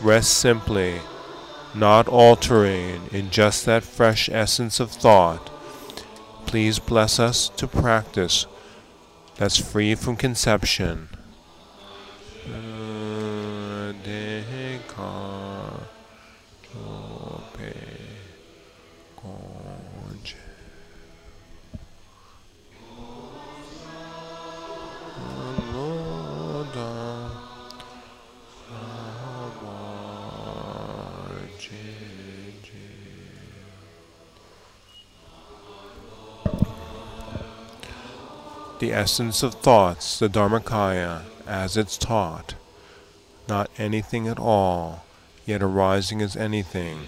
rest simply, not altering in just that fresh essence of thought. Please bless us to practice that's free from conception. the essence of thoughts, the Dharmakaya, as it's taught, not anything at all, yet arising as anything.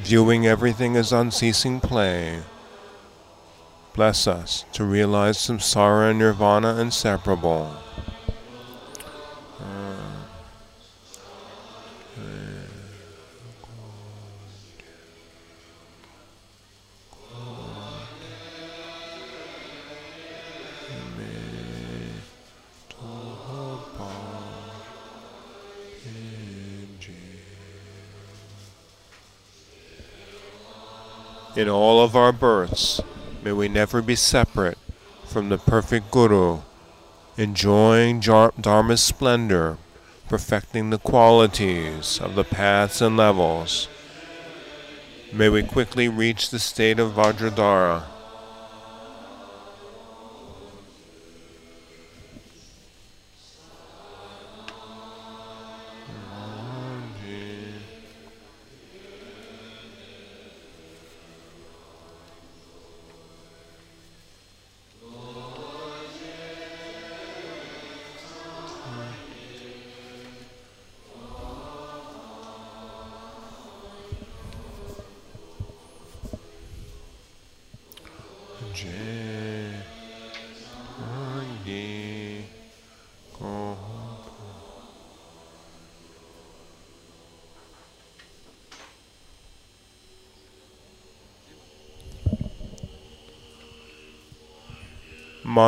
Viewing everything as unceasing play, bless us to realize samsara and nirvana inseparable. All of our births, may we never be separate from the perfect Guru, enjoying Dharma's splendor, perfecting the qualities of the paths and levels. May we quickly reach the state of Vajradhara.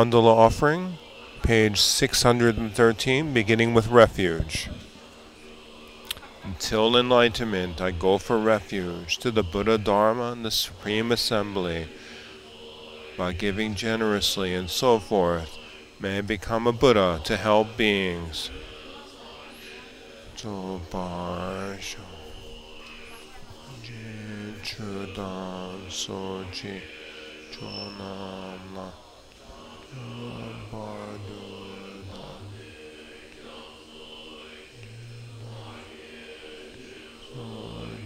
Mandala Offering, page 613, beginning with refuge. Until enlightenment, I go for refuge to the Buddha Dharma and the Supreme Assembly. By giving generously and so forth, may I become a Buddha to help beings. Soji Chonamla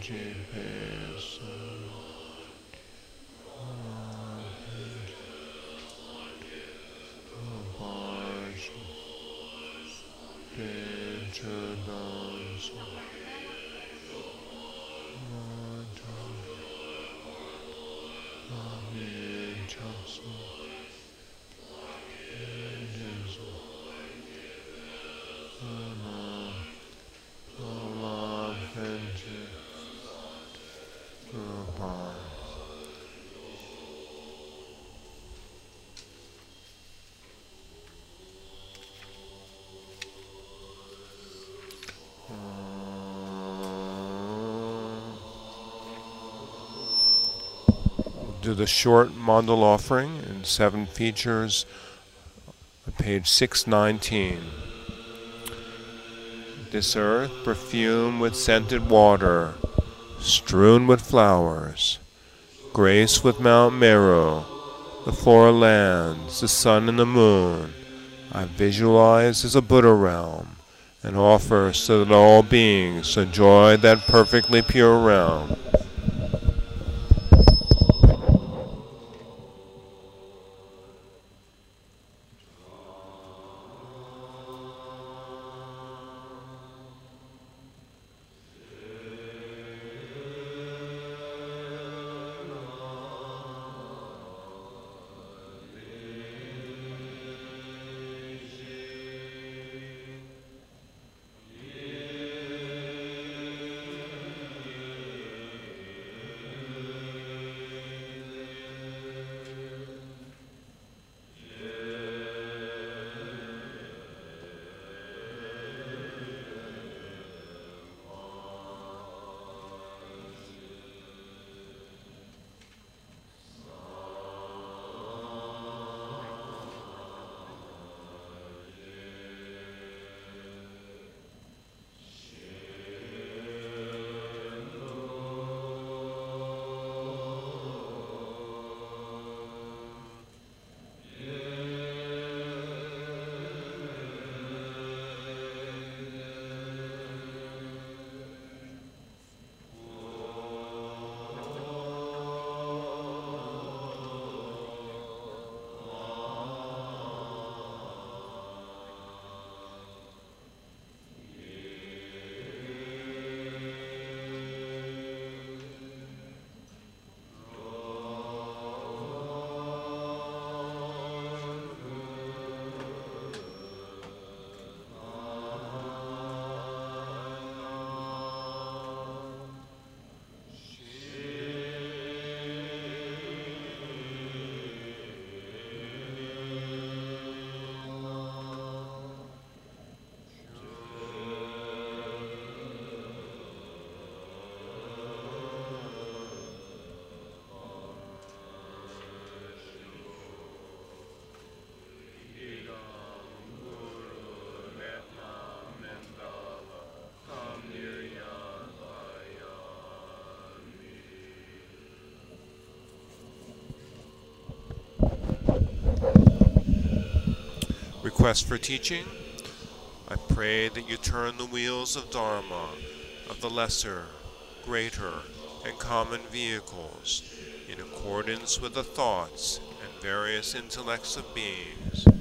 J.P. do the short mandal offering in seven features, page 619. This earth perfumed with scented water, strewn with flowers, graced with Mount Meru, the four lands, the sun and the moon, I visualize as a Buddha realm and offer so that all beings enjoy that perfectly pure realm. Request for teaching? I pray that you turn the wheels of Dharma, of the lesser, greater, and common vehicles, in accordance with the thoughts and various intellects of beings.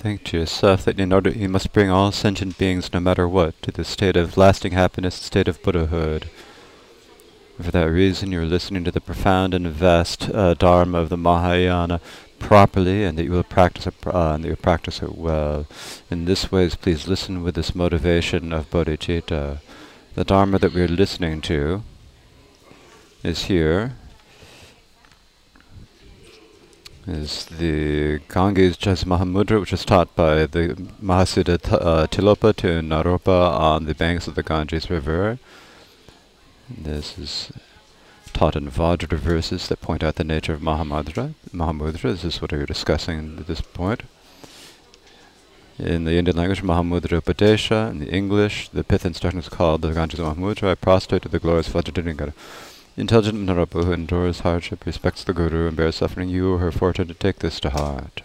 Think to yourself that in order you must bring all sentient beings, no matter what, to the state of lasting happiness, the state of Buddhahood. For that reason, you're listening to the profound and vast uh, Dharma of the Mahayana properly, and that you will practice it, uh, and that you practice it well. In this way, please listen with this motivation of bodhicitta. The Dharma that we're listening to is here. Is the Ganges Jas Mahamudra, which is taught by the Mahasiddha uh, Tilopa to Naropa on the banks of the Ganges River. This is taught in Vajra verses that point out the nature of Mahamudra. Mahamudra, this is what we are discussing at this point. In the Indian language, Mahamudra Upadesha. In the English, the pith instruction is called the Ganges Mahamudra. I prostrate to the glorious Vajradakini. Intelligent Naropa who endures hardship, respects the Guru, and bears suffering, you are her fortune to take this to heart.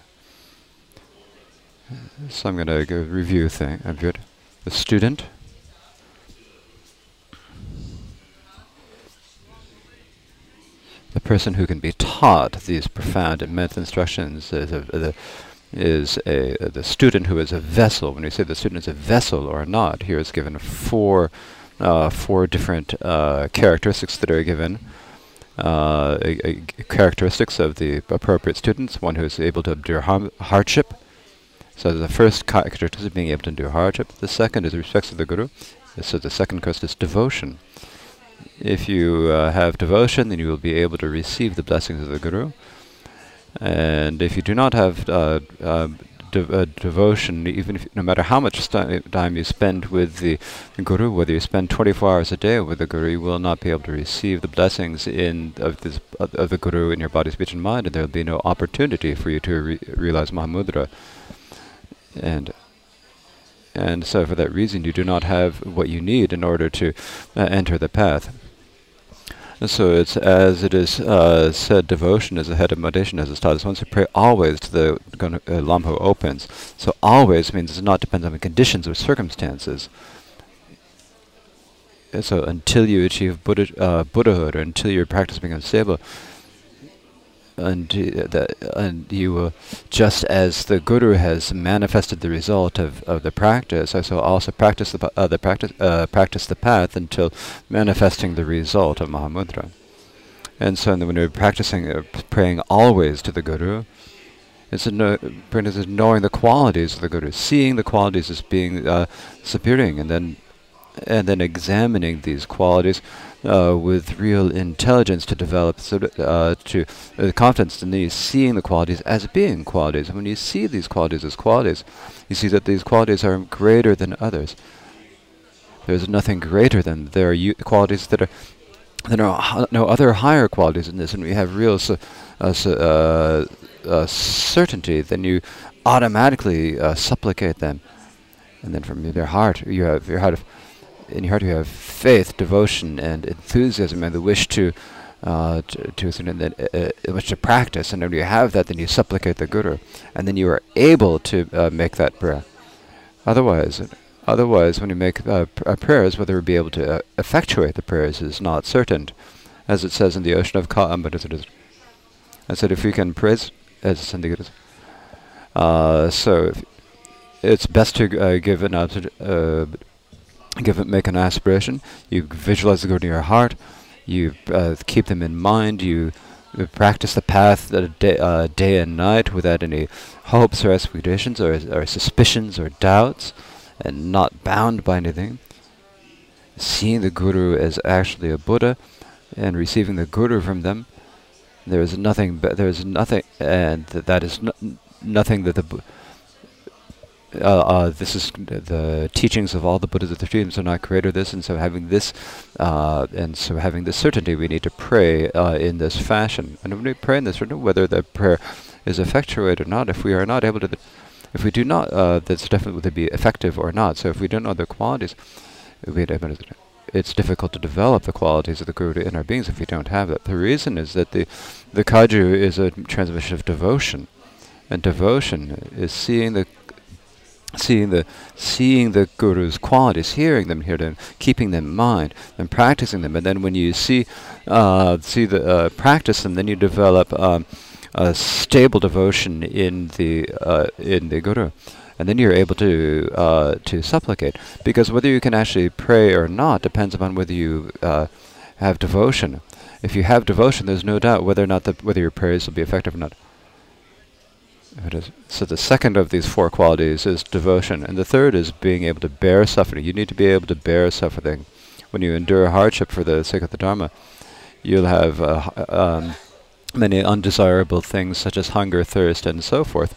So I'm going to go review thing. I've got the student. The person who can be taught these profound and immense instructions is a, the, is a, the student who is a vessel. When we say the student is a vessel or not, here is given four uh, four different uh, characteristics that are given. Uh, a, a characteristics of the appropriate students, one who is able to endure hardship. So the first characteristic is being able to endure hardship. The second is respect to the Guru. So the second characteristic is devotion. If you uh, have devotion, then you will be able to receive the blessings of the Guru. And if you do not have uh, uh, de- uh, devotion, even if, no matter how much time you spend with the guru, whether you spend 24 hours a day with the guru, you will not be able to receive the blessings in of, this, of the guru in your body, speech, and mind, and there will be no opportunity for you to re- realize Mahamudra. And and so, for that reason, you do not have what you need in order to uh, enter the path. So it's as it is uh, said, devotion is the head of meditation, as it's taught us once to pray always to the uh, Lam who opens. So always means it does not depend on the conditions or circumstances. And so until you achieve Buddha, uh, Buddhahood, or until your practice becomes stable, and that and you uh, just as the guru has manifested the result of, of the practice, I shall also practice the uh, the practice uh, practice the path until manifesting the result of Mahamudra. And so when we're practicing uh, praying always to the guru, it's no, is knowing the qualities of the guru, seeing the qualities as being uh, superior, and then and then examining these qualities uh, with real intelligence to develop so uh, to uh, confidence in these, seeing the qualities as being qualities. And when you see these qualities as qualities, you see that these qualities are greater than others. There's nothing greater than there are qualities that are there are no other higher qualities in this, and we have real uh, uh, uh, certainty. Then you automatically supplicate them, and then from your heart, you have your heart of in your heart you have faith, devotion, and enthusiasm, and the wish to uh, to, to uh, uh, to practice. And when you have that, then you supplicate the Guru, and then you are able to uh, make that prayer. Otherwise, otherwise, when you make uh, uh, prayers, whether you be able to effectuate the prayers is not certain, as it says in the ocean of Ka. But it is, I said, if we can praise, as Sandigata. Uh, so it's best to give an uh, give it, make an aspiration. You visualize the good in your heart. You uh, keep them in mind. You practice the path day, uh, day and night without any hopes or expectations or, or suspicions or doubts, and not bound by anything. Seeing the guru as actually a Buddha, and receiving the guru from them, there is nothing. There is nothing, and th- that is no- nothing that the uh, uh, this is the teachings of all the Buddhas of the streams are not greater this, and so having this, uh, and so having this certainty, we need to pray uh, in this fashion. And when we pray in this, whether the prayer is effectuated or not, if we are not able to, if we do not, uh, that's definitely would be effective or not. So if we don't know the qualities, we it's difficult to develop the qualities of the Guru in our beings if we don't have that. The reason is that the the kagyu is a transmission of devotion, and devotion is seeing the seeing the seeing the guru's qualities, hearing them, hearing them, keeping them in mind, and practicing them. And then when you see uh, see the uh, practice them, then you develop um, a stable devotion in the uh, in the guru. And then you're able to uh, to supplicate, because whether you can actually pray or not depends upon whether you uh, have devotion. If you have devotion, there's no doubt whether or not the, whether your prayers will be effective or not. So the second of these four qualities is devotion, and the third is being able to bear suffering. You need to be able to bear suffering when you endure hardship for the sake of the Dharma. you'll have uh, um, many undesirable things such as hunger, thirst, and so forth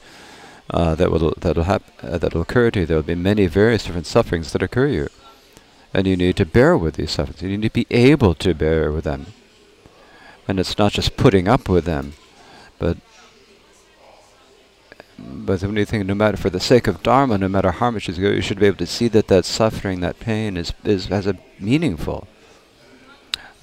uh, that will that'll hap- uh, that'll occur to you. There will be many various different sufferings that occur to you, and you need to bear with these sufferings. You need to be able to bear with them, and it's not just putting up with them, but but when you think, no matter for the sake of dharma, no matter how much you go, you should be able to see that that suffering, that pain, is is has a meaningful.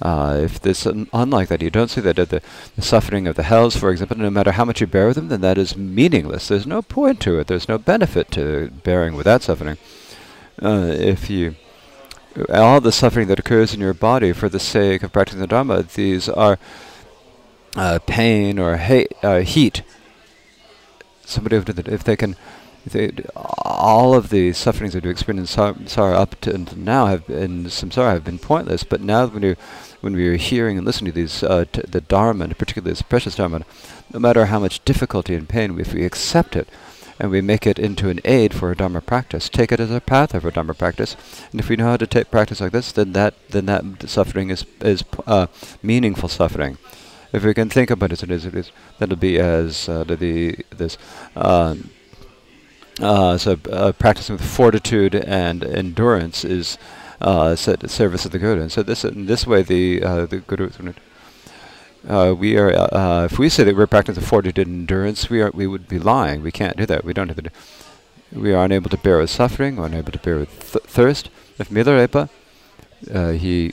Uh, if this un- unlike that, you don't see that the, the suffering of the hells, for example, no matter how much you bear with them, then that is meaningless. There's no point to it. There's no benefit to bearing with that suffering. Uh, if you all the suffering that occurs in your body for the sake of practicing the Dharma, these are uh, pain or hate, uh, heat. Somebody, if they can they, all of the sufferings that you experience in samsara up to now have in samsara have been pointless. But now, when you when we are hearing and listening to these uh, t- the dharma, and particularly this precious dharma, no matter how much difficulty and pain, if we accept it and we make it into an aid for a dharma practice, take it as a path of a dharma practice, and if we know how to take practice like this, then that then that suffering is is uh, meaningful suffering if we can think about it, it is, it is that'll be as uh, the this uh, uh, so uh, practicing with fortitude and endurance is uh, service of the Guru. And so this in this way, the uh, the Guru. Uh, we are. If we say that we're practicing fortitude and endurance, we are. We would be lying. We can't do that. We don't have to. We are unable to bear with suffering. We're unable to bear with th- thirst. If Milarepa, he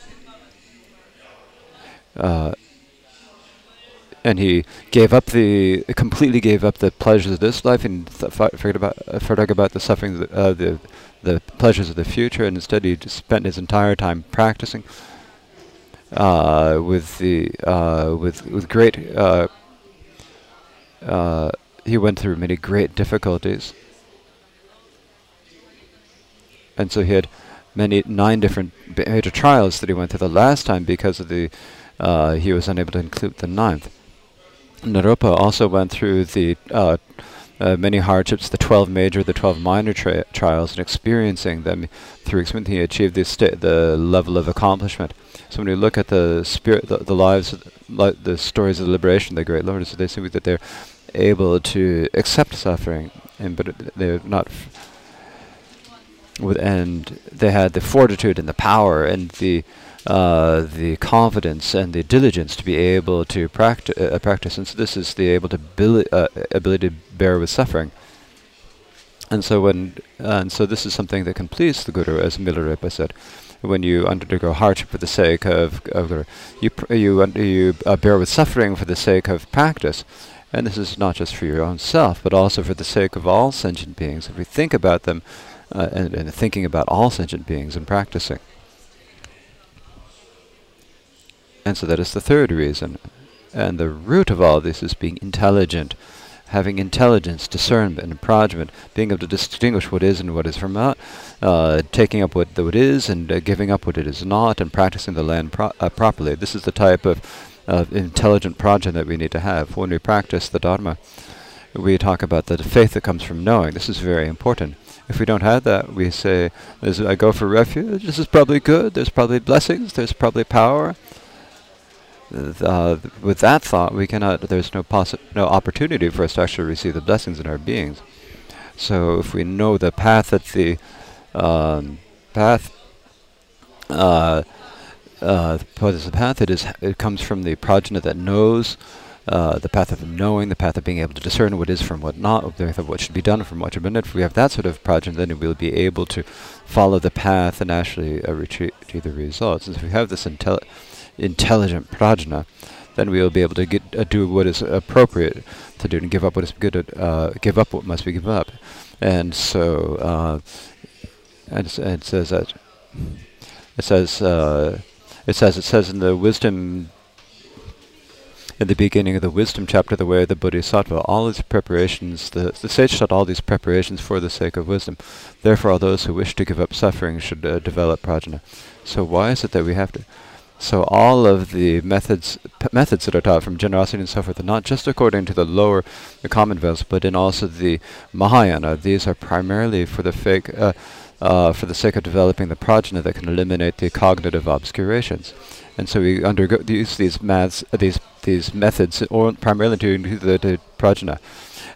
and he gave up the completely gave up the pleasures of this life and th- forgot about uh, forgot about the suffering of uh, the the pleasures of the future. And instead he spent his entire time practicing uh, with the uh, with with great uh, uh, he went through many great difficulties. And so he had many nine different major trials that he went through the last time because of the he was unable to include the ninth Naropa also went through the uh, uh, many hardships, the 12 major, the 12 minor tri- trials, and experiencing them through experience, he achieved the, the level of accomplishment. So when you look at the spirit, the, the lives, li- the stories of the liberation, the great lords, they see that they're able to accept suffering, and but they're not. And they had the fortitude and the power and the uh, the confidence and the diligence to be able to practi- uh, practice. And so this is the able to uh, ability to bear with suffering. And so when and so this is something that can please the Guru, as Milarepa said. When you undergo hardship for the sake of, of Guru, you you you uh, bear with suffering for the sake of practice. And this is not just for your own self, but also for the sake of all sentient beings. If we think about them, uh, and, and thinking about all sentient beings and practicing. And so that is the third reason. And the root of all this is being intelligent, having intelligence, discernment, and prajna, being able to distinguish what is and what is from not, uh, taking up what, what is and uh, giving up what it is not, and practicing the land pro- uh, properly. This is the type of, of intelligent prajna that we need to have when we practice the Dharma. We talk about the faith that comes from knowing. This is very important. If we don't have that, we say, I go for refuge, this is probably good, there's probably blessings, there's probably power, uh, with that thought, we cannot. There's no possi- no opportunity for us to actually receive the blessings in our beings. So, if we know the path that the um, path, uh, uh, the path? It is. It comes from the prajna that knows. Uh, the path of knowing, the path of being able to discern what is from what not, the path of what should be done from what should be done. If we have that sort of prajna, then we'll be able to follow the path and actually uh, retrieve the results. And if we have this intelligence intelligent prajna, then we will be able to get uh, do what is appropriate to do and give up what is good. At, uh, give up what must be given up, and so uh, and, it says that it says uh, it says it says in the wisdom. In the beginning of the wisdom chapter, the way of the Bodhisattva, all these preparations, the, the sage taught all these preparations for the sake of wisdom. Therefore, all those who wish to give up suffering should uh, develop prajna. So why is it that we have to so all of the methods methods that are taught from generosity and so forth are not just according to the lower the common vows, but in also the Mahayana. These are primarily for the fake uh, uh, for the sake of developing the prajna that can eliminate the cognitive obscurations. And so we undergo use these maths, uh, these these methods, or primarily to the, the prajna,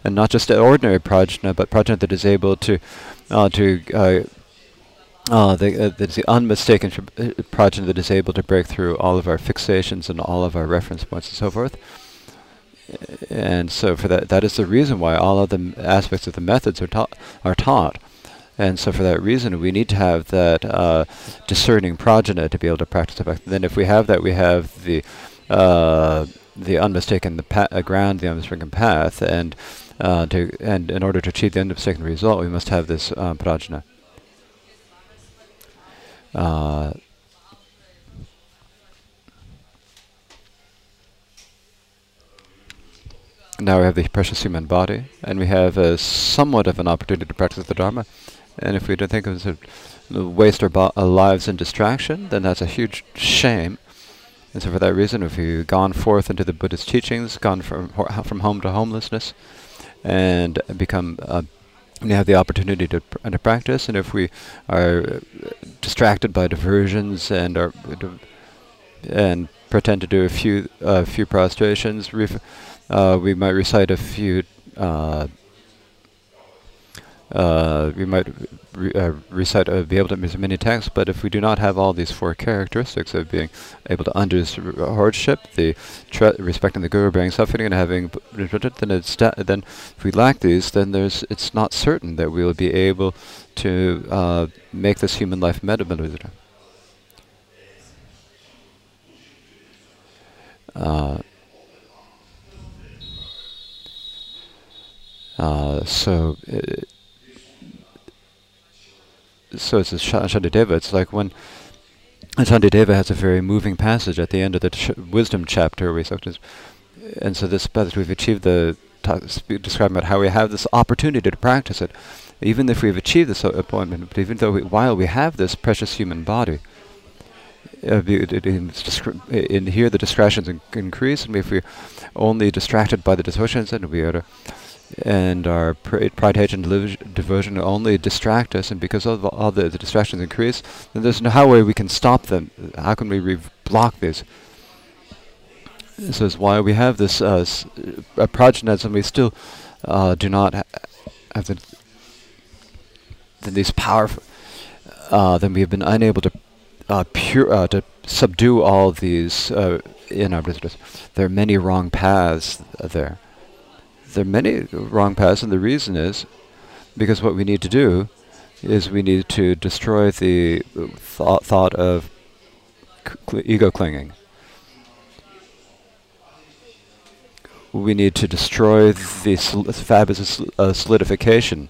and not just ordinary prajna, but prajna that is able to uh, to uh, the, uh, the unmistaken uh, prajna that is able to break through all of our fixations and all of our reference points and so forth. And so for that, that is the reason why all of the aspects of the methods are taught. Are taught. And so for that reason, we need to have that uh, discerning prajna to be able to practice effect. Then if we have that, we have the uh, the unmistaken the uh, ground, the unmistaken path, and uh, to and in order to achieve the unmistaken result, we must have this uh, prajna. Uh, now we have the precious human body, and we have a somewhat of an opportunity to practice the Dharma. And if we don't think of it as a waste our, our lives in distraction, then that's a huge shame. And so for that reason, if we've gone forth into the Buddhist teachings, gone from from home to homelessness, and become uh, we have the opportunity to, pr- to practice, and if we are uh, distracted by diversions and are and pretend to do a few a few prostrations, uh, we might recite a few. Uh, uh, we might re- uh, recite, uh, be able to recite many texts, but if we do not have all these four characteristics of being able to understand hardship, the respecting the guru, bearing suffering, and having, then it's then if we lack these, then there's it's not certain that we will be able to uh, make this human life meditable. Uh, uh, so. Uh, so it's a Sh- Shantideva. It's like when Shantideva has a very moving passage at the end of the ch- wisdom chapter. We and so this passage we've achieved the describing about how we have this opportunity to practice it, even if we've achieved this appointment. But even though we, while we have this precious human body, uh, in, here the distractions in- increase, and if we're only distracted by the distortions, then we are and our pride, hate, and devotion only distract us, and because the, all the, the distractions increase, then there's no way we can stop them. How can we block these? This is why we have this uh, uh, prajna, and we still uh, do not ha- have the, then these powerful. Uh, then we have been unable to uh, pure uh, to subdue all these uh, in our business. There are many wrong paths there there are many wrong paths, and the reason is because what we need to do is we need to destroy the thought, thought of cl- ego clinging. We need to destroy the sl- fabulous uh, solidification.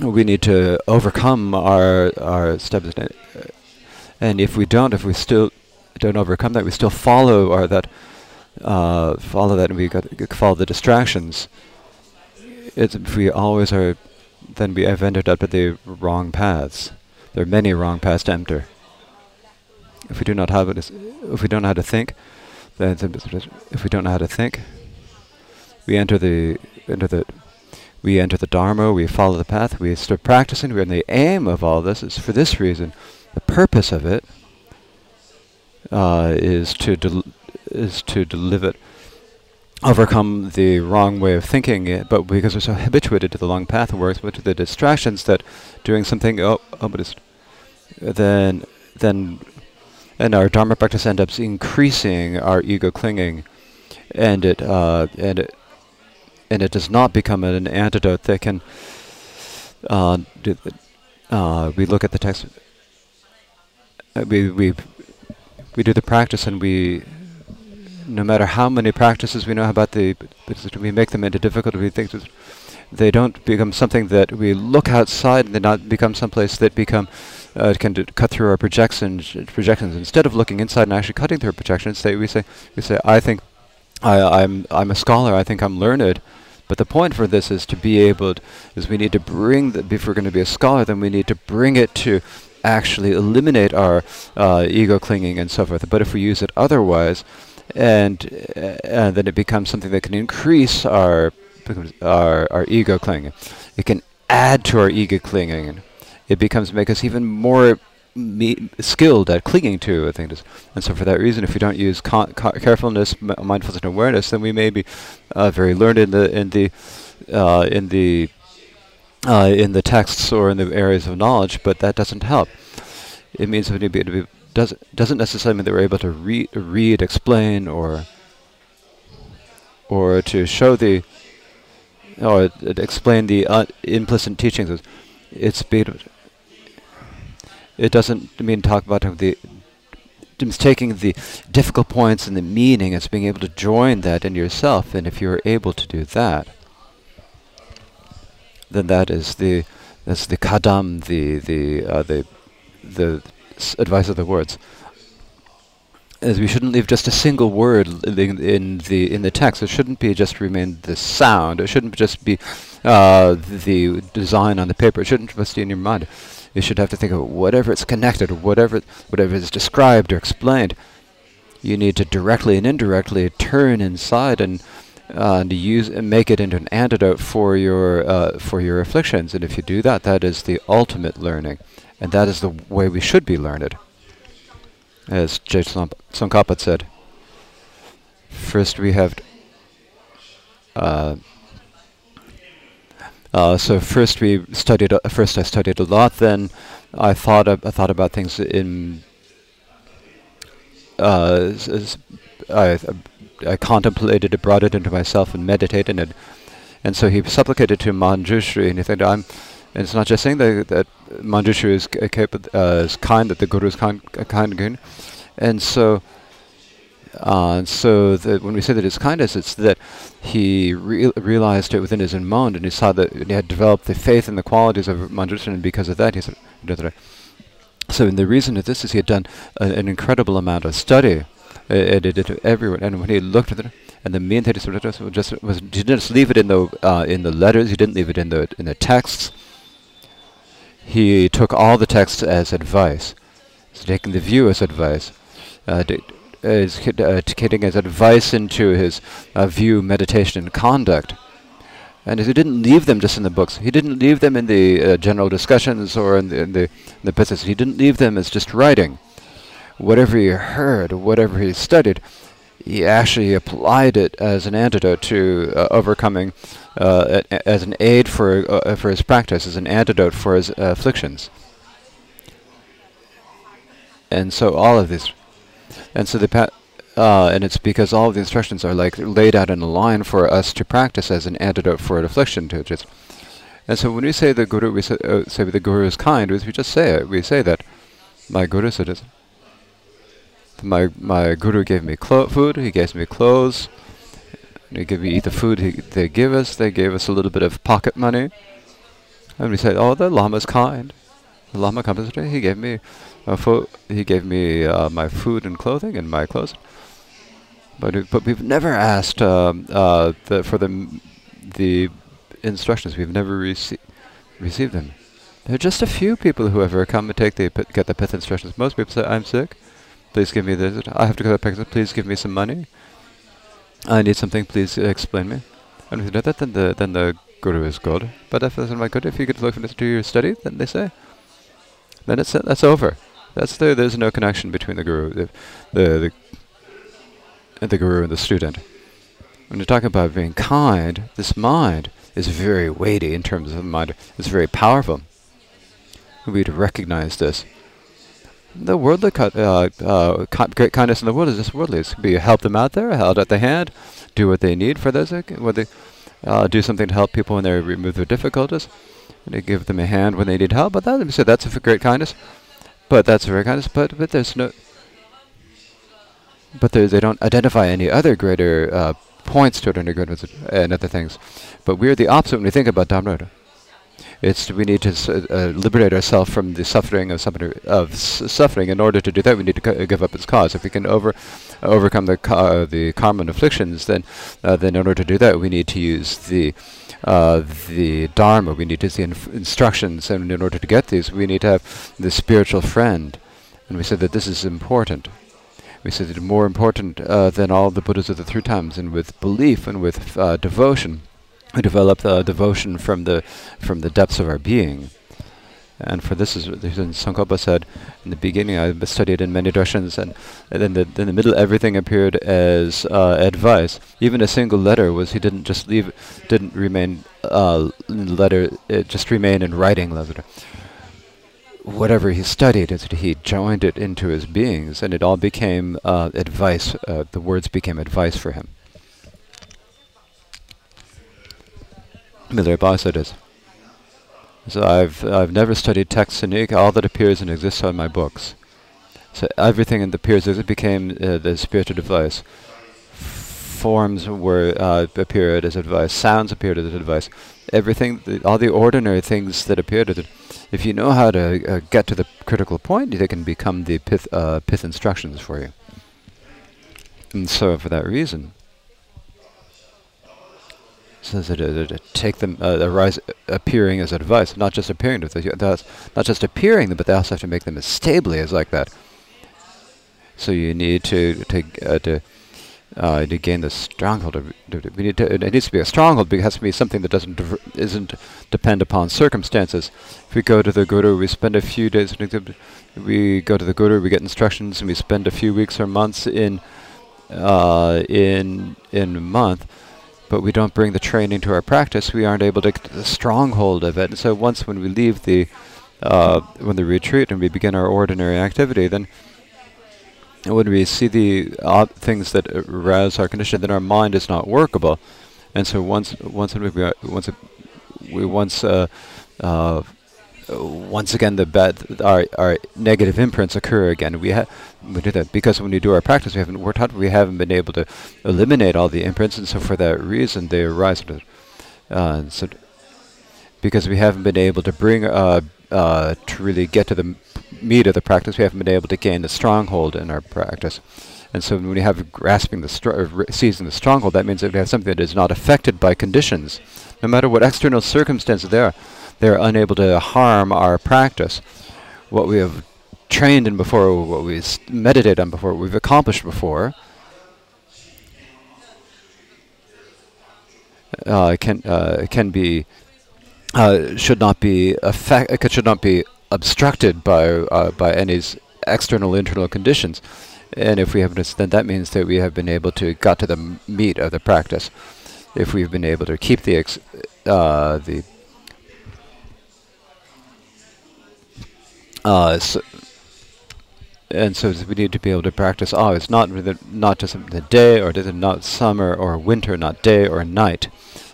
We need to overcome our our steps, and if we don't, if we still don't overcome that, we still follow our that uh, follow that and we got follow the distractions, it's, if we always are, then we have ended up at the wrong paths. There are many wrong paths to enter. If we do not have it, if we don't know how to think, then if we don't know how to think, we enter the enter the we enter the dharma. We follow the path. We start practicing. And the aim of all this is for this reason. The purpose of it uh, is to is to deliver, overcome the wrong way of thinking, it, but because we're so habituated to the long path of works, but to the distractions that doing something, oh, oh but it's, then, then, and our dharma practice ends up increasing our ego clinging, and it, uh, and it, and it does not become an antidote that can, uh, do, uh, we look at the text, uh, we, we, we do the practice and we no matter how many practices we know about the, we make them into difficult. We think that they don't become something that we look outside and they not become someplace that become uh, can cut through our projections. Projections instead of looking inside and actually cutting through projections, they, we say we say I think I, I'm I'm a scholar. I think I'm learned. But the point for this is to be able, to, is we need to bring the, if we're going to be a scholar, then we need to bring it to actually eliminate our uh, ego clinging and so forth. But if we use it otherwise, and uh, then it becomes something that can increase our our our ego clinging. It can add to our ego clinging. It becomes make us even more skilled at clinging to. I think. And so, for that reason, if we don't use carefulness, mindfulness, and awareness, then we may be uh, very learned in the in the uh, in the uh, in the texts or in the areas of knowledge, but that doesn't help. It means we need to be, does doesn't necessarily mean they we're able to read, read, explain, or or to show the or explain the uh, implicit teachings. It's it doesn't mean talk about the it's taking the difficult points and the meaning. It's being able to join that in yourself, and if you're able to do that, then that is the that's the kadam, the the uh, the the advice of the words. As we shouldn't leave just a single word in, in the in the text. It shouldn't be just remain the sound. It shouldn't just be uh, the design on the paper. It shouldn't just be in your mind. You should have to think of whatever it's connected, whatever whatever is described or explained. You need to directly and indirectly turn inside and uh, and use and make it into an antidote for your uh, for your afflictions. And if you do that, that is the ultimate learning, and that is the way we should be learned. As Je Tsongkhapa said, first we have. Uh, uh, so first we studied. Uh, first I studied a lot. Then I thought. I thought about things in. Uh, I, I contemplated it, brought it into myself, and meditated it. And so he supplicated to Manjushri, and he said, "I'm." And it's not just saying that that Manjushri is, uh, is kind, that the Guru is kind, kind, and so uh, so that when we say that it's kindness, it's that he re- realized it within his own mind, and he saw that he had developed the faith and the qualities of Manjushri, and because of that, he said, so the reason of this is he had done a, an incredible amount of study. Uh, it, it, everyone, and when he looked at it, and the main thing just was he didn't just leave it in the uh, in the letters. He didn't leave it in the in the texts. He took all the texts as advice, so taking the view as advice. Uh, is uh, getting his advice into his uh, view, meditation, and conduct. And he didn't leave them just in the books. He didn't leave them in the uh, general discussions or in the, in the, in the business. He didn't leave them as just writing. Whatever he heard, whatever he studied, he actually applied it as an antidote to uh, overcoming, uh, as an aid for uh, for his practice, as an antidote for his afflictions. And so all of these and so the uh, and it's because all of the instructions are like laid out in a line for us to practice as an antidote for an affliction to just. And so when we say the guru, we say, uh, say the guru is kind. We just say it. We say that my guru said this. My my guru gave me food. He gave me clothes. He gave me the food he, they give us. They gave us a little bit of pocket money. And we said, oh, the lama's kind. The lama comes today. He gave me uh, fo- he gave me uh, my food and clothing and my clothes. But but we've never asked um, uh, the, for the the instructions. We've never rece- received them. There are just a few people who ever come and take the get the pith instructions. Most people say, "I'm sick. Please give me this. I have to go to Pakistan. Please give me some money. I need something. Please explain me." And if you do that, then the then the guru is good. But if it's not good, if you get to look into your study, then they say, then it's that's over. That's the, there's no connection between the guru, the, the, the, the guru and the student. When you talk about being kind, this mind is very weighty in terms of the mind. It's very powerful. We need to recognize this. The worldly uh, uh, great kindness in the world is just worldly. It's be help them out there, held at the hand, do what they need for those, what they uh, do something to help people when they remove their difficulties, and they give them a hand when they need help. But that, so that's a great kindness. But that's very kind of, but, but there's no, but they don't identify any other greater uh, points inner goodness and other things. But we're the opposite when we think about Dharma. It's we need to uh, liberate ourselves from the suffering of, of suffering. In order to do that, we need to give up its cause. If we can over overcome the ca- the karma and afflictions, then uh, then in order to do that, we need to use the uh, the Dharma, we need to see instructions, and in order to get these, we need to have the spiritual friend. And we said that this is important. We said that more important uh, than all the Buddhas of the three times, and with belief and with uh, devotion, we develop the devotion from the from the depths of our being. And for this is reason Tsongkhapa said in the beginning I studied in many directions and, and then the, in the middle everything appeared as uh, advice. Even a single letter was he didn't just leave didn't remain uh, letter it just remained in writing letter. Whatever he studied, he joined it into his beings, and it all became uh, advice. Uh, the words became advice for him. Said this. So I've I've never studied text unique. All that appears and exists are my books. So everything in the appears it became uh, the spiritual device. Forms were uh, appeared as advice. Sounds appeared as advice. Everything, the, all the ordinary things that appeared as it. If you know how to uh, get to the critical point, they can become the pith uh, pith instructions for you. And so, for that reason, that take them uh, arise appearing as advice, not just appearing to not just appearing them, but they also have to make them as stably as like that. So you need to to uh, to uh, to gain the stronghold. we need to, it needs to be a stronghold, it has to be something that doesn't isn't depend upon circumstances. If we go to the guru, we spend a few days. We go to the guru, we get instructions, and we spend a few weeks or months in uh, in in a month but we don't bring the training to our practice, we aren't able to get the stronghold of it. And so once when we leave the uh, when the retreat and we begin our ordinary activity, then when we see the uh, things that arouse our condition, then our mind is not workable. And so once once we once we once uh, uh, once again the bad our our negative imprints occur again. We have we do that because when we do our practice, we haven't worked hard. We haven't been able to eliminate all the imprints, and so for that reason, they arise. Uh, so because we haven't been able to bring uh, uh, to really get to the meat of the practice, we haven't been able to gain the stronghold in our practice. And so when we have grasping the str- seizing the stronghold, that means that we have something that is not affected by conditions, no matter what external circumstances there are they're unable to harm our practice. What we have trained in before, what we've meditated on before, what we've accomplished before, uh, can uh, can be uh, should not be affect uh, should not be obstructed by uh, by any external internal conditions. And if we have this, then that means that we have been able to got to the meat of the practice. If we've been able to keep the uh, the Uh, so and so we need to be able to practice. Oh, it's not not just the day, or not summer or winter, not day or night.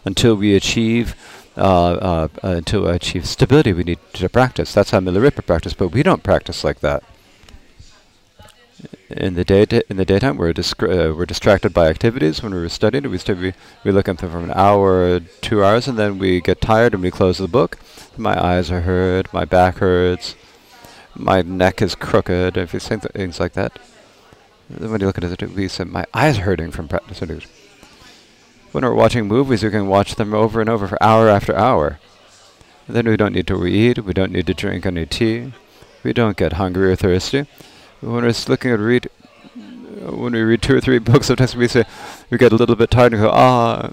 Until we achieve, uh, uh, until we achieve stability, we need to practice. That's how Milarepa practice, but we don't practice like that. In the day, in the daytime, we're uh, we're distracted by activities. When we're studying, we stu- we we look at them for an hour, two hours, and then we get tired and we close the book. My eyes are hurt, my back hurts my neck is crooked, if you say things like that. When you look at it, we say, my eyes are hurting from practicing. When we're watching movies, we can watch them over and over for hour after hour. And then we don't need to read, we don't need to drink any tea, we don't get hungry or thirsty. When we're looking at read, when we read two or three books, sometimes we say, we get a little bit tired and go, ah,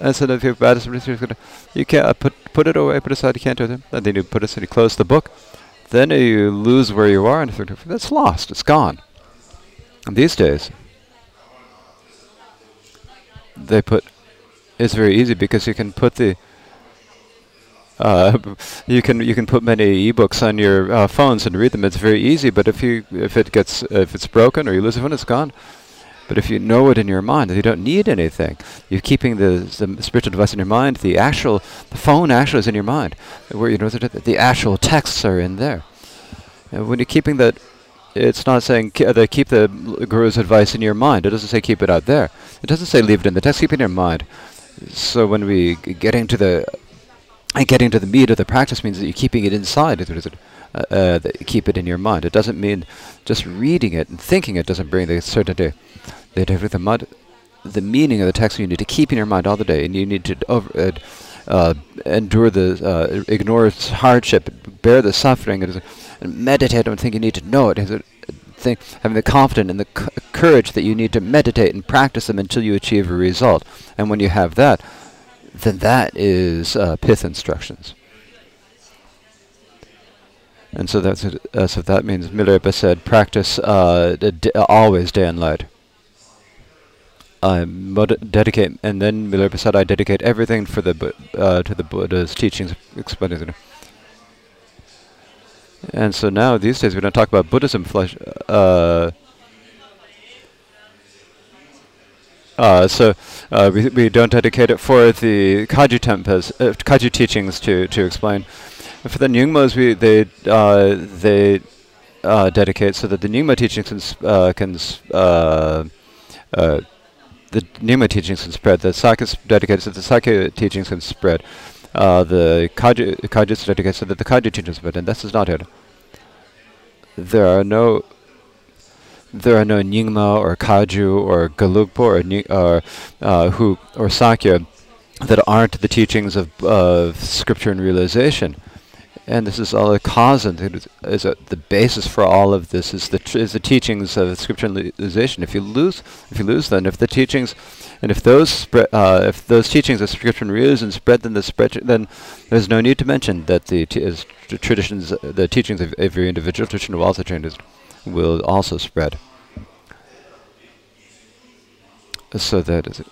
I said, if you're bad, you can't uh, put put it away, put it aside. You can't do it. And then you put it aside. You close the book. Then you lose where you are, and that's lost. It's gone. And these days, they put. It's very easy because you can put the. Uh, you can you can put many ebooks on your uh, phones and read them. It's very easy. But if you if it gets if it's broken or you lose it, phone, it's gone. But if you know it in your mind, you don't need anything. You're keeping the, the spiritual device in your mind. The actual, the phone actually is in your mind, where you know the, the actual texts are in there. And when you're keeping that, it's not saying ke- uh, keep the guru's advice in your mind. It doesn't say keep it out there. It doesn't say leave it in the text. Keep it in your mind. So when we g- getting to the getting to the meat of the practice means that you're keeping it inside. Uh, uh, keep it in your mind. It doesn't mean just reading it and thinking it doesn't bring the certainty the, the, mud, the meaning of the text you need to keep in your mind all the day, and you need to over, uh, uh, endure the, uh, ignore hardship, bear the suffering, and, and meditate on things you need to know it. Think, having the confidence and the courage that you need to meditate and practice them until you achieve a result. And when you have that, then that is uh, pith instructions. And so that's uh, so that means Milarepa said, practice uh, always day and night. I dedicate, and then Milarepa said, I dedicate everything for the uh, to the Buddha's teachings, explaining. And so now these days we don't talk about Buddhism flesh. Uh, uh, so uh, we we don't dedicate it for the Kagyu temples, uh, Kagyu teachings to to explain. For the Nyingmas, we they uh, they dedicate so that the Nyingma teachings can can the Nyingma teachings can spread. The Sakya dedicated so the Sakya teachings can spread. Uh, the Kagyu is dedicated so that the Kagyu teachings spread, and this is not it. There are no there are no Nyingma or Kagyu or Gelugpa or, Ni- or uh, who or Sakya that aren't the teachings of of scripture and realization. And this is all the cause and it is, the basis for all of this is the is the teachings of scripture and realization. If you lose, if you lose, then if the teachings, and if those uh, if those teachings of scripture and realization spread, then the spread, then there's no need to mention that the traditions, the teachings of every individual tradition will also change, will also spread. So that is it.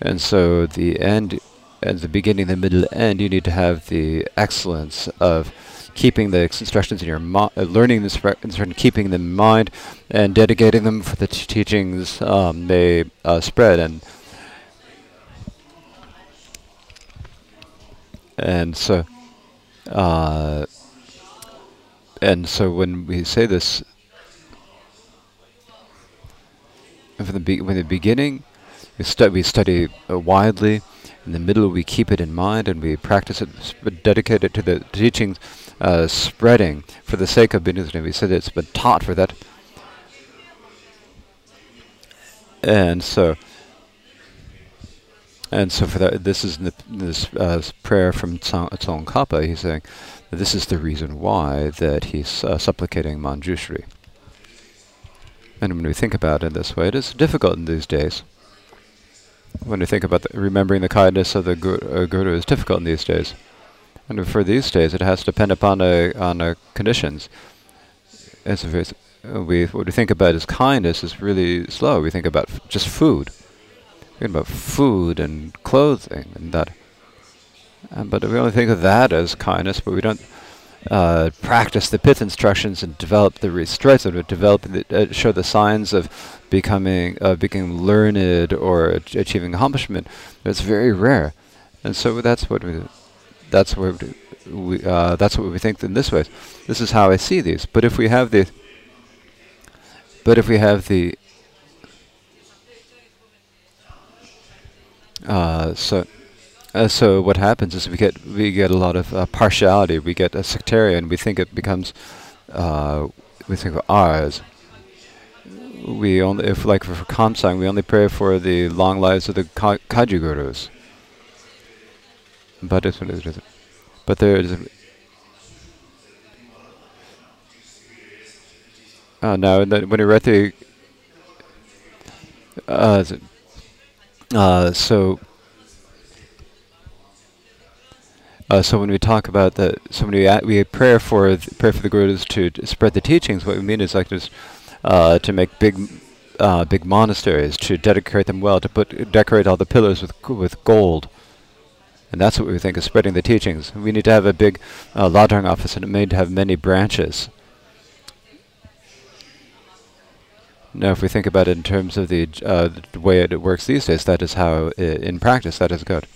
And so the end, at the beginning, the middle, end, you need to have the excellence of keeping the instructions in your mind, uh, learning the instru- instruction, keeping them in mind, and dedicating them for the teachings um, they uh, spread. And and so, uh, and so when we say this, from the from the beginning, we, stu- we study uh, widely. In the middle, we keep it in mind and we practice it, dedicate it to the teachings, uh, spreading for the sake of business. We said it's been taught for that. And so, and so for that, this is the, this uh, prayer from Tsong, Tsongkhapa. He's saying this is the reason why that he's uh, supplicating Manjushri. And when we think about it this way, it is difficult in these days. When we think about the, remembering the kindness of the gu- uh, Guru is difficult in these days. And for these days, it has to depend upon a, on a conditions. As if it's, uh, we what we think about as kindness is really slow. We think about just food. We think about food and clothing and that. Um, but we only think of that as kindness, but we don't uh, practice the pith instructions and develop the restraints and develop the, uh, show the signs of becoming uh, becoming learned or ach- achieving accomplishment. It's very rare, and so that's what we that's what we uh, that's what we think in this way. This is how I see these. But if we have the but if we have the uh, so uh, so what happens is we get we get a lot of uh, partiality. We get a sectarian. We think it becomes uh, we think of ours. We only if like for, Kamtsang, we only pray for the long lives of the ka- Kagyu gurus. But it's, but there is. And then when we read the uh, uh, so Uh, so when we talk about that, so when we a- we pray for th- pray for the gurus to, spread the teachings, what we mean is like just uh, to make big uh, big monasteries, to decorate them well, to put decorate all the pillars with with gold, and that's what we think of spreading the teachings. We need to have a big uh, office, and it may have many branches. Now, if we think about it in terms of the uh, the way it works these days, that is how i- in practice that is good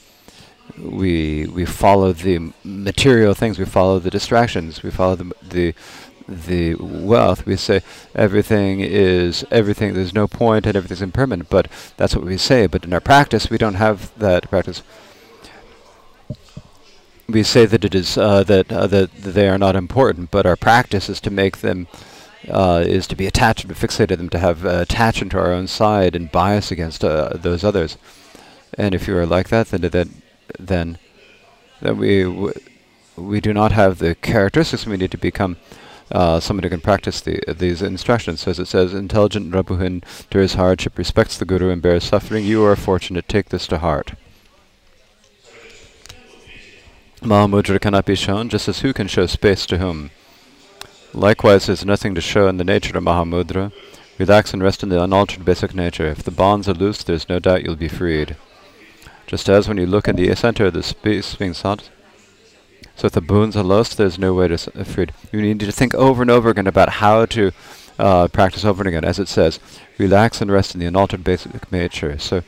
we we follow the material things. We follow the distractions. We follow the the the wealth. We say everything is everything. There's no point, and everything's impermanent. But that's what we say. But in our practice, we don't have that practice. We say that it is uh, that uh, that they are not important, but our practice is to make them. Uh, is to be attached and fixated them to have uh, attachment to our own side and bias against uh, those others, and if you are like that, then then then then we we do not have the characteristics we need to become uh, someone who can practice the, these instructions. So as it says, intelligent Rabuhin endures hardship, respects the Guru, and bears suffering. You are fortunate. Take this to heart. Mahamudra cannot be shown, just as who can show space to whom? Likewise, there is nothing to show in the nature of Mahamudra. Relax and rest in the unaltered basic nature. If the bonds are loose, there is no doubt you'll be freed. Just as when you look in the center of the space being sought, so if the boons are lost, there's no way to s- freed. You need to think over and over again about how to uh, practice over and again. As it says, relax and rest in the unaltered basic nature. So,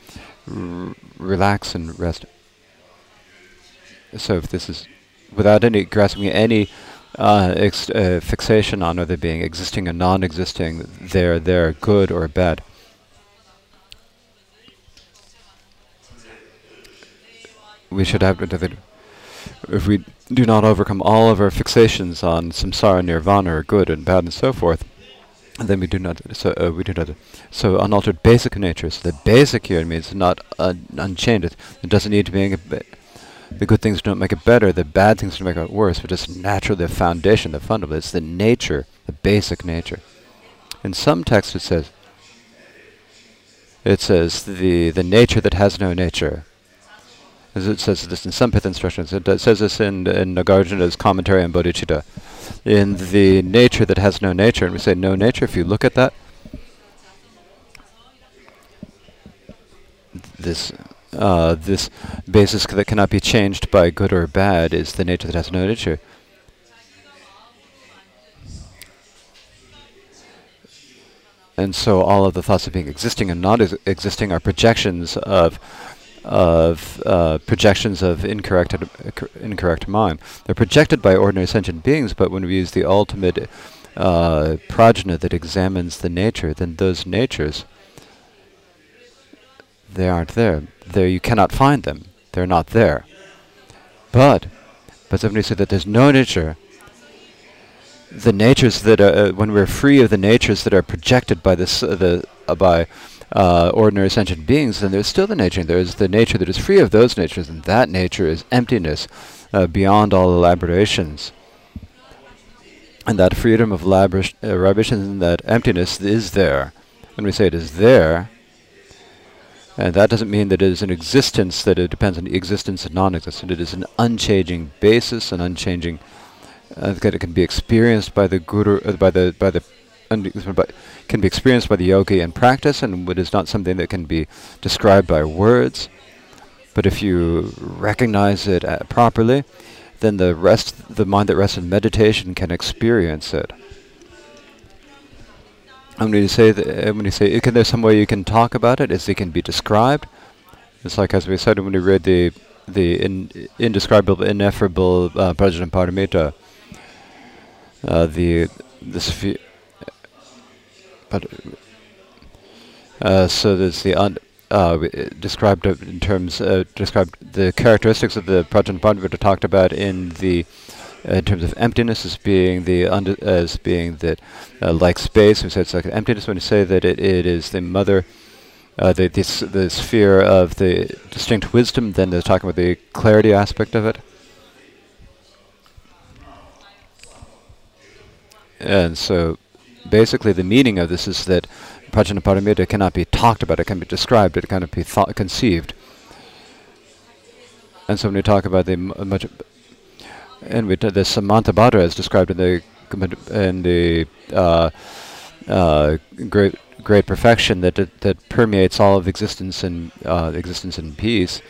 r- relax and rest. So if this is without any grasping any uh, ex- uh, fixation on whether being existing or non-existing, they're they're good or bad. We should have if we do not overcome all of our fixations on samsara, nirvana, or good and bad and so forth, then we do not. So uh, we do not. So unaltered basic nature. So the basic here means not uh, unchained. It, it doesn't need to be. The good things don't make it better, the bad things don't make it worse, but just naturally the foundation, the fundamental. It's the nature, the basic nature. In some texts it says, it says the the nature that has no nature. As it says this in some Pith instructions. It does- says this in in Nagarjuna's commentary on Bodhicitta. In the nature that has no nature, and we say no nature. If you look at that, this uh, this basis that cannot be changed by good or bad is the nature that has no nature. And so all of the thoughts of being existing and not ex- existing are projections of of uh, projections of incorrect incorrect mind. They're projected by ordinary sentient beings, but when we use the ultimate uh, prajna that examines the nature, then those natures they aren't there. There you cannot find them. They're not there. But, but somebody said that there's no nature. The natures that are, uh, when we're free of the natures that are projected by this, uh, the uh, by uh, ordinary sentient beings, then there's still the nature. There is the nature that is free of those natures, and that nature is emptiness, uh, beyond all elaborations. And that freedom of elabora- elaborations and that emptiness is there. When we say it is there, and that doesn't mean that it is an existence that it depends on the existence and non-existence. It is an unchanging basis, an unchanging uh, that it can be experienced by the guru, uh, by the by the can be experienced by the yogi in practice, and it is not something that can be described by words. But if you recognize it uh, properly, then the rest, the mind that rests in meditation, can experience it. And when you say that, uh, when you say, can there's some way you can talk about it? Is it can be described? It's like as we said when we read the the in, indescribable, ineffable uh, Prajna Paramita, uh, the the. But uh, so there's the un, uh, described in terms uh, described the characteristics of the Prajna Paramita talked about in the uh, in terms of emptiness as being the as being that uh, like space. We said it's like emptiness when you say that it, it is the mother, uh, the this the sphere of the distinct wisdom. Then they're talking about the clarity aspect of it. And so, basically, the meaning of this is that Prajnaparamita cannot be talked about; it can be described; it cannot be thought conceived. And so, when we talk about the much, and we the Samantabhadra is described in the in the uh, uh, great great perfection that that, permeates all of existence and uh, existence in peace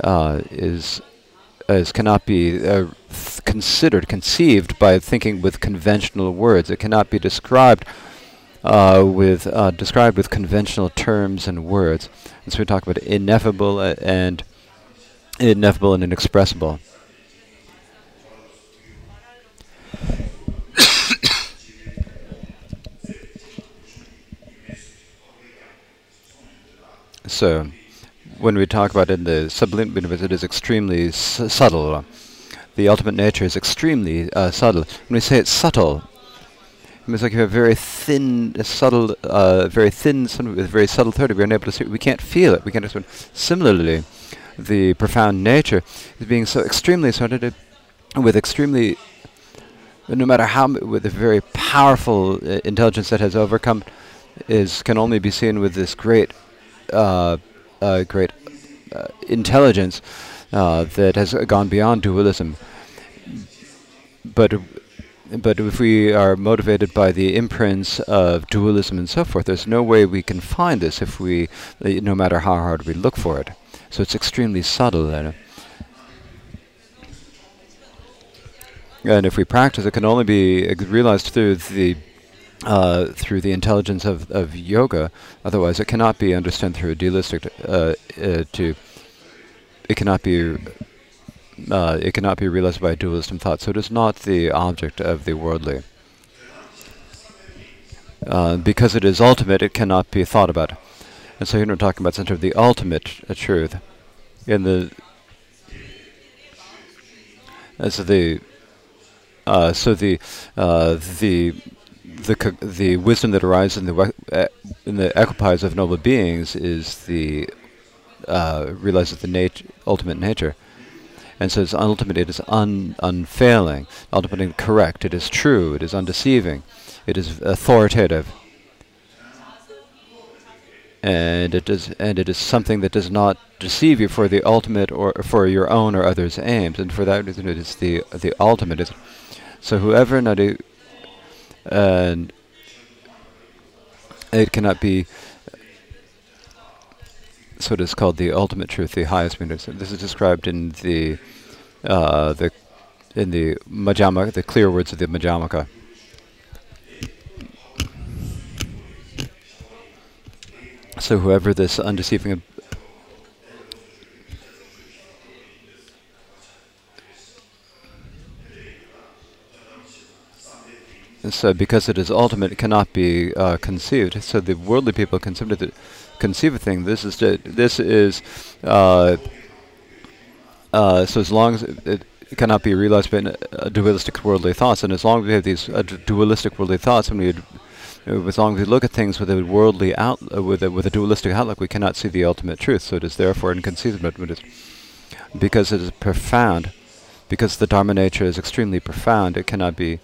uh, is is cannot be uh, considered conceived by thinking with conventional words. It cannot be described uh, with uh, described with conventional terms and words. And so we talk about ineffable uh, and ineffable and inexpressible. So, when we talk about in the sublime universe, it is extremely s- subtle. The ultimate nature is extremely uh, subtle. When we say it's subtle, it means like you have very thin, subtle, uh, very thin, with very subtle third. We're unable to see. It. We can't feel it. We can't. Similarly, the profound nature is being so extremely sorted with extremely, no matter how, with a very powerful uh, intelligence that has overcome, is can only be seen with this great uh, uh, great intelligence, uh, that has gone beyond dualism. But but if we are motivated by the imprints of dualism and so forth, there's no way we can find this if we, no matter how hard we look for it. So it's extremely subtle. And, and if we practice, it can only be realized through the uh, through the intelligence of, of yoga. Otherwise, it cannot be understood through a dualistic. Uh, uh, to it cannot be uh, it cannot be realized by dualism thought. So it is not the object of the worldly. Uh, because it is ultimate, it cannot be thought about. And so here we're talking about center of the ultimate uh, truth. In the as the uh, so the uh, the the the wisdom that arises in the uh, in the equipoise of noble beings is the uh, realizes the nat- ultimate nature. And so it's ultimate, it is un, unfailing, ultimately correct, it is true, it is undeceiving, it is authoritative. And it is and it is something that does not deceive you for the ultimate or for your own or others' aims. And for that reason it is the the ultimate. So whoever nadi and it cannot be so it is called the ultimate truth, the highest meaning. This is described in the uh, the in the Majjhima, the clear words of the Madhyamaka. So whoever this undeceiving so because it is ultimate, it cannot be uh, conceived. So the worldly people conceive it conceive a thing. This is this is uh, uh, so as long as it, cannot be realized by uh, dualistic worldly thoughts, and as long as we have these uh, dualistic worldly thoughts, and we as long as we look at things with a worldly out uh, with a, with a dualistic outlook, we cannot see the ultimate truth. So it is therefore inconceivable, because it is profound, because the Dharma nature is extremely profound. It cannot be.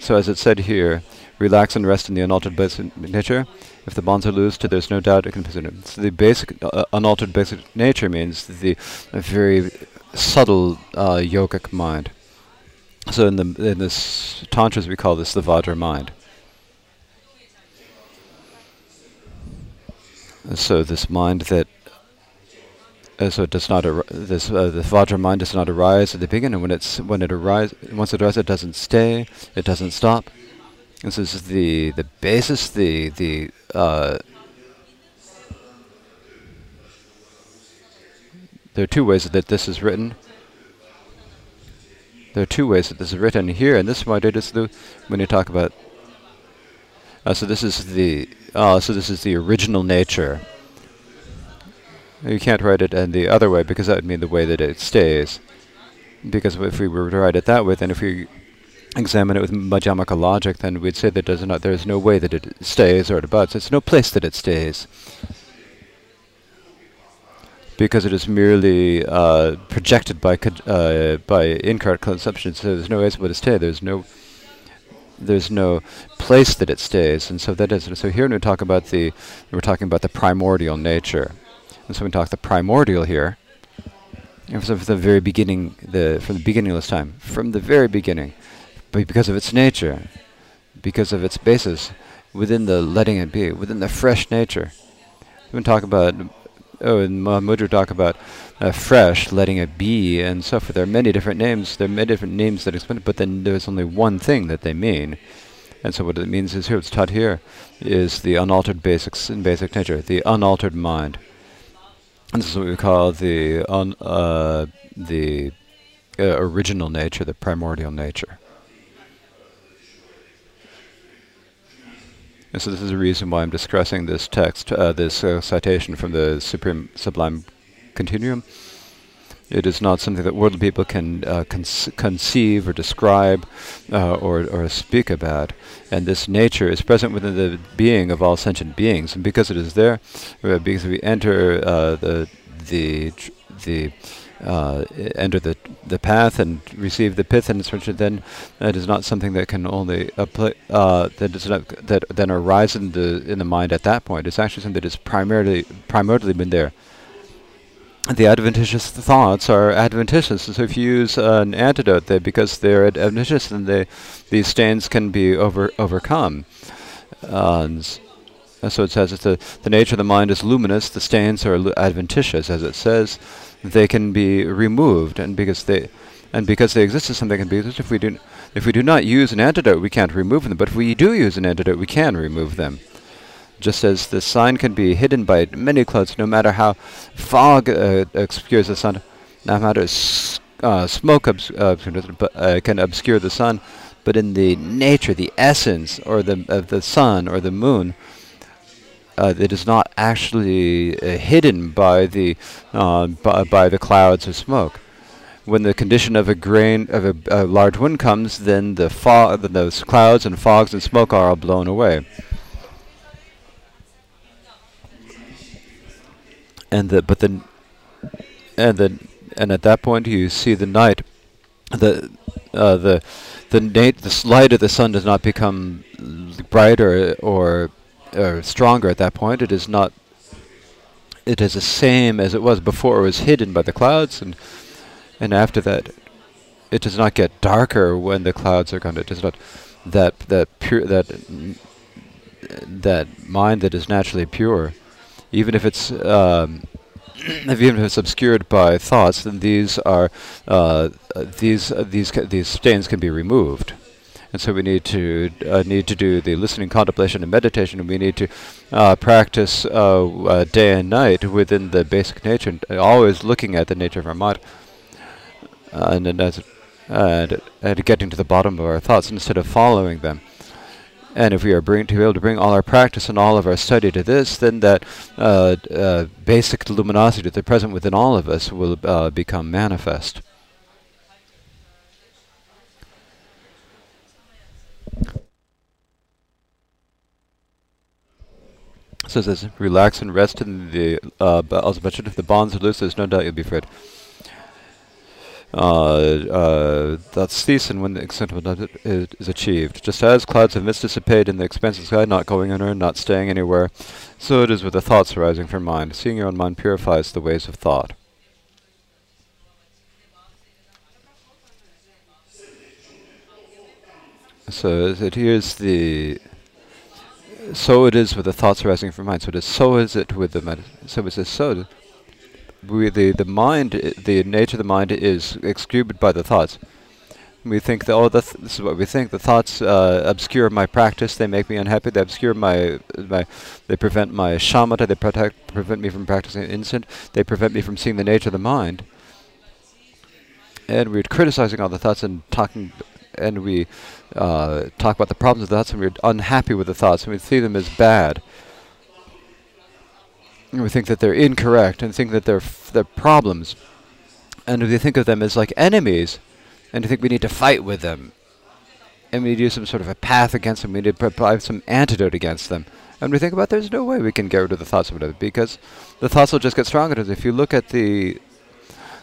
So as it said here, relax and rest in the unaltered basic nature. If the bonds are loose, there's no doubt it can be So the basic, uh, unaltered basic nature means the very subtle uh, yogic mind. So in the in this tantras we call this the Vajra mind. So this mind that uh, so it does not this uh, the Vajra mind does not arise at the beginning. And when it's when it arises, once it arises, it doesn't stay. It doesn't stop. This is the the basis, the the uh, there are two ways that this is written. There are two ways that this is written here, and this is what it is the when you talk about. Uh, so this is the uh, so this is the original nature. You can't write it in the other way because that would mean the way that it stays. Because if we were to write it that way, then if we examine it with Madhyamaka logic, then we'd say that there's, not, there's no way that it stays or it abuts. It's no place that it stays. Because it is merely uh, projected by uh, by incorrect conception, so there's no way for it to stay. There's no there's no place that it stays, and so that is. So here we talk about the we're talking about the primordial nature, and so we talk the primordial here. And from the very beginning, the from the beginning of this time, from the very beginning, because of its nature, because of its basis, within the letting it be, within the fresh nature. We talk about, oh, and Mudra talk about uh, fresh, letting it be, and so forth. There are many different names. There are many different names that explain it, but then there's only one thing that they mean. And so what it means is here, it's taught here, is the unaltered basics in basic nature, the unaltered mind. And this is what we call the un, uh, the uh, original nature, the primordial nature. And so this is the reason why I'm discussing this text, uh, this uh, citation from the Supreme Sublime Continuum. It is not something that worldly people can uh, conceive or describe uh, or, or speak about. And this nature is present within the being of all sentient beings. And because it is there, uh, because we enter uh, the, the, the uh, enter the the path and receive the pith and instruction, then that is not something that can only apply, uh, that does not that then arise in the in the mind at that point. It's actually something that is primarily primarily been there. the adventitious thoughts are adventitious. So if you use uh, an antidote, they, because they're adventitious, then they, these stains can be over overcome. So it says that the, the nature of the mind is luminous, the stains are adventitious, as it says. They can be removed, and because they and because they exist as something can be used, if we do if we do not use an antidote, we can't remove them. But if we do use an antidote, we can remove them. Just as the sun can be hidden by many clouds, no matter how fog uh, obscures the sun, no matter uh, smoke obs- uh, uh, can obscure the sun, but in the nature, the essence, or the of the sun or the moon, uh, it is not actually uh, hidden by the by, by the clouds of smoke when the condition of a grain of a, a large wind comes, then the fog, the clouds and fogs and smoke are all blown away. and the but then and then and at that point you see the night the uh, the the the light of the sun does not become brighter or or stronger at that point. It is not it is the same as it was before. It was hidden by the clouds and and after that it does not get darker when the clouds are gone. It does not that that pure that that mind that is naturally pure even if it's um, even if it's obscured by thoughts, then these are uh, these uh, these these stains can be removed. And so we need to uh, need to do the listening, contemplation, and meditation. And we need to uh, practice uh, uh, day and night within the basic nature, and always looking at the nature of our mind, and and, as, and and getting to the bottom of our thoughts instead of following them. And if we are bring, to be able to bring all our practice and all of our study to this, then that uh, uh, basic luminosity that's present within all of us will uh, become manifest. So it says, relax and rest in the, uh, also mentioned, if the bonds are loose, there's no doubt you'll be freed uh, uh, that's Thiessen when the extent of it is, achieved. Just as clouds of mist dissipate in the expansive sky, not going anywhere, not staying anywhere, so it is with the thoughts arising from mind. Seeing your own mind purifies the ways of thought. So it the so it is with the thoughts arising from mind. So it is so is it with the med- so it is so we, the, the mind, the nature of the mind is excluded by the thoughts. We think that, oh, th this is what we think. The thoughts uh, obscure my practice. They make me unhappy. They obscure my, my they prevent my shamatha. They protect, prevent me from practicing instant. They prevent me from seeing the nature of the mind. And we're criticizing all the thoughts and talking, and we uh, talk about the problems of the thoughts, and we're unhappy with the thoughts, and we see them as bad And we think that they're incorrect and think that they're they're problems, and we think of them as like enemies, and we think we need to fight with them, and we need to do some sort of a path against them. We need to provide some antidote against them, and we think about there's no way we can get rid of the thoughts of it because the thoughts will just get stronger. If you look at the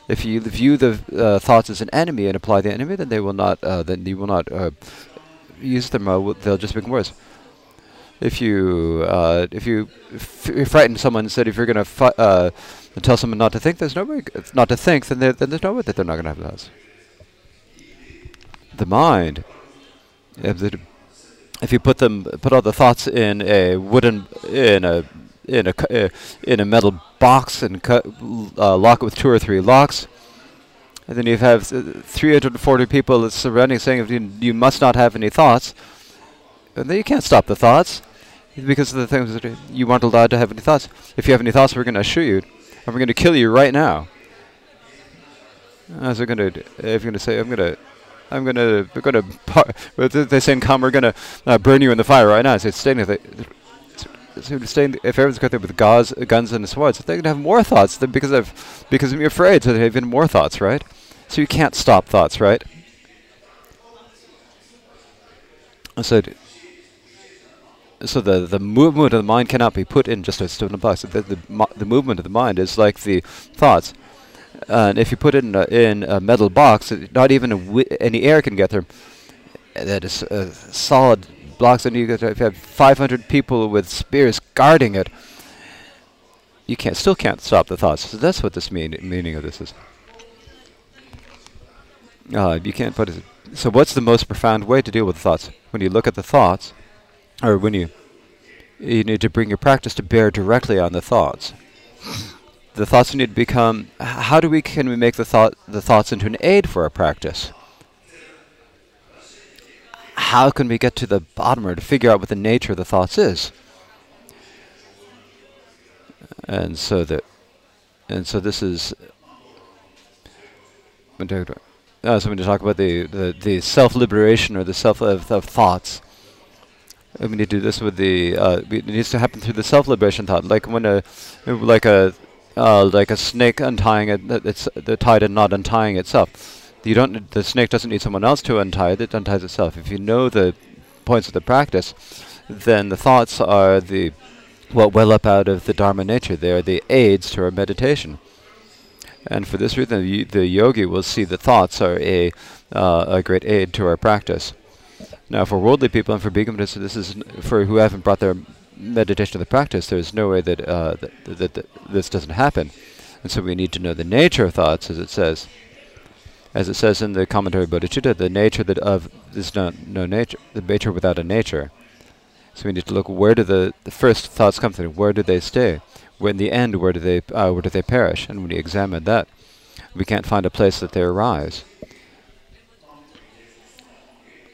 if you view the uh, thoughts as an enemy and apply the enemy, then they will not. Uh, then you will not uh, use them. They'll just become worse if you uh, if you frighten someone and said if you're going to uh, tell someone not to think, there's no way not to think, then, then there's no way that they're not going to have thoughts. The mind, if, if you put them put all the thoughts in a wooden in a in a uh, in a metal box and uh, lock it with two or three locks. And then you have 340 people surrounding saying you, you must not have any thoughts and then you can't stop the thoughts because of the things that you aren't allowed to have any thoughts. If you have any thoughts, we're going to shoot you, and we're going to kill you right now. As we're going to, if you're going to say, I'm going to, I'm going to, we're going to, they say in come, we're going to uh, burn you in the fire right now. It's staying there. So staying, if everyone's got there with gauze, guns and swords, they're going to have more thoughts than because of because you're afraid, so they have even more thoughts, right? So you can't stop thoughts, right? So so the the movement of the mind cannot be put in just a stone box. The the, the movement of the mind is like the thoughts, and if you put it in a, in a metal box, not even any air can get there. That is a solid blocks, and you, have 500 people with spears guarding it. you can't still can't stop the thoughts. So that's what this mean meaning of this is. Uh, you can't put it. So what's the most profound way to deal with the thoughts? When you look at the thoughts, or when you you need to bring your practice to bear directly on the thoughts. The thoughts need to become. How do we can we make the thought the thoughts into an aid for our practice? How can we get to the bottom or to figure out what the nature of the thoughts is? And so that, and so this is. Uh, so when you talk about the, the, the self liberation or the self of, of thoughts, we need to do this with the. Uh, it needs to happen through the self liberation thought, like when a, like a, uh, like a snake untying it. It's the tied and not untying itself. You don't. The snake doesn't need someone else to untie it. It unties itself. If you know the points of the practice, then the thoughts are the what well up out of the Dharma nature. They are the aids to our meditation. And for this reason, the, the yogi will see the thoughts are a, uh, a great aid to our practice. Now, for worldly people and for bhikkhunis, this is for who haven't brought their meditation to the practice. There's no way that, uh, that, that, that this doesn't happen, and so we need to know the nature of thoughts, as it says, as it says in the commentary Bodhicitta, the nature that of is no no nature, the nature without a nature. So we need to look where do the, the first thoughts come from? Where do they stay? Where in the end, where do they uh, where do they perish? And when we examine that, we can't find a place that they arise.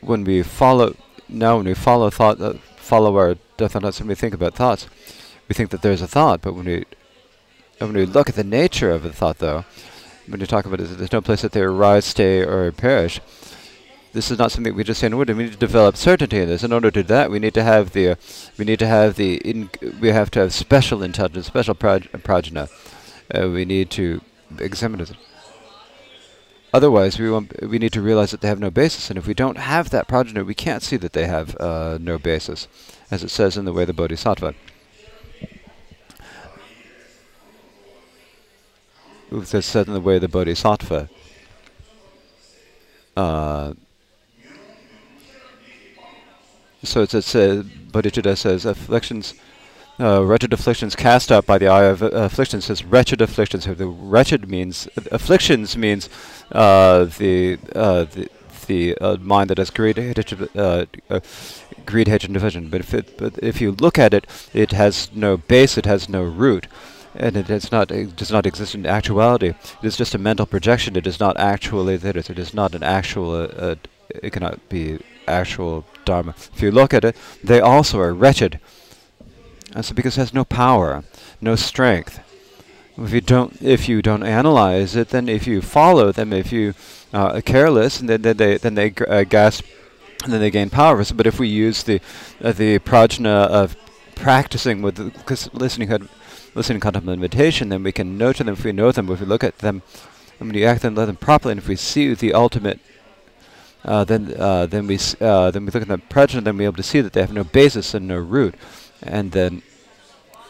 When we follow now, when we follow thought, uh, follow our death thoughts, when we think about thoughts, we think that there's a thought. But when we when we look at the nature of the thought, though, when you talk about it, there's no place that they arise, stay, or perish this is not something we just say in word. We need to develop certainty in this. In order to do that, we need to have the, uh, we need to have the, in, we have to have special intelligence, special praj- prajna. Uh, we need to examine it. Otherwise, we. We need to realize that they have no basis, and if we don't have that prajna, we can't see that they have uh, no basis, as it says in the way of the Bodhisattva. It said in the way the Bodhisattva. Uh, so it says, uh, Bodhicitta says, afflictions, uh, wretched afflictions cast out by the eye of uh, afflictions. Says wretched afflictions. So the wretched means afflictions means uh, the uh, the the uh, mind that has greed, hatred, uh, greed, hatred, and division. But if it, but if you look at it, it has no base. It has no root. And it is not it does not exist in actuality. It is just a mental projection. It is not actually that. It is not an actual. Uh, it cannot be actual dharma. If you look at it, they also are wretched. And so because it has no power, no strength. If you don't, if you don't analyze it, then if you follow them, if you uh, are careless, then, then they then they uh, gasp, and then they gain power. But if we use the uh, the prajna of practicing with the, listening, listening, to contemplative meditation, then we can to them. If we know them, if we look at them, and we act and let them properly, and if we see the ultimate uh, then uh, then we uh, then we look at the prajna, then we're able to see that they have no basis and no root, and then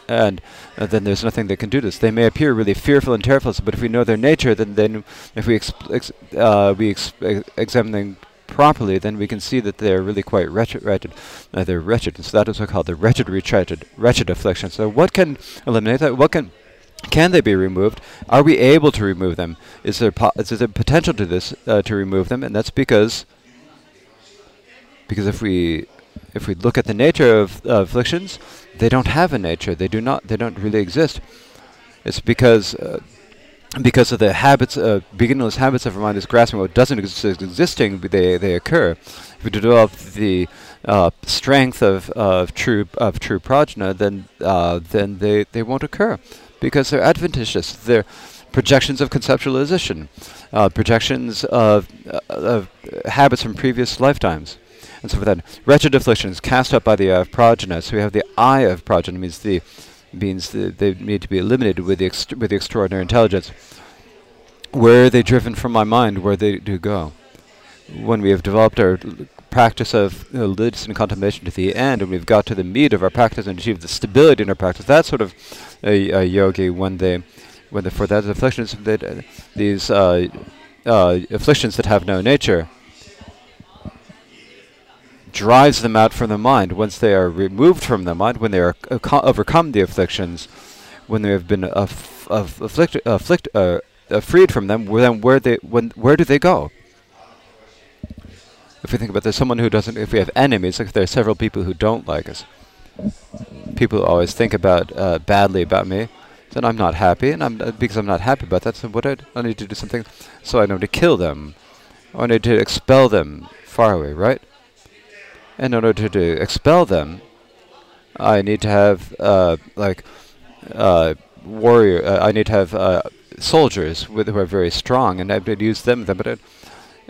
and uh, then there's nothing that can do this. They may appear really fearful and terrible, but if we know their nature, then then if we ex- uh, we ex- examine them properly, then we can see that they are really quite wretched. wretched. Uh, they're wretched, and so that is what called the wretched, wretched, wretched affliction. So what can eliminate that? What can can they be removed? Are we able to remove them? Is there is there potential to this uh, to remove them? And that's because because if we if we look at the nature of uh, afflictions, they don't have a nature. They do not. They don't really exist. It's because uh, because of the habits, uh, beginnerless habits of our mind is grasping what doesn't exist existing. They they occur. If we develop the uh, strength of, of true of true prajna, then uh, then they, they won't occur because they're adventitious. They're projections of conceptualization, uh, projections of, uh, of habits from previous lifetimes. And so for that, wretched afflictions cast up by the eye of prajna. So we have the eye of prajna means the means that they need to be eliminated with the with the extraordinary intelligence. Where are they driven from my mind? Where they do go? When we have developed our practice of you know, listening contemplation to the end, and we've got to the meat of our practice and achieved the stability in our practice, that's sort of a, a yogi when they, when for that afflictions, that, uh, these uh, uh, afflictions that have no nature, drives them out from the mind. Once they are removed from the mind, when they are overcome the afflictions, when they have been aff- aff- afflicted, afflict, uh, freed from them, then where they when where do they go? If we think about this, someone who doesn't, if we have enemies, like there are several people who don't like us, people who always think about uh, badly about me, then I'm not happy, and I'm because I'm not happy about that. So what I, I need to do something, so I know to kill them, or I need to expel them far away, right? In order to expel them, I need to have uh, like uh, warrior. Uh, I need to have uh, soldiers with, who are very strong, and I would use them, them but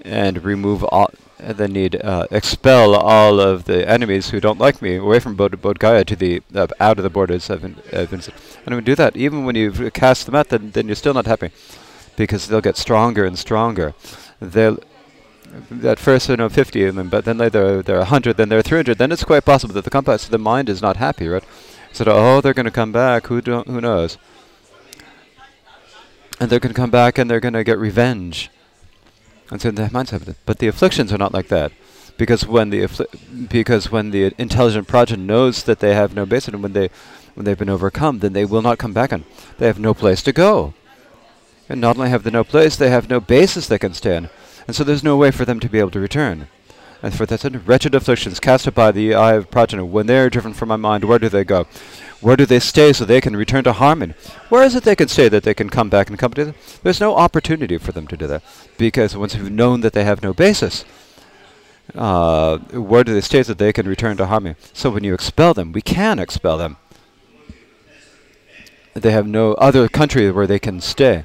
and remove all. And then need uh, expel all of the enemies who don't like me away from Bodh to the uh, out of the borders of, in, of And when you do that, even when you've cast them out, then then you're still not happy, because they'll get stronger and stronger. They'll at first you know 50 of them, but then they're they're 100, then they're 300. Then it's quite possible that the compass, the mind is not happy, right? So oh, they're going to come back. Who don't who knows? And they're going to come back and they're going to get revenge. And so the mindset, but the afflictions are not like that, because when the because when the intelligent prajna knows that they have no basis, and when they when they've been overcome, then they will not come back, and they have no place to go. And not only have they no place, they have no basis they can stand and so there's no way for them to be able to return. And for that said, wretched afflictions cast up by the eye of prajna, when they are driven from my mind, where do they go? Where do they stay so they can return to harmony? Where is it they can stay that they can come back and come to them? There's no opportunity for them to do that, because once you've known that they have no basis, uh, where do they stay so they can return to harmony? So when you expel them, we can expel them. They have no other country where they can stay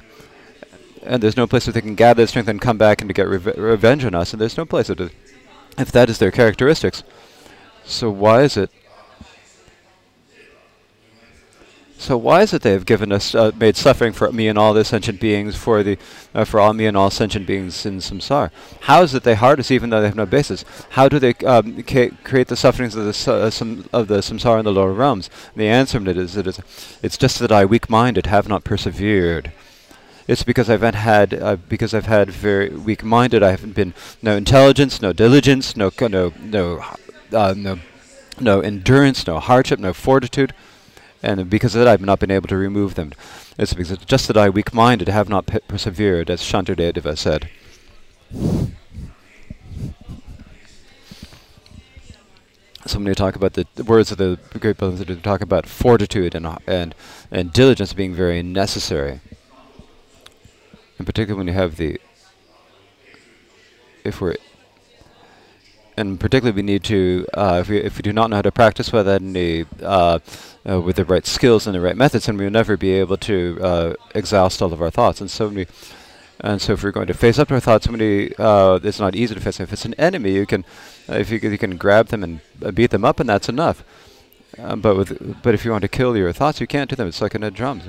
and there's no place where they can gather strength and come back and to get reve revenge on us, and there's no place if that is their characteristics. So why is it? So why is it they have given us, uh, made suffering for me and all the sentient beings, for the, uh, for all me and all sentient beings in samsara? How is it they hurt us even though they have no basis? How do they um, create the sufferings of the uh, of the samsara in the lower realms? And the answer to it is, it is, it's just that I, weak-minded, have not persevered. It's because I've had uh, because I've had very weak-minded. I haven't been no intelligence, no diligence, no no no uh, no no endurance, no hardship, no fortitude, and because of that, I've not been able to remove them. It's because it's just that I, weak-minded, have not persevered, as Shantideva said. so talk about the, the words of the great brothers, they talk about fortitude and and and diligence being very necessary in particular when you have the if we're and particularly we need to uh, if we if we do not know how to practice with any uh, uh, with the right skills and the right methods, then we will never be able to uh, exhaust all of our thoughts. And so we and so if we're going to face up to our thoughts, somebody uh, it's not easy to face. If it's an enemy, you can uh, if you, you can grab them and beat them up, and that's enough. but with but if you want to kill your thoughts, you can't do them. It's like in a drum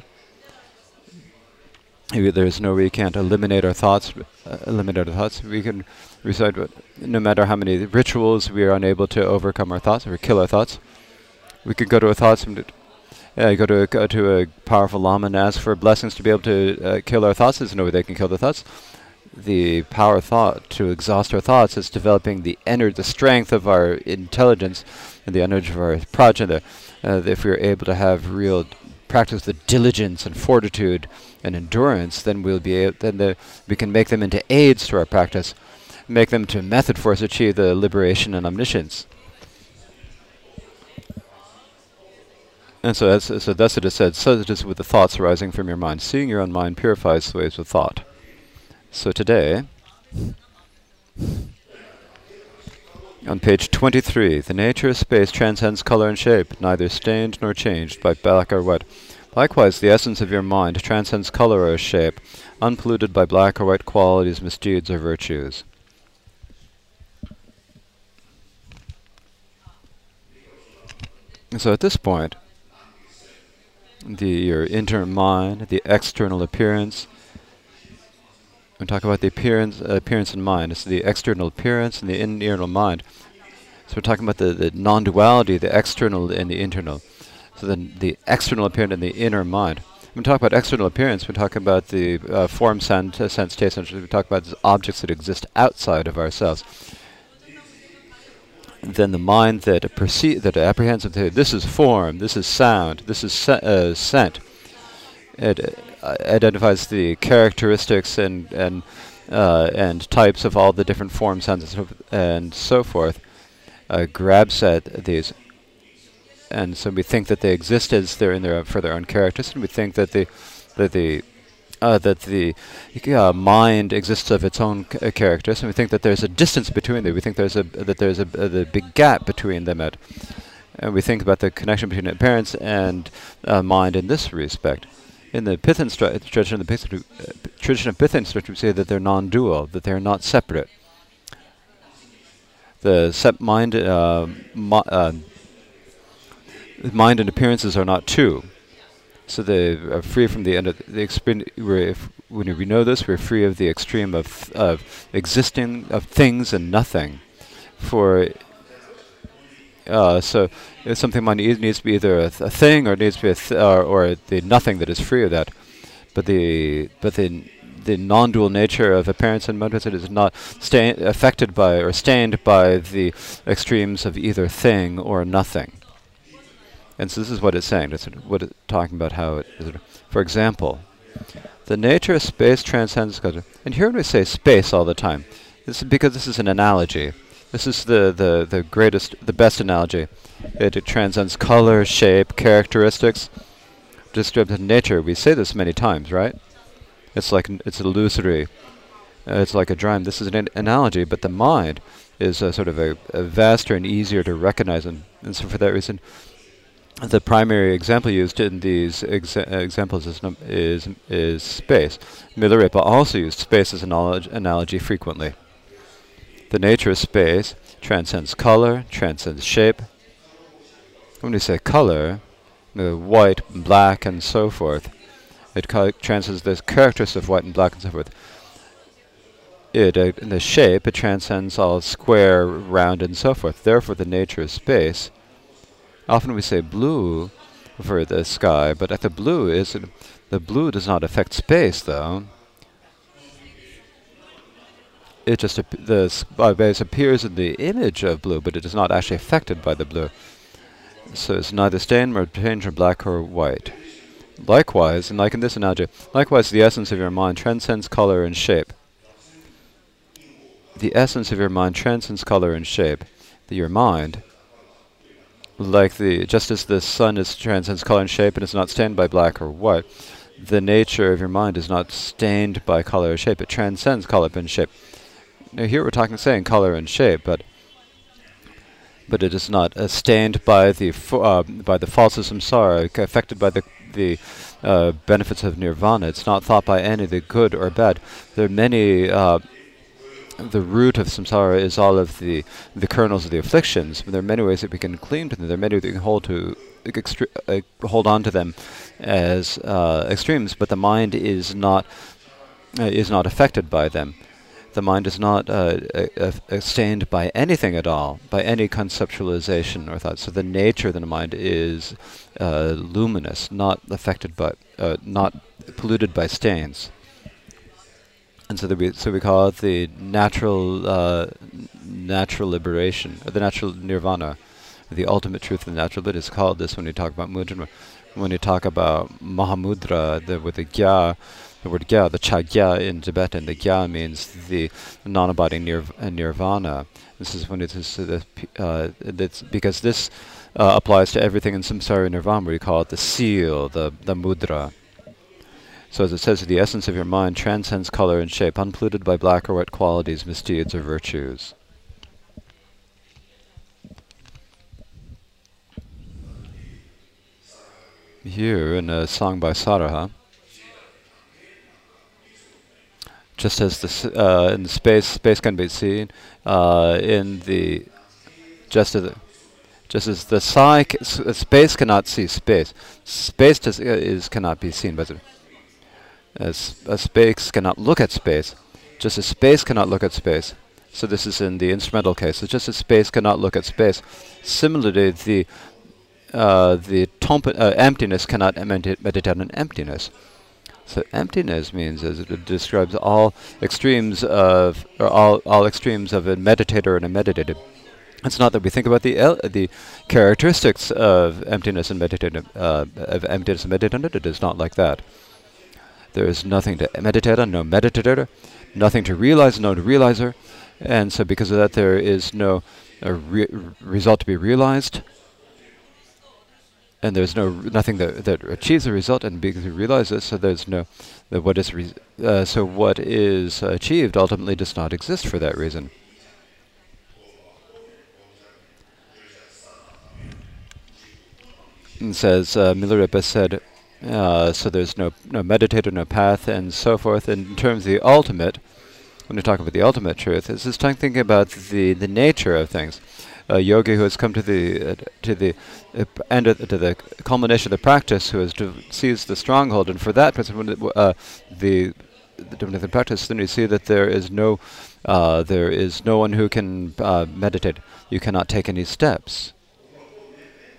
there's no way we can't eliminate our thoughts. Uh, eliminate our thoughts. We can recite no matter how many rituals we are unable to overcome our thoughts or kill our thoughts. We can go to our thoughts and uh, go to a, go to a powerful lama and ask for blessings to be able to uh, kill our thoughts. There's no way they can kill the thoughts. The power of thought to exhaust our thoughts is developing the energy, the strength of our intelligence, and the energy of our prajna. Uh, if we are able to have real practice the diligence and fortitude and endurance, then we'll be then the, we can make them into aids to our practice, make them to method for us to achieve the liberation and omniscience. And so, as, so thus it is said, so it is with the thoughts arising from your mind. Seeing your own mind purifies the ways of thought. So today, on page 23, the nature of space transcends color and shape, neither stained nor changed by black or white. Likewise, the essence of your mind transcends color or shape, unpolluted by black or white qualities, misdeeds, or virtues. so at this point, the your internal mind, the external appearance, we talk about the appearance, uh, appearance and mind. It's the external appearance and the internal mind. So we're talking about the, the non-duality, the external and the internal. So then the external appearance and the inner mind. When we talk about external appearance, we talk about the uh, form, sense, uh, sense, taste, and we talk about the objects that exist outside of ourselves. then the mind that perceive, that apprehends, this is form, this is sound, this is se uh, scent, it uh, identifies the characteristics and and uh, and types of all the different forms and so, and so forth. Uh, grabs at these, and so we think that they exist as they're in their for their own characters, and we think that the that the uh, that the uh, mind exists of its own c- uh, characters, and we think that there's a distance between them. We think there's a that there's a, a the big gap between them. At, and we think about the connection between appearance and uh, mind in this respect. In the Pithan tradition, the Pithan, uh, tradition of Pithan tradition, we say that they're non-dual, that they're not separate. The sep mind, uh, mind and appearances are not two. So they are free from the end of the experience. When we know this, we're free of the extreme of of existing of things and nothing. For uh, so if something needs to be either a, th- a thing or needs to be a th- or, or the nothing that is free of that. But the but the the non-dual nature of appearance and motivation is not sta- affected by or stained by the extremes of either thing or nothing. And so this is what it's saying. It's what it's talking about how it. For example, the nature of space transcends. And here when we say space all the time, this is because this is an analogy. This is the, the, the greatest, the best analogy. It, it transcends color, shape, characteristics, descriptive nature. We say this many times, right? It's like it's illusory. Uh, it's like a dream. This is an, an analogy, but the mind is a sort of a, a vaster and easier to recognize, and, and so for that reason, the primary example used in these exa examples is, is, is space. Milarepa also used space as an analogy frequently. The nature of space transcends color, transcends shape. When we say color, the white, black, and so forth, it transcends the characteristics of white and black and so forth. It, uh, in the shape, it transcends all square, round, and so forth. Therefore, the nature of space Often we say blue for the sky, but the blue is the blue does not affect space, though. It just the base uh, appears in the image of blue, but it is not actually affected by the blue. So it's neither stained nor changed or black or white. Likewise, and like in this analogy, likewise the essence of your mind transcends color and shape. The essence of your mind transcends color and shape. The, your mind like the just as the sun is transcends color and shape and is not stained by black or white, the nature of your mind is not stained by color or shape. It transcends color and shape. Now here we're talking saying color and shape, but but it is not uh, stained by the uh, by the false samsara, affected by the the uh, benefits of nirvana. It's not thought by any the good or bad. There are many uh, the root of samsara is all of the the kernels of the afflictions. There are many ways that we can cling to them. There are many that we can hold to uh, hold on to them as uh, extremes. But the mind is not uh, is not affected by them. The mind is not uh, stained by anything at all, by any conceptualization or thought. So the nature of the mind is uh, luminous, not affected by, uh, not polluted by stains and so we so we call it the natural uh, natural liberation, or the natural nirvana, the ultimate truth of the natural Buddha is called this when you talk about mudra. When you talk about mahamudra, the, with the gya, the word gya, the chagya in Tibetan, the gya means the non-abiding nir- uh, nirvana. This is when it is uh, uh, because this uh, applies to everything in samsara nirvana. We call it the seal, the the mudra. So as it says, the essence of your mind transcends color and shape, unpolluted by black or white qualities, misdeeds, or virtues. Here in a song by Saraha, just as the uh, in space space can be seen uh, in the just as the, just as the psi space cannot see space, space does, uh, is cannot be seen by the as a space cannot look at space, just as space cannot look at space. So this is in the instrumental case. So just as space cannot look at space, similarly the uh, the uh, emptiness cannot meditate on emptiness. So emptiness means as it describes all extremes of or all all extremes of a meditator and a meditative. It's not that we think about the the characteristics of emptiness and meditative uh, of emptiness and meditative. It is not like that. There is nothing to meditate on, no meditator, nothing to realize, no realizer, and so because of that, there is no re- result to be realized, and there's no nothing that that achieves the result, and because we realize this, so there's no that what is uh, so what is achieved ultimately does not exist for that reason. And says uh, Milarepa said, uh, so there's no no meditator, no path, and so forth. And in terms of the ultimate, when we talk about the ultimate truth, this is thinking about the the nature of things. A yogi who has come to the uh, to the uh, end of, to the culmination of the practice, who has seized the stronghold, and for that person, uh, the the practice, then you see that there is no uh, there is no one who can uh, meditate. You cannot take any steps.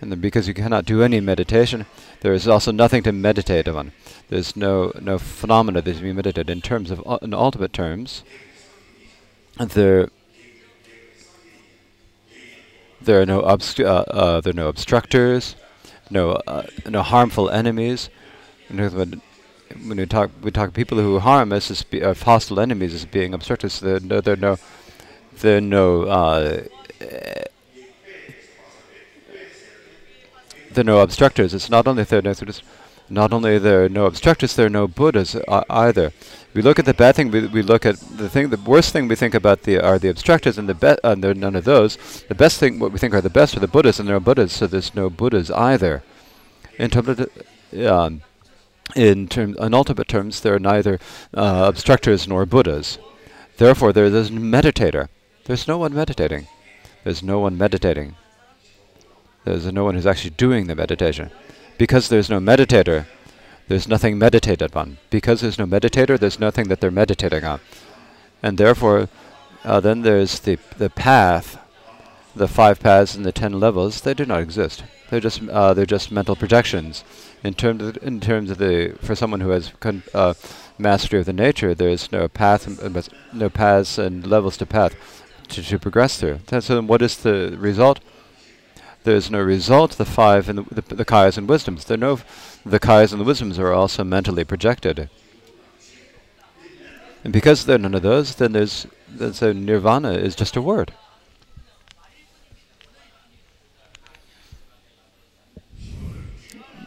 And then because you cannot do any meditation, there is also nothing to meditate on. There's no no phenomena that is being meditated in terms of in ultimate terms. There there are no obst- uh, uh, there are no obstructors, no uh, no harmful enemies. When we talk we talk people who harm us as be, uh, hostile enemies as being obstructors. There no there are no there are no there are no obstructors. It's not only there, no, not only there are no obstructors, there are no Buddhas either. We look at the bad thing. We, we look at the thing. The worst thing we think about the are the obstructors, and the uh, there are none of those. The best thing, what we think are the best, are the Buddhas, and there are Buddhas. So there's no Buddhas either. In terms um, in in ultimate terms, there are neither uh, obstructors nor Buddhas. Therefore, there is a meditator. There's no one meditating. There's no one meditating. There's no one who's actually doing the meditation. Because there's no meditator, there's nothing meditated on. Because there's no meditator, there's nothing that they're meditating on. And therefore, uh, then there's the, the path, the five paths and the ten levels, they do not exist. They're just, uh, they're just mental projections. In terms of, in terms of the, for someone who has uh, mastery of the nature, there is no path, no paths and levels to path to, to progress through. So then what is the result? There's no result. The five and the, the, the kayas and wisdoms. There no the kayas and the wisdoms are also mentally projected. And because there are none of those, then there's then so nirvana is just a word.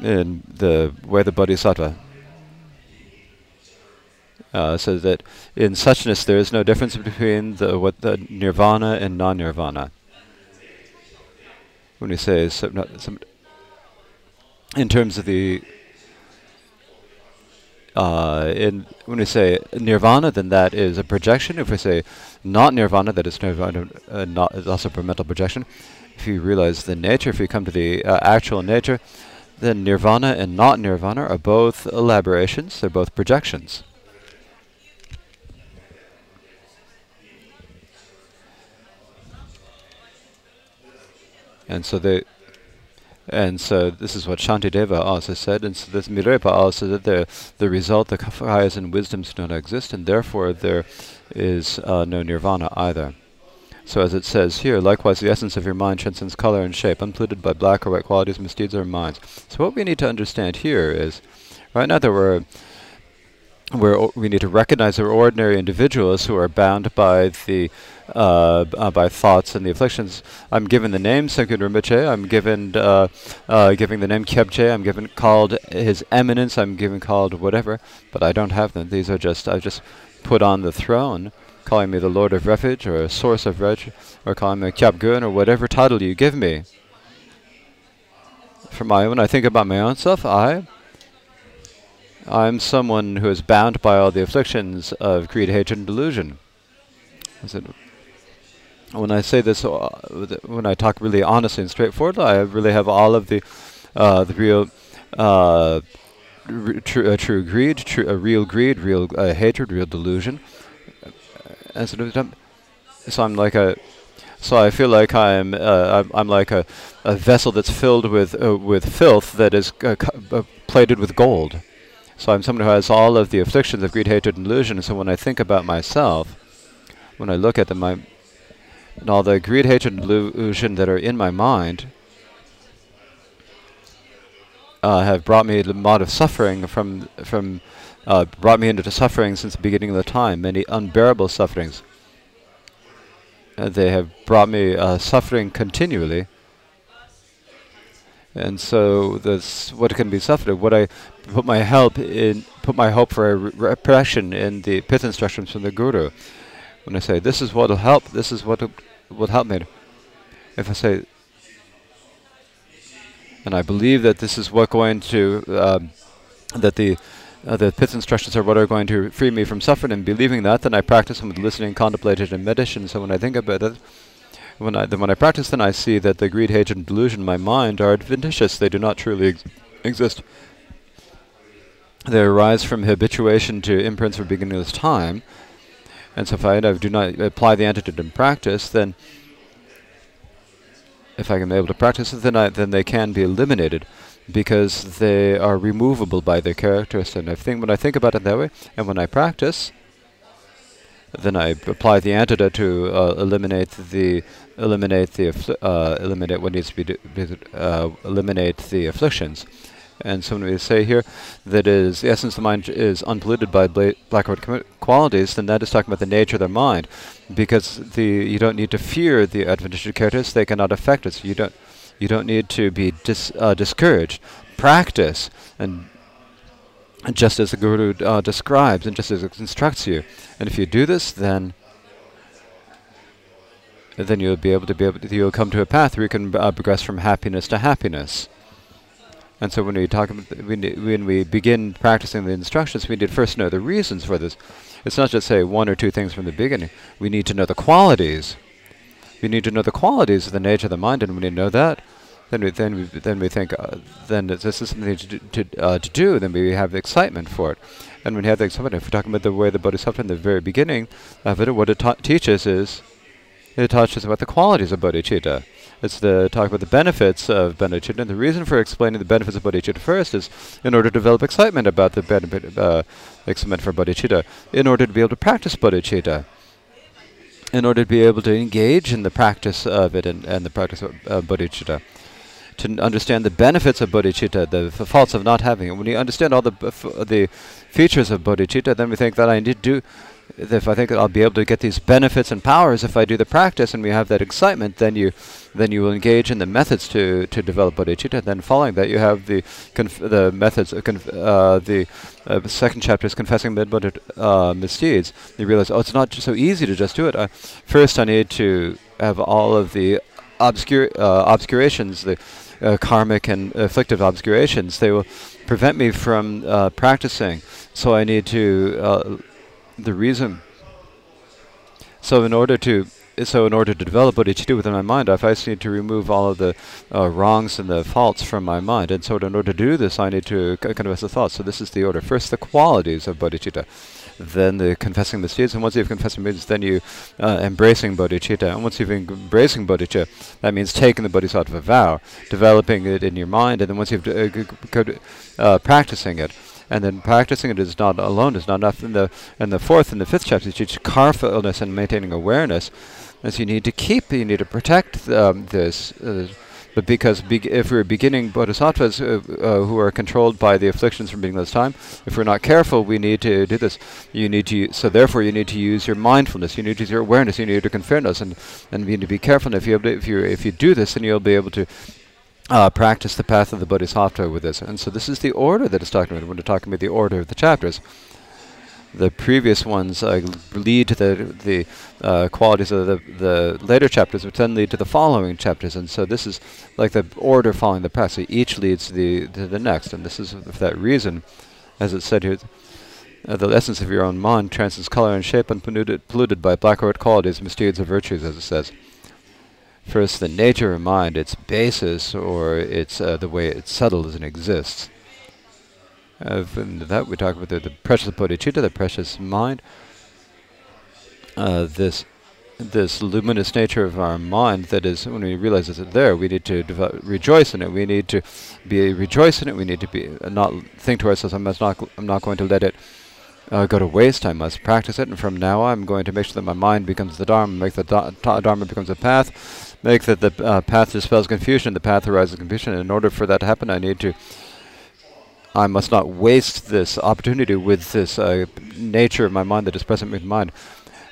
In the where the bodhisattva uh, says that in suchness there is no difference between the what the nirvana and non-nirvana when we say some, some in terms of the uh, in when we say nirvana, then that is a projection. If we say not nirvana, that is nirvana, uh, not is also a mental projection. If you realize the nature, if you come to the uh, actual nature, then nirvana and not nirvana are both elaborations. They're both projections. And so they, and so this is what Shantideva also said, and so this Milarepa also said that the the result, the kayas and wisdoms do not exist, and therefore there is uh, no nirvana either. So as it says here, likewise the essence of your mind transcends color and shape, unpolluted by black or white qualities, misdeeds, or minds. So what we need to understand here is, right now that we're where we need to recognize that we're ordinary individuals who are bound by the uh, uh, by thoughts and the afflictions. I'm given the name Senkun Rinpoche. I'm given uh, uh, giving the name Kyabje. I'm given called His Eminence. I'm given called whatever, but I don't have them. These are just I've just put on the throne, calling me the Lord of Refuge or Source of Refuge, or calling me Kyabgun or whatever title you give me. For my when I think about my own self, I I'm someone who is bound by all the afflictions of greed, hatred, and delusion. When I say this, uh, when I talk really honestly and straightforwardly, I really have all of the, uh, the real, uh, tr- uh, true greed, true, uh, real greed, real uh, hatred, real delusion. And so, I'm like a, so I feel like I'm, I'm, I'm, like a, a vessel that's filled with with filth that is plated with gold. So I'm someone who has all of the afflictions of greed, hatred, and delusion. So when I think about myself, when I look at them, my, and all the greed, hatred, and delusion that are in my mind, uh, have brought me a lot of suffering from from uh, brought me into suffering since the beginning of the time, many unbearable sufferings. Uh, they have brought me uh, suffering continually. And so this what can be suffered. What I put my help in, put my hope for a re- repression in the pith instructions from the Guru. When I say this is what will help, this is what will help me. If I say, and I believe that this is what going to um, that the uh, the pith instructions are what are going to free me from suffering, and believing that, then I practice them with listening, contemplation, and meditation. So when I think about it, when I then when I practice, then I see that the greed, hatred, and delusion in my mind are adventitious. They do not truly ex- exist. They arise from habituation to imprints from beginning of this time. And so if I do not apply the antidote in practice, then if I be able to practice it, then I, then they can be eliminated because they are removable by their characteristics. And I think when I think about it that way, and when I practice, then I apply the antidote to uh, eliminate the eliminate the uh, eliminate what needs to be, uh, eliminate the afflictions. And so when we say here that is the essence of the mind is unpolluted by bla- black qualities, then that is talking about the nature of the mind, because the you don't need to fear the adventitious characters; they cannot affect us. You don't you don't need to be dis- uh, discouraged. Practice and just as the Guru uh, describes and just as it instructs you. And if you do this, then then you'll be able to be able to, you'll come to a path where you can uh, progress from happiness to happiness. And so when we talk when, when we begin practicing the instructions, we need to first know the reasons for this. It's not just say one or two things from the beginning. We need to know the qualities. We need to know the qualities of the nature of the mind, and when we know that, then we then we then we think uh, then this is something to do, to, uh, to do. Then we have the excitement for it, and when we have the excitement, if we're talking about the way the bodhisattva in the very beginning of it, what it teaches is it teaches about the qualities of bodhicitta. It's the talk about the benefits of bodhicitta. And the reason for explaining the benefits of bodhicitta first is in order to develop excitement about the benefit, uh, excitement for bodhicitta, in order to be able to practice bodhicitta, in order to be able to engage in the practice of it and, and the practice of uh, bodhicitta. To understand the benefits of bodhicitta, the, the faults of not having it. When you understand all the the features of bodhicitta, then we think that I need to do if I think I'll be able to get these benefits and powers if I do the practice and we have that excitement, then you then you will engage in the methods to, to develop bodhicitta. Then following that, you have the the methods. Conf- uh, the uh, second chapter is confessing mid uh, misdeeds. You realize, oh, it's not so easy to just do it. first, I need to have all of the obscure uh, obscurations, the uh, karmic and afflictive obscurations. They will prevent me from uh, practicing. So I need to the reason. So in order to so in order to develop bodhicitta within my mind, I first need to remove all of the uh, wrongs and the faults from my mind. And so in order to do this, I need to confess the thoughts. So this is the order. First, the qualities of bodhicitta. Then the confessing the deeds. And once you've confessed the deeds, then you uh, embracing bodhicitta. And once you've embracing bodhicitta, that means taking the bodhisattva vow, developing it in your mind. And then once you've uh, uh, practicing it, and then practicing it is not alone is not enough. In the in the fourth and the fifth chapters, teach carefulness and maintaining awareness, as you need to keep, you need to protect um, this. Uh, but because be- if we're beginning bodhisattvas uh, uh, who are controlled by the afflictions from being this time, if we're not careful, we need to do this. You need to, so therefore, you need to use your mindfulness. You need to use your awareness. You need to confirm conference, and and you need to be careful. And if you if you if you do this, then you'll be able to uh, practice the path of the Bodhisattva with this. And so this is the order that it's talking about when we're talking about the order of the chapters. The previous ones uh, lead to the the uh, qualities of the the later chapters, which then lead to the following chapters. And so this is like the order following the path. So each leads the to the next. And this is for that reason, as it said here, uh, the essence of your own mind transcends color and shape, unpolluted polluted by black or white qualities, misdeeds, or virtues, as it says. First, the nature of mind, its basis, or its uh, the way it settles and exists. Uh, that we talk about the, the precious bodhicitta, the precious mind. Uh, this this luminous nature of our mind that is when we realize it's there we need to rejoice in it we need to be rejoice in it we need to be uh, not think to ourselves I'm not I'm not going to let it uh, go to waste. I must practice it, and from now on, I'm going to make sure that my mind becomes the Dharma, make the Dharma becomes a path, make that the uh, path dispels confusion, the path arises confusion. In order for that to happen, I need to I must not waste this opportunity with this uh, nature of my mind that is present with mind,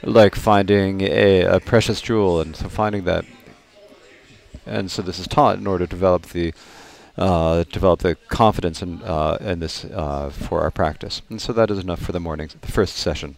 like finding a, a precious jewel, and so finding that. And so this is taught in order to develop the uh, develop the confidence in uh, in this uh, for our practice. And so that is enough for the morning, the first session.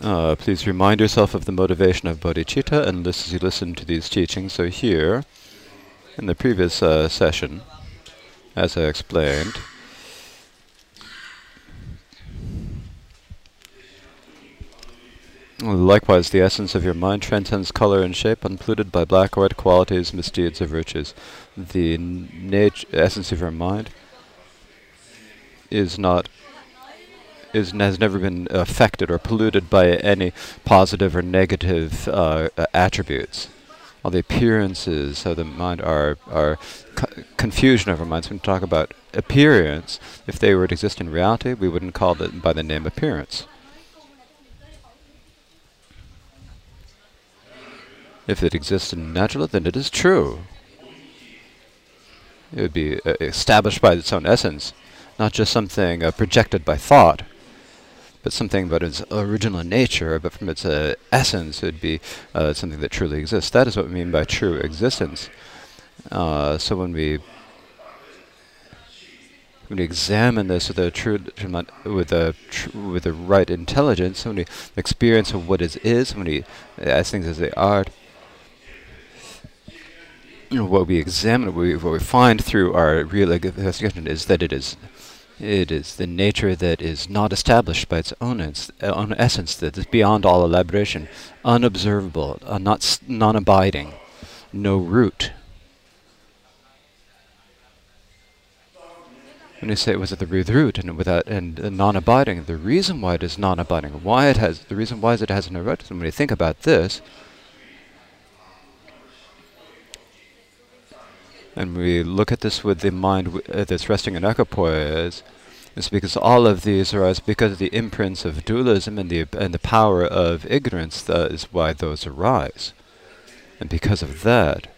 Uh, please remind yourself of the motivation of bodhicitta and listen, as you listen to these teachings. So here, in the previous uh, session, as I explained, Likewise, the essence of your mind transcends color and shape, unpolluted by black or white qualities, misdeeds, or virtues. The essence of your mind is not is has never been affected or polluted by any positive or negative uh, attributes. All the appearances of the mind are are co- confusion of our minds. When we talk about appearance, if they were to exist in reality, we wouldn't call it by the name appearance. If it exists in natural, then it is true. It would be uh, established by its own essence, not just something uh, projected by thought, but something about its original nature, but from its uh, essence, it would be uh, something that truly exists. That is what we mean by true existence. Uh, so when we when we examine this with a true with a tr- with the right intelligence, when we experience of what is is, when we as things as they are, what we examine, what we, what we find through our real investigation is that it is, it is the nature that is not established by its own, its own essence, that is beyond all elaboration, unobservable, uh, not non-abiding, no root. When you say it was it the root root and without and uh, non-abiding, the reason why it is non-abiding, why it has the reason why is it has no root. When you think about this, and we look at this with the mind uh, that's resting in equipoise, it's because all of these arise because of the imprints of dualism and the and the power of ignorance. That is why those arise, and because of that,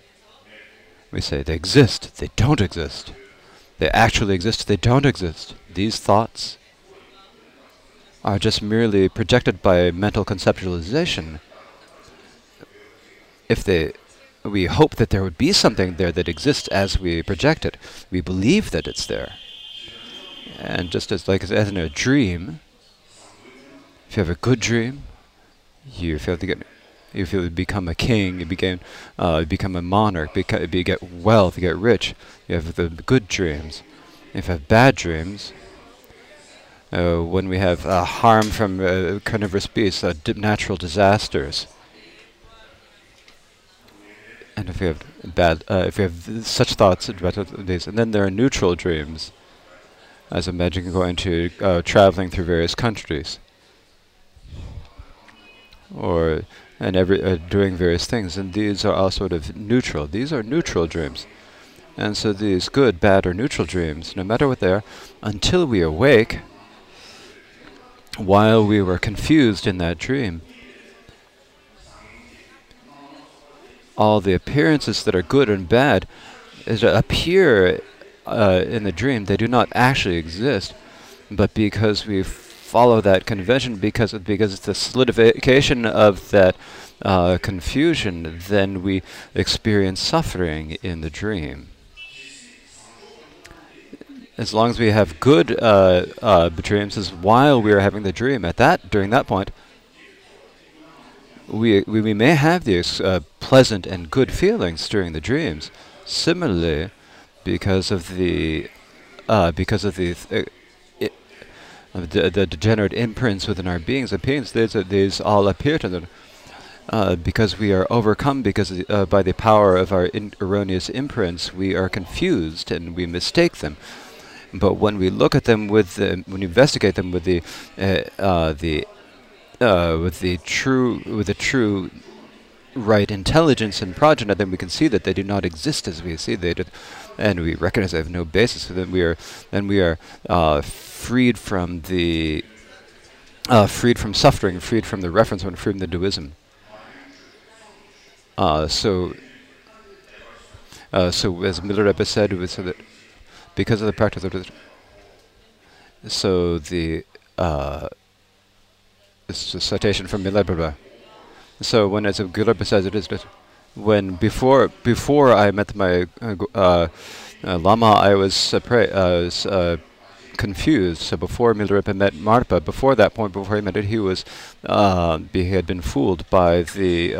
we say they exist. They don't exist. They actually exist. They don't exist. These thoughts are just merely projected by mental conceptualization. If they we hope that there would be something there that exists as we project it. We believe that it's there. And just as like as in a dream, if you have a good dream, you feel to get you feel to become a king, you become uh, become a monarch, beca- you get wealth, you get rich. You have the good dreams. If you have bad dreams, uh, when we have uh, harm from uh, carnivorous beasts, uh, natural disasters, and if you have bad, uh, if you have such thoughts about these, and then there are neutral dreams, as imagine going to uh, traveling through various countries, or and every uh, doing various things, and these are all sort of neutral. These are neutral dreams, and so these good, bad, or neutral dreams, no matter what they are, until we awake, while we were confused in that dream, all the appearances that are good and bad is appear uh, in the dream. They do not actually exist, but because we follow that convention, because because it's the solidification of that uh, confusion, then we experience suffering in the dream. As long as we have good uh, uh, dreams, as while we are having the dream, at that during that point, we, we, may have these uh, pleasant and good feelings during the dreams. Similarly, because of the uh, because of the th- uh, i- the, the degenerate imprints within our beings, opinions, these, are, these all appear to them. Uh, because we are overcome because uh, by the power of our erroneous imprints, we are confused and we mistake them. But when we look at them with the, when we investigate them with the uh, uh, the uh, with the true with the true right intelligence and prajna, then we can see that they do not exist as we see they do, and we recognize they have no basis. So then we are then we are uh, freed from the uh, freed from suffering, freed from the reference, and freed from the dualism. Uh, so. Uh, so as Milarepa said, was so that because of the practice of the so the is a citation from Milarepa. So when as Milarepa says it is that when before before I met my uh, uh, uh, lama, I was pray, uh, was, uh, confused. So before Milarepa met Marpa, before that point, before he met it, he was he had been fooled by the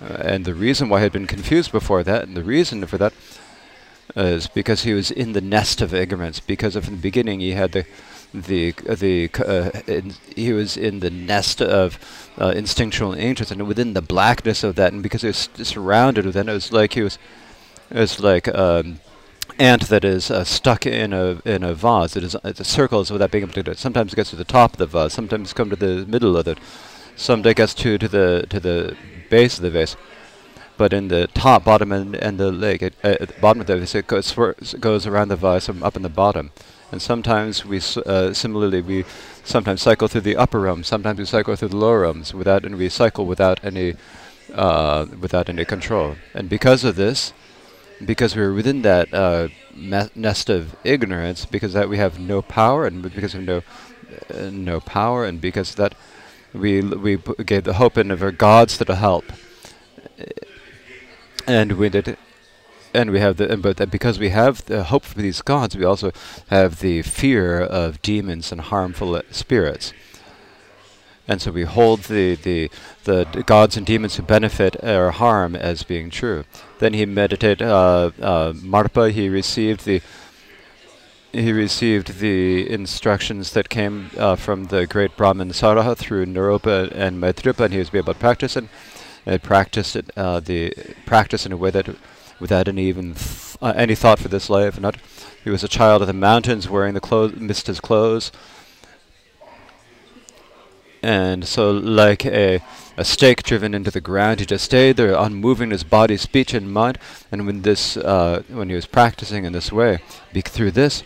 and the reason why he had been confused before that, and the reason for that is because he was in the nest of ignorance. Because from the beginning he had the the the uh, in, he was in the nest of uh, instinctual interest, and within the blackness of that, and because he was surrounded with that, it was like he was it was like um, ant that is uh, stuck in a in a vase. It is it circles without being able to do it. Sometimes it gets to the top of the vase. Sometimes come to the middle of it. Sometimes it gets to to the to the base of the vase. But in the top, bottom, and, and the leg, it, uh, at the bottom of the vase, it goes, goes around the vase from up in the bottom. And sometimes we uh, similarly we sometimes cycle through the upper realms. Sometimes we cycle through the lower realms without and we cycle without any uh, without any control. And because of this, because we're within that uh, nest of ignorance, because that we have no power, and because of no uh, no power, and because that we we gave the hope in of our gods to help, and we did and we have the but because we have the hope for these gods, we also have the fear of demons and harmful spirits. And so we hold the, the, the gods and demons who benefit or harm as being true. Then he meditated, uh, uh, Marpa, he received the he received the instructions that came uh, from the great Brahmin Saraha through Naropa and Maitripa, and he was able to practice it. And practiced it, uh, the practice in a way that without any even th uh, any thought for this life. Not he was a child of the mountains, wearing the clothes, missed his clothes, and so like a a stake driven into the ground, he just stayed there, unmoving his body, speech, and mind. And when this, uh, when he was practicing in this way, through this,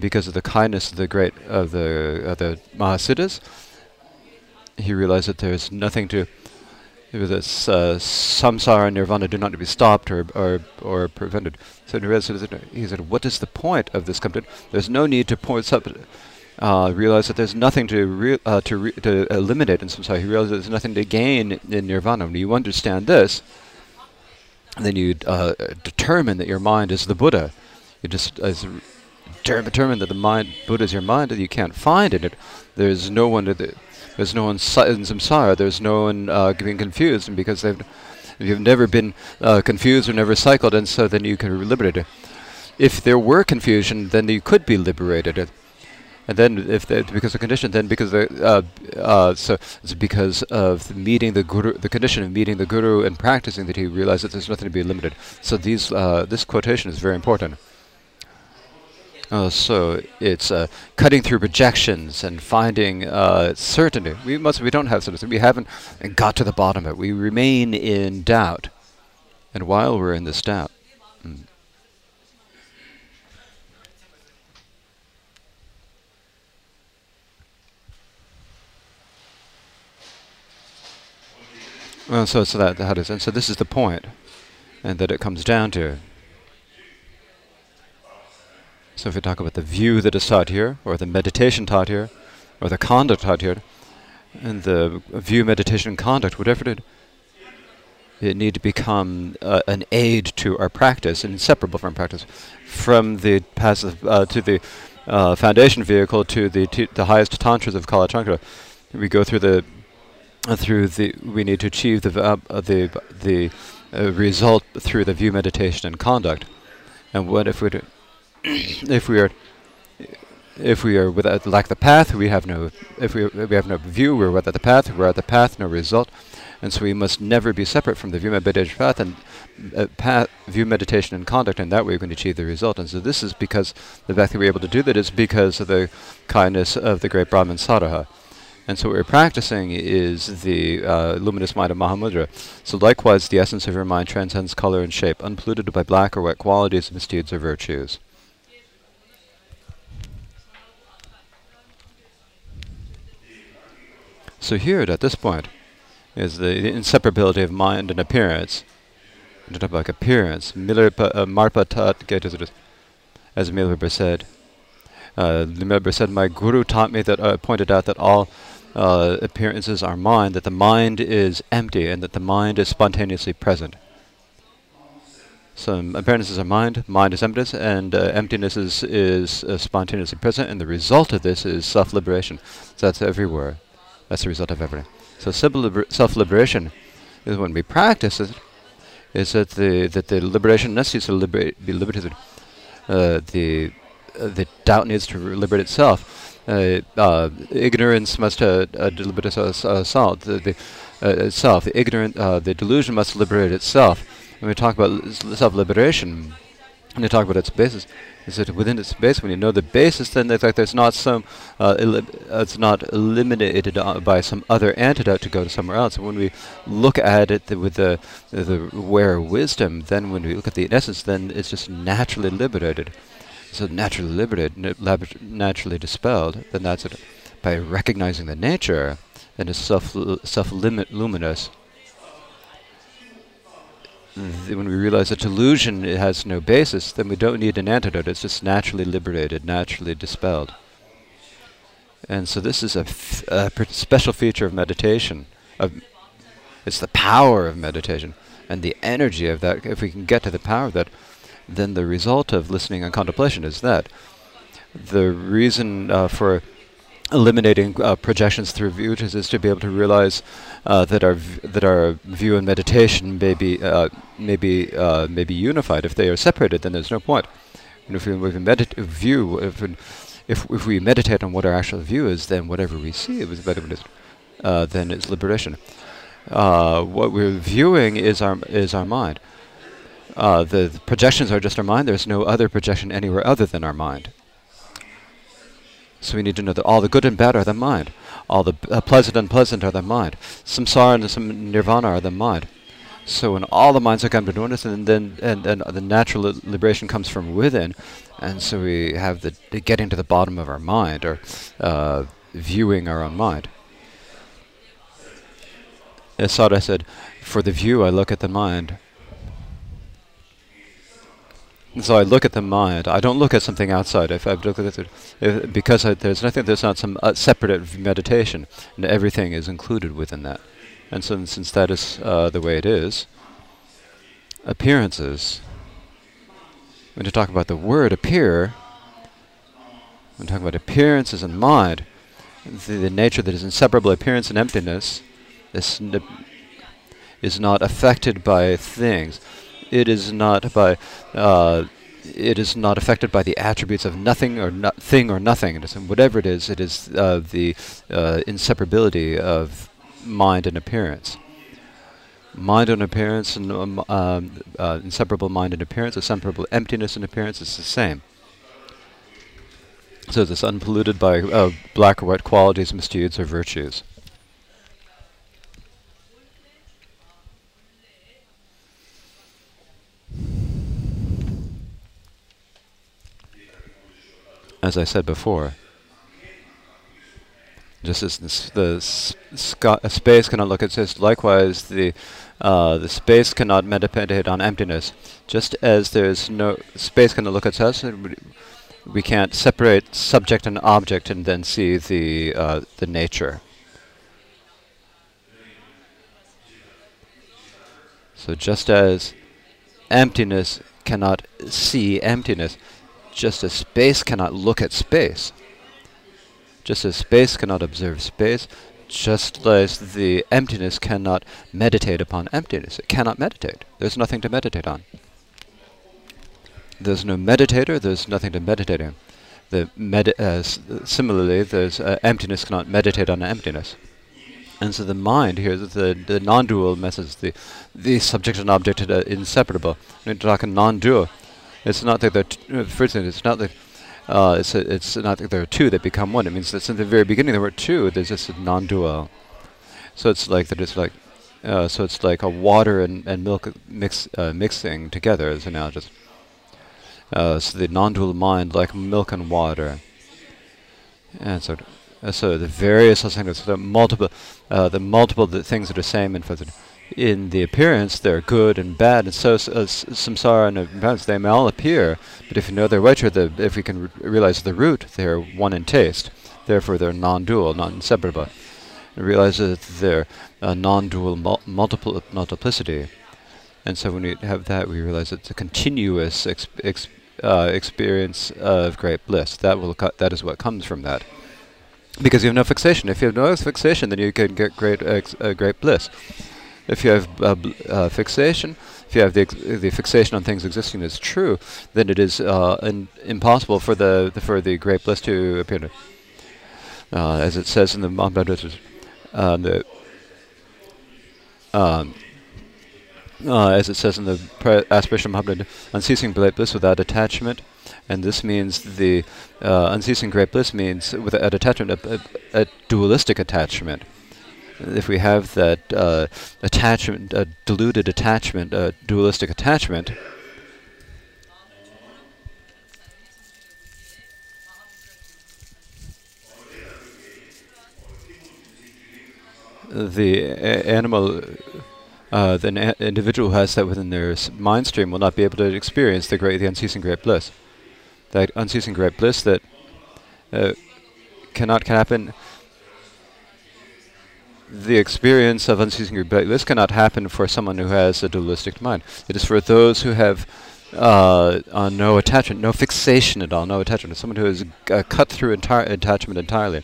because of the kindness of the great of the of the Mahasiddhas, he realized that there's nothing to this uh, samsara and nirvana do not to be stopped or, or, or prevented. So he said, what is the point of this? There's no need to point up, uh, realize that there's nothing to uh, to, re to eliminate in samsara. He realizes there's nothing to gain in nirvana. When you understand this, then you uh, determine that your mind is the Buddha. You just determine that the mind Buddha is your mind, and you can't find it. There's no one to the there's no one in samsara. There's no one uh, being confused, and because they've you've never been uh, confused or never cycled, and so then you can be liberated. If there were confusion, then you could be liberated. And then, if because of condition, then because the uh, uh, so it's because of meeting the guru, the condition of meeting the guru and practicing that he realized that there's nothing to be limited. So these uh, this quotation is very important. Uh, so it's uh, cutting through projections and finding uh, certainty. We must. We don't have certainty. We haven't got to the bottom of it. We remain in doubt, and while we're in this doubt. Mm. Well, so so that that is, and so this is the point, and that it comes down to. So if we talk about the view that is taught here, or the meditation taught here, or the conduct taught here, and the view, meditation, and conduct, whatever it, it need to become uh, an aid to our practice, inseparable from practice, from the passive uh, to the uh, foundation vehicle to the the highest tantras of Kalachakra. We go through the uh, through the we need to achieve the uh, the the uh, result through the view, meditation, and conduct. And what if we? if we are if we are without lack the path, we have no. If we we have no view, we're without the path. We're at the path, no result, and so we must never be separate from the view meditation path and uh, path, view meditation and conduct, and that way we can achieve the result. And so this is because the fact that we're able to do that is because of the kindness of the great Brahmin Saraha. And so what we're practicing is the uh, luminous mind of Mahamudra. So likewise, the essence of your mind transcends color and shape, unpolluted by black or white qualities, misdeeds, or virtues. So here, at this point, is the inseparability of mind and appearance. Appearance. Uh, Marpa Tat as Milarepa said. Uh, Milarepa said, my guru taught me that, uh, pointed out that all uh, appearances are mind, that the mind is empty, and that the mind is spontaneously present. Some appearances are mind, mind is emptiness, and uh, emptiness is, is uh, spontaneously present, and the result of this is self-liberation. So that's everywhere. That's the result of everything. So self-liberation is when we practice it, is that the that the liberation necessitates to liberate, be liberated. Uh, the uh, the doubt needs to liberate itself. Uh, uh ignorance must uh, uh, liberate itself. The, the itself, the ignorant, the delusion must liberate itself. When we talk about self-liberation, when we talk about its basis, is it within its base, when you know the basis, then it's like there's not some, uh, it's not eliminated uh, by some other antidote to go to somewhere else. And when we look at it th with the, the aware wisdom, then when we look at the essence, then it's just naturally liberated. So naturally liberated, naturally dispelled, then that's it. By recognizing the nature, then it's self, self-limit luminous when we realize that delusion has no basis, then we don't need an antidote. It's just naturally liberated, naturally dispelled. And so this is a, special feature of meditation. Of it's the power of meditation and the energy of that. If we can get to the power of that, then the result of listening and contemplation is that. The reason uh, for eliminating uh, projections through views is to be able to realize uh, that our that our view and meditation may be uh, may be uh, may be unified. If they are separated, then there's no point. And if we, if we view, if, if if we meditate on what our actual view is, then whatever we see is better. Uh, then it's liberation. Uh, what we're viewing is our is our mind. the, the projections are just our mind. There's no other projection anywhere other than our mind. So we need to know that all the good and bad are the mind. All the uh, pleasant and unpleasant are the mind. Samsara and some nirvana are the mind. So when all the minds are come to oneness, and then and, and the natural li liberation comes from within, and so we have the, the getting to the bottom of our mind, or uh, viewing our own mind. As Sada said, for the view I look at the mind, so I look at the mind. I don't look at something outside. If I look at it, if, because I, there's nothing, there's not some uh, separate meditation, and everything is included within that. And so, since that is uh, the way it is, appearances. When you talk about the word appear, when talking about appearances and mind, the, the nature that is inseparable appearance and emptiness is, is not affected by things it is not by uh, it is not affected by the attributes of nothing or thing or nothing. It is whatever it is. It is uh, the uh, inseparability of mind and appearance. Mind and appearance, and um, um, uh, inseparable mind and appearance, inseparable emptiness and appearance is the same. So this unpolluted by uh, black or white qualities, misdeeds, or virtues. As I said before, just as the space cannot look at space, likewise the uh, the space cannot meditate on emptiness. Just as there's no space cannot look at us, we can't separate subject and object and then see the uh, the nature. So just as emptiness cannot see emptiness, just as space cannot look at space, just as space cannot observe space, just as the emptiness cannot meditate upon emptiness. It cannot meditate. There's nothing to meditate on. There's no meditator, there's nothing to meditate on. The uh, similarly, there's uh, emptiness cannot meditate on emptiness. And so the mind here, the, the non-dual message, the, the subject and object are inseparable. When non-dual, it's not that they're uh, first thing. It's not that uh, it's a, it's not that there are two that become one. It means that since the very beginning there were two. There's just a non-dual. So it's like that. It's like uh, so it's like a water and, and milk mix uh, mixing together as analogous. Uh, so the non-dual mind like milk and water. And so uh, so the various so the multiple uh, the multiple the things that are same the in the appearance, they're good and bad, and so uh, samsara and appearance, they may all appear, but if you know their nature, the, if we can realize the root, they're one in taste. Therefore, they're non-dual, non-inseparable. And realize that they're a non-dual mul multiple multiplicity. And so when we have that, we realize it's a continuous exp- ex- uh, experience of great bliss. That will that is what comes from that. Because you have no fixation. If you have no fixation, then you can get great ex- uh, great bliss. If you have uh, uh, fixation, if you have the, the fixation on things existing as true, then it is uh, impossible for the, the for the great bliss to appear. Uh, as it says in the Mahamudra, uh, the um, uh, as it says in the aspiration of Mahamudra, unceasing bliss without attachment, and this means the uh, unceasing great bliss means without attachment a, a, a dualistic attachment if we have that uh, attachment, a diluted attachment, a dualistic attachment, the a- animal, uh, the individual who has that within their mind stream will not be able to experience the great, the unceasing great bliss. That unceasing great bliss that uh, cannot can happen the experience of unceasing great bliss cannot happen for someone who has a dualistic mind. It is for those who have uh, uh, no attachment, no fixation at all, no attachment. Someone who has uh, cut through entire attachment entirely.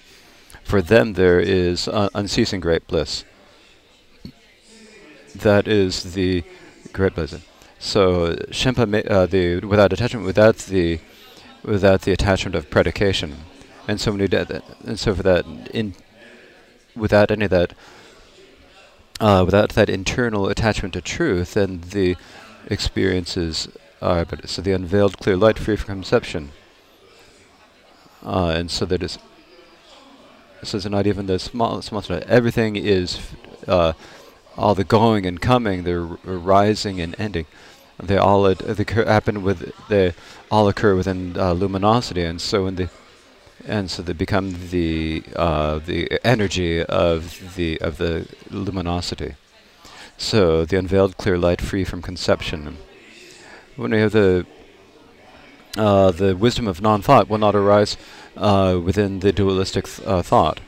For them, there is uh, unceasing great bliss. That is the great bliss. So Shempa, uh, the without attachment, without the without the attachment of predication, and so when and so for that in without any of that, uh, without that internal attachment to truth, then the experiences are, but so the unveiled clear light free from conception. Uh, and so that is, so it's not even the small, small, everything is, uh, all the going and coming, the rising and ending, they all ad- they happen with, they all occur within uh, luminosity, and so in the and so they become the uh, the energy of the of the luminosity. So the unveiled clear light, free from conception. When we have the uh, the wisdom of non-thought, will not arise uh, within the dualistic th- uh, thought.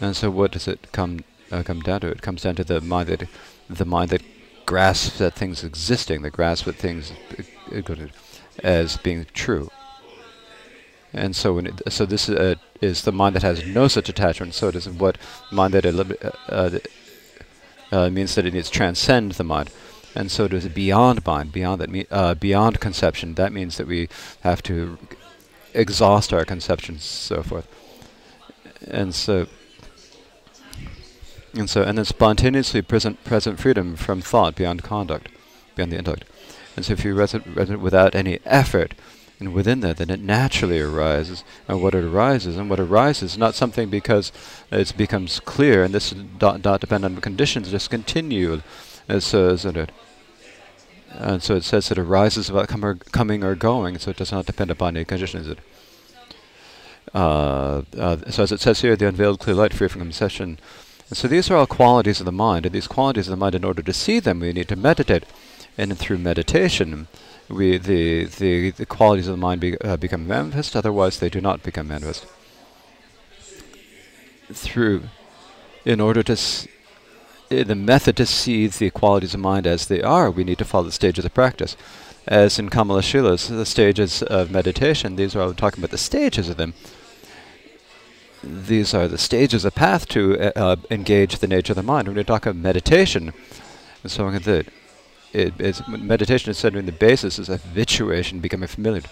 And so, what does it come uh, come down to? It comes down to the mind that the mind that grasps at things existing, the grasp at things uh, as being true. And so, when it, so this uh, is the mind that has no such attachment. So it is what mind that elim- uh, uh, means that it needs to transcend the mind, and so it is beyond mind, beyond that, uh, beyond conception. That means that we have to exhaust our conceptions, so forth. And so, and so, and then spontaneously present present freedom from thought beyond conduct, beyond the intellect. And so, if you resonate, resonate without any effort, and within that, then it naturally arises. And what it arises, and what arises, is not something because it becomes clear, and this does not depend on conditions, just continue. And so, isn't it? And so it says it arises without com- or coming or going, so it does not depend upon any conditions. It. Uh, uh, so as it says here, the unveiled clear light, free from conception. And so these are all qualities of the mind, and these qualities of the mind, in order to see them, we need to meditate, and through meditation, we the the, the qualities of the mind be, uh, become manifest. Otherwise, they do not become manifest. Through, in order to, i- the method to see the qualities of mind as they are, we need to follow the stages of the practice. As in Kamalashila's, the stages of meditation. These are I'm talking about the stages of them. These are the stages, a path to uh, uh, engage the nature of the mind. When we talk of meditation, and so on, that it, meditation is to the basis is habituation, becoming familiar.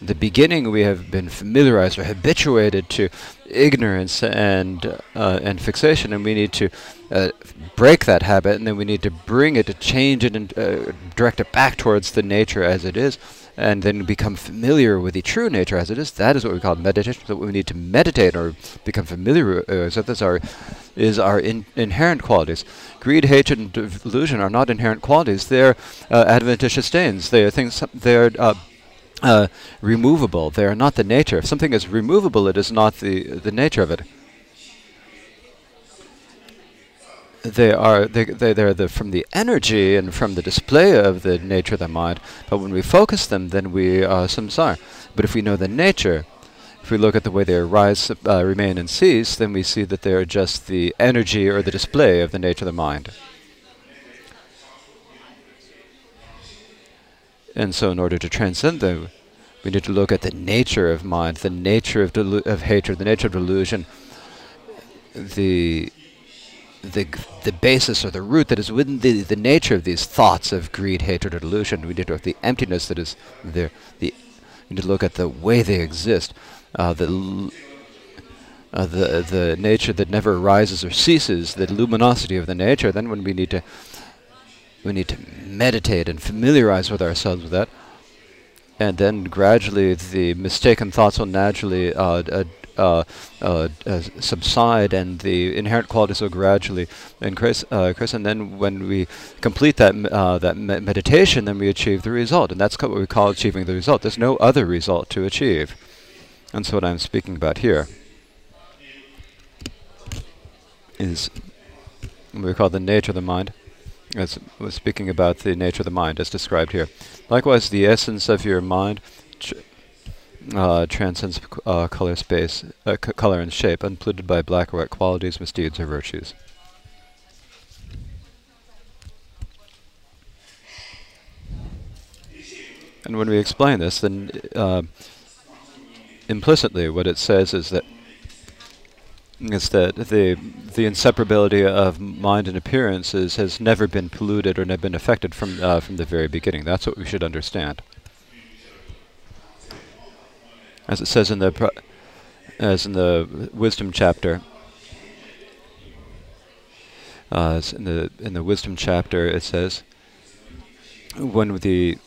The beginning, we have been familiarized or habituated to ignorance and uh, and fixation, and we need to uh, break that habit, and then we need to bring it, to change it, and uh, direct it back towards the nature as it is, and then become familiar with the true nature as it is. That is what we call meditation. So we need to meditate or become familiar. Uh, so that's our is our in, inherent qualities. Greed, hatred, and delusion are not inherent qualities. They're uh, adventitious stains. They are things. They are. Uh, uh, removable. They are not the nature. If something is removable, it is not the the nature of it. They are they they they're the from the energy and from the display of the nature of the mind. But when we focus them, then we are samsara. But if we know the nature, if we look at the way they arise, uh, remain, and cease, then we see that they are just the energy or the display of the nature of the mind. And so, in order to transcend them, we need to look at the nature of mind, the nature of, of hatred, the nature of delusion, the the the basis or the root that is within the, the nature of these thoughts of greed, hatred, or delusion. We need to look at the emptiness that is there. The we need to look at the way they exist, uh, the uh, the the nature that never arises or ceases, the luminosity of the nature. Then when we need to we need to meditate and familiarize with ourselves with that, and then gradually the mistaken thoughts will naturally uh, uh, uh, uh, subside and the inherent qualities will gradually increase, uh, increase. And then when we complete that uh, that me- meditation, then we achieve the result, and that's what we call achieving the result. There's no other result to achieve, and so what I'm speaking about here is what we call the nature of the mind. As we're speaking about the nature of the mind, as described here. Likewise, the essence of your mind uh, transcends uh, color, space, uh, color and shape, unpolluted by black or white qualities, misdeeds, or virtues. And when we explain this, then uh, implicitly what it says is that is that the the inseparability of mind and appearances has never been polluted or never been affected from uh, from the very beginning. That's what we should understand. As it says in the as in the wisdom chapter, uh, in the in the wisdom chapter, it says when the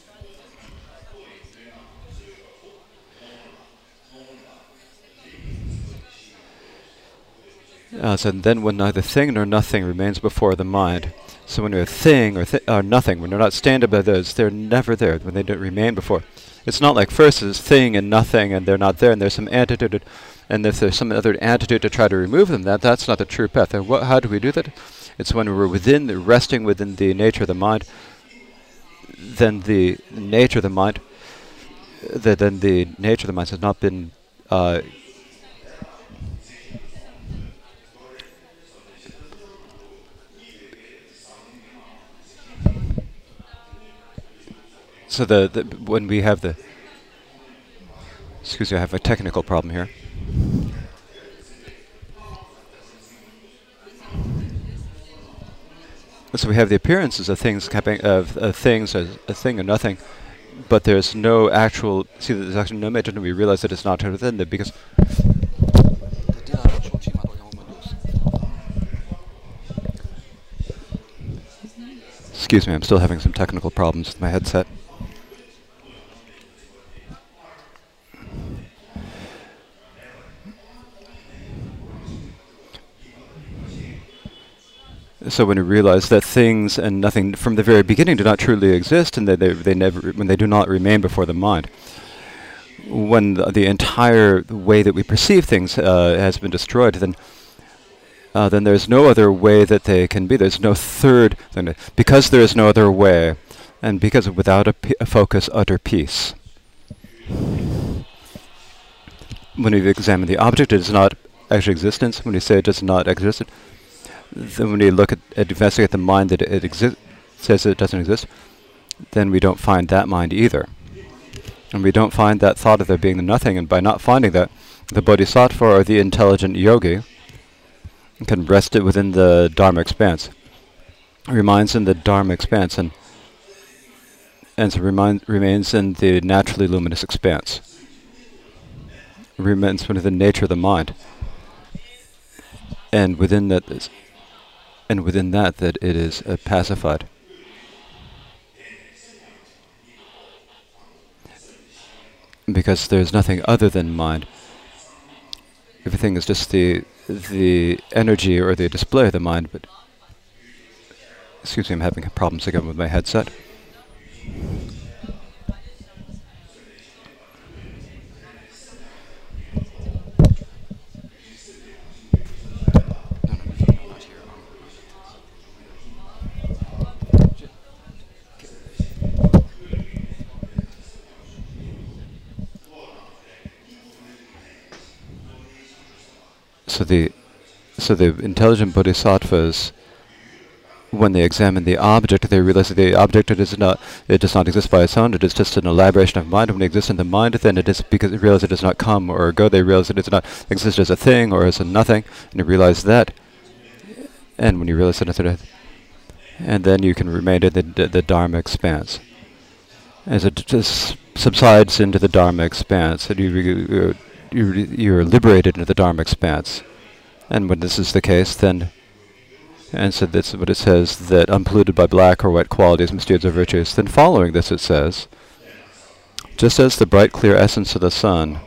Uh, so then when neither thing nor nothing remains before the mind. So when a thing or, th- or nothing, when they're not standing by those, they're never there, when they don't remain before. It's not like first is thing and nothing and they're not there and there's some antidote, and if there's some other antidote to try to remove them, that that's not the true path. And wha- how do we do that? It's when we're within, the, resting within the nature of the mind, then the nature of the mind, the, then the nature of the mind has not been uh, So the, the when we have the excuse me, I have a technical problem here. So we have the appearances of things happening of, of things as a thing or nothing, but there's no actual. See, there's actually no method, and we realize that it's not within it because. Excuse me, I'm still having some technical problems with my headset. So when we realize that things and nothing from the very beginning do not truly exist, and that they, they never, when they do not remain before the mind, when the, the entire way that we perceive things uh, has been destroyed, then uh, then there's no other way that they can be. There's no third, then because there is no other way, and because without a, p- a focus, utter peace. When we examine the object, it is not actually existence. When we say it does not exist, then when we look at, at investigate the mind that it exists, says it doesn't exist, then we don't find that mind either. And we don't find that thought of there being the nothing, and by not finding that, the bodhisattva or the intelligent yogi can rest it within the Dharma expanse. Remains in the Dharma expanse and and so remind, remains in the naturally luminous expanse. Remains within the nature of the mind. And within that and within that that it is uh, pacified. Because there's nothing other than mind. Everything is just the the energy or the display of the mind, but excuse me, I'm having problems again with my headset. So the so the intelligent bodhisattvas when they examine the object, they realize that the object it is not, it does not exist by its own. It is just an elaboration of mind. When it exists in the mind, then it is because they realize it does not come or go. They realize it does not exist as a thing or as a nothing, and you realize that. And when you realize that, and then you can remain in the, the, Dharma expanse. As it just subsides into the Dharma expanse, and you, you, you're liberated into the Dharma expanse. And when this is the case, then and so that's what it says, that unpolluted by black or white qualities, misdeeds, or virtues. Then following this it says, just as the bright clear essence of the sun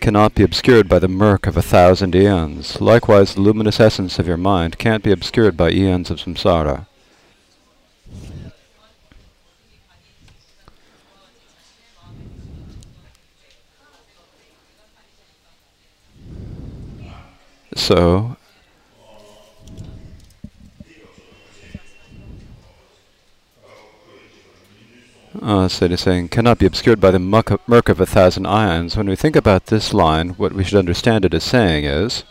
cannot be obscured by the murk of a thousand eons, likewise the luminous essence of your mind can't be obscured by eons of samsara. So, uh, saying, cannot be obscured by the murk of a thousand ions. When we think about this line, what we should understand it as saying is,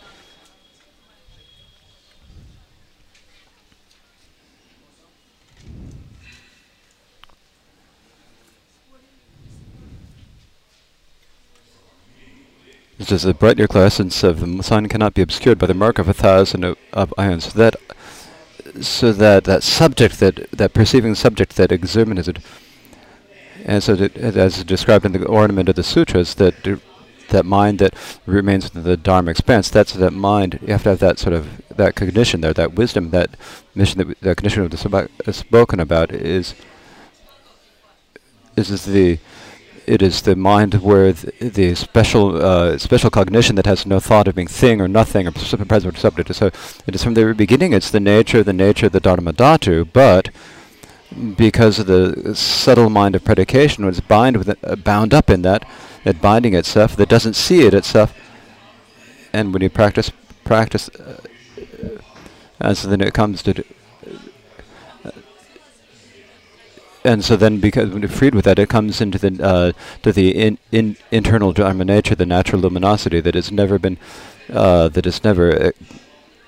It says the bright nuclear essence of the sun cannot be obscured by the mark of a thousand of, of ions. So that, so that that subject, that that perceiving subject, that exerminated and so, that, as described in the ornament of the sutras, that that mind that remains within the Dharma expanse, that's that mind. You have to have that sort of that cognition there, that wisdom, that mission, that, that cognition that is uh, spoken about is is, is the it is the mind where th the special uh, special cognition that has no thought of being thing or nothing or present or subject. So it is from the very beginning. It's the nature, of the nature of the Dharma Dhatu, but because of the subtle mind of predication, when it's bind with it, uh, bound up in that, that binding itself, that doesn't see it itself. And when you practice, practice, uh, so then it comes to, uh, and so then because when freed with that, it comes into the uh, to the in, in internal dharma nature, the natural luminosity that has never been, uh, that is never uh,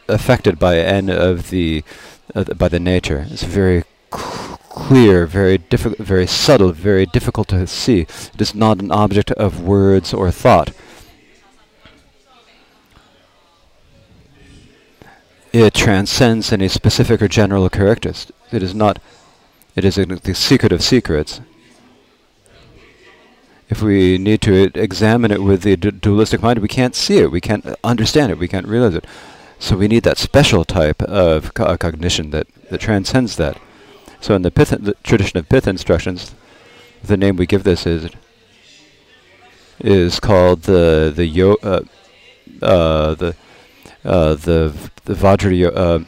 affected by any of the, by the nature. It's very clear, very difficult, very subtle, very difficult to see. It is not an object of words or thought. It transcends any specific or general characteristics. It is not. It is the secret of secrets. If we need to examine it with the dualistic mind, we can't see it. We can't understand it. We can't realize it. So we need that special type of co cognition that, that transcends that. So in the, pith, the tradition of pith instructions, the name we give this is is called the the yo uh, uh, the uh, the the Vajra uh,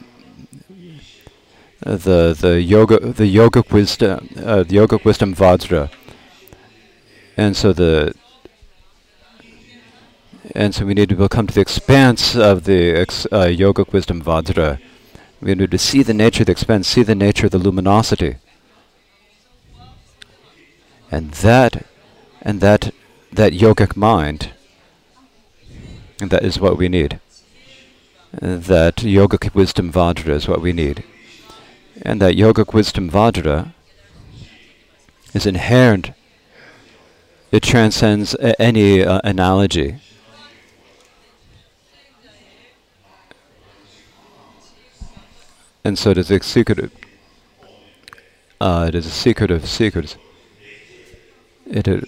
the the yoga the yogic wisdom uh, the yogic wisdom Vajra, and so the and so we need to come to the expanse of the ex, uh, yogic wisdom Vajra. We need to see the nature of the expanse, see the nature of the luminosity. And that, and that, that yogic mind, and that is what we need. that yogic wisdom Vajra is what we need. And that yogic wisdom Vajra is inherent. It transcends any uh, analogy. And so it is a secret. Uh, it is a secret of secrets. It. Uh,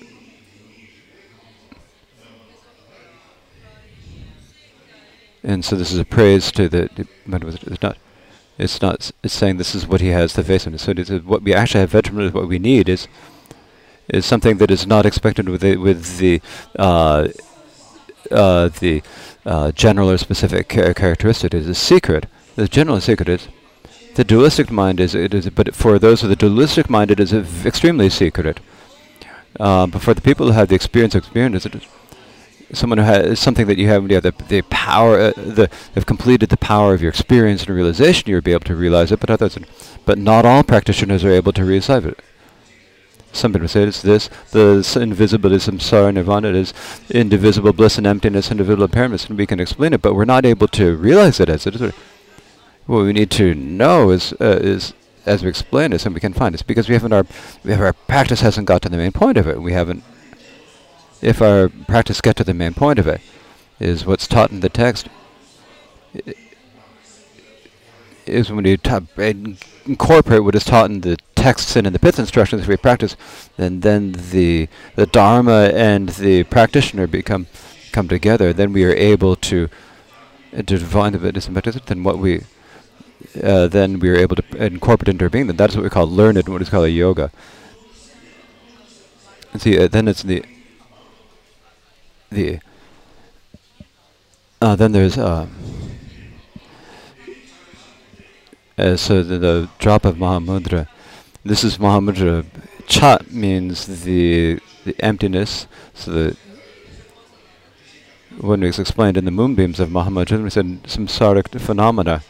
and so this is a praise to the. Not. It's not. It's saying this is what he has the face of. So what we actually have. Veteran what we need is is something that is not expected with the with the uh, uh, the uh, general or specific char characteristic. It is a secret. The general secret is the dualistic mind is it is, but for those with the dualistic mind, it is extremely secret. Uh, but for the people who have the experience experience, it is someone who has something that you have, you have the, the power, uh, the have completed the power of your experience and realization, you'll be able to realize it. But others, but not all practitioners are able to realize it. Some people say it's this, the invisibility, samsara, nirvana, it is indivisible bliss and emptiness, indivisible impairments, and we can explain it, but we're not able to realize it as it is. what we need to know is uh, is as we explain this, and we can find this because we haven't our we have our practice hasn't got to the main point of it. We haven't. If our practice get to the main point of it, is what's taught in the text. Is when you incorporate what is taught in the texts and in the pith instructions we practice, then then the the dharma and the practitioner become come together. Then we are able to uh, to define the Buddhism practice. Then what we uh, then we are able to incorporate into our being. Then that is what we call learned, what is called a yoga. And see, uh, then it's the the uh, then there's uh, uh, so the, the, drop of Mahamudra. This is Mahamudra. Chat means the the emptiness. So the when it's explained in the moonbeams of Mahamudra, we said samsaric phenomena.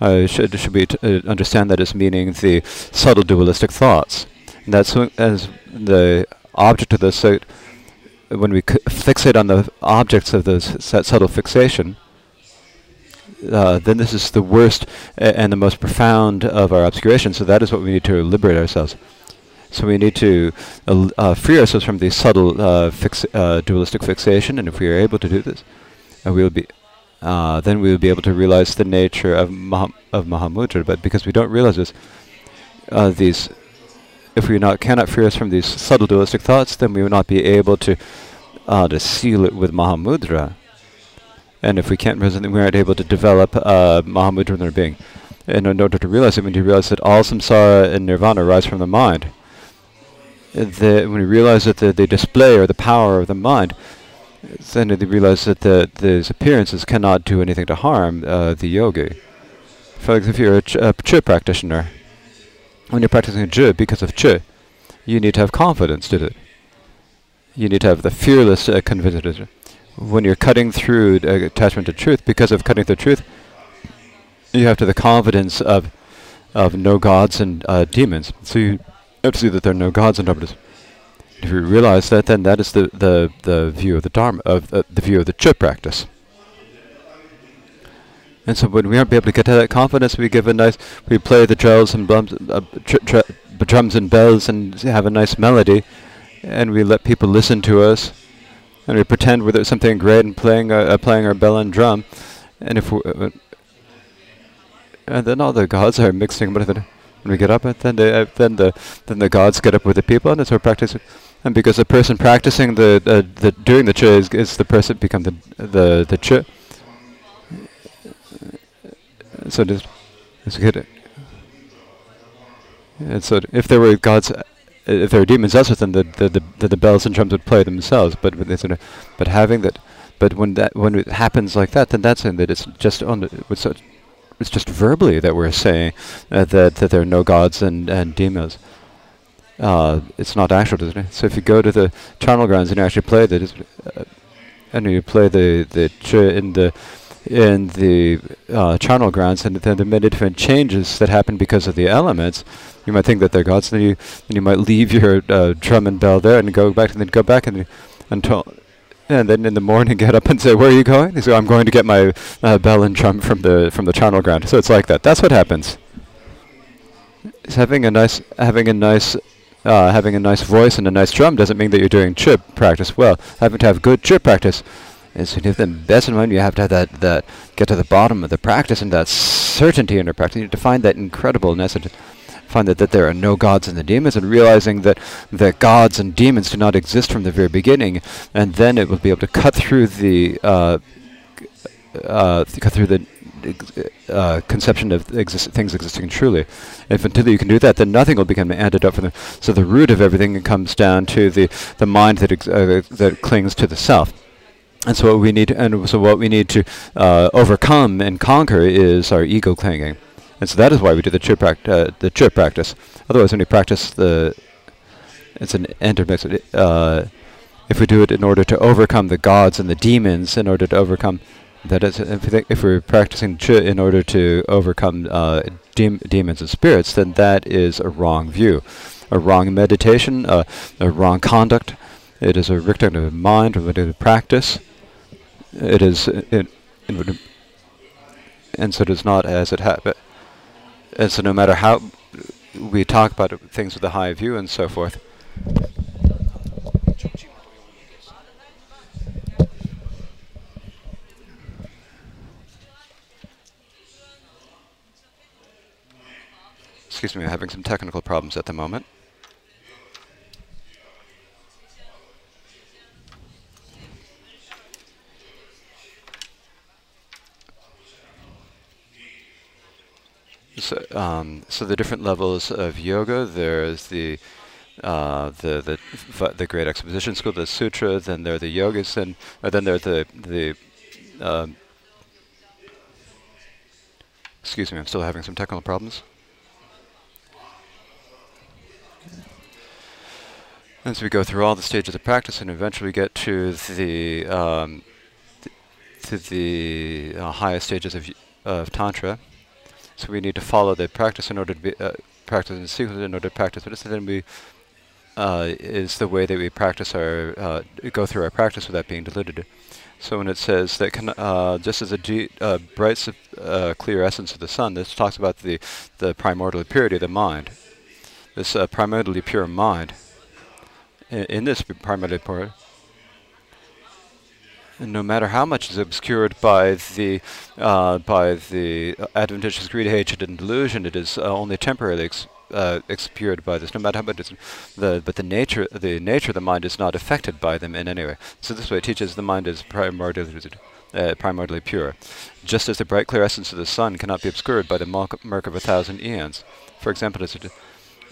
Uh, should should we uh, understand that as meaning the subtle dualistic thoughts. And that's as the object of the so when we fixate on the objects of those subtle fixation, uh, then this is the worst and the most profound of our obscuration. So that is what we need to liberate ourselves. So we need to uh, uh, free ourselves from the subtle uh, fix uh, dualistic fixation, and if we are able to do this, uh, we will be. then we will be able to realize the nature of of Mahamudra. But because we don't realize this, these if we not cannot free us from these subtle dualistic thoughts, then we will not be able to uh, to seal it with Mahamudra. And if we can't resonate, we aren't able to develop uh, Mahamudra in our being. And in order to realize it, we need to realize that all samsara and nirvana arise from the mind. The, when we realize that the, the display or the power of the mind, then we realize that the, these appearances cannot do anything to harm uh, the yogi. For example, if you're a, ch- a Chöd practitioner, when you're practicing Chöd because of Chöd, you need to have confidence to it. You need to have the fearless uh, conviction. When you're cutting through attachment to truth, because of cutting through truth, you have to the confidence of of no gods and uh, demons. So you have to see that there are no gods and demons. If you realize that, then that is the, the, the view of the Dharma, of uh, the view of the Chöd practice. And so when we aren't able to get to that confidence, we give a nice, we play the drums and bums, uh, drums and bells and have a nice melody, and we let people listen to us, and we pretend we're something great and playing uh, uh, playing our bell and drum, and if we uh, and then all the gods are mixing with it. When we get up, and then the uh, then the then the gods get up with the people, and it's our practice. And because the person practicing the uh, the doing the chöd is, is the person become the the the chöd so just, just. And so if there were gods, if there were demons elsewhere, then the, the, the, the, the bells and drums would play themselves. But but, sort of, but having that, but when that when it happens like that, then that's in that it's just on the, it's, just verbally that we're saying uh, that that there are no gods and and demons. Uh, it's not actual, isn't it? So if you go to the charnel grounds and you actually play that, uh, and you play the the in the in the uh, charnel grounds, and then the many different changes that happen because of the elements. You might think that they're gods, then you then you might leave your uh, drum and bell there and go back, and then go back and until. And then in the morning, get up and say, "Where are you going?" They say, "I'm going to get my uh, bell and drum from the from the charnel ground." So it's like that. That's what happens. It's having a nice having a nice uh, having a nice voice and a nice drum doesn't mean that you're doing chöd practice well. Having to have good chöd practice have the best in mind, you have to have that, that get to the bottom of the practice and that certainty in the practice. You need to find that incredibleness and find that, that there are no gods and the demons and realizing that, that gods and demons do not exist from the very beginning. And then it will be able to cut through the, uh, uh, cut through the uh, conception of exist things existing truly. If until you can do that, then nothing will become an antidote for them. So the root of everything comes down to the, the mind that, ex- uh, that clings to the self. And so what we need, and so what we need to uh, overcome and conquer is our ego clinging, and so that is why we do the pract- uh, the practice. Otherwise, when we practice the, it's an intermix. Uh, if we do it in order to overcome the gods and the demons, in order to overcome, that is, if, we if we're practicing in order to overcome uh, de- demons and spirits, then that is a wrong view, a wrong meditation, uh, a wrong conduct. It is a restrictive mind, a practice it is it, it and so it is not as it happened. And so no matter how we talk about things with a high view and so forth, Excuse me, I'm having some technical problems at the moment. So, um, so the different levels of yoga. There's the uh, the the the Great Exposition School, the Sutra. Then there are the yogis, and then there are the the um, excuse me, I'm still having some technical problems. As we go through all the stages of practice and eventually get to the um, th to the uh, highest stages of of tantra, so we need to follow the practice in order to be uh, practice in sequence in order to practice then we uh, is the way that we practice our uh, go through our practice without being diluted. So when it says that can, uh, just as a uh, bright, uh, clear essence of the sun, this talks about the the primordial purity of the mind. This uh, primordially pure mind. In, in this primordially pure, and no matter how much is obscured by the uh, by the adventitious greed, hatred, and delusion, it is uh, only temporarily uh, obscured by this. No matter how much it's the but the nature the nature of the mind is not affected by them in any way. So this way it teaches the mind is primordially uh, primordially pure, just as the bright clear essence of the sun cannot be obscured by the murk of a thousand eons. For example, a,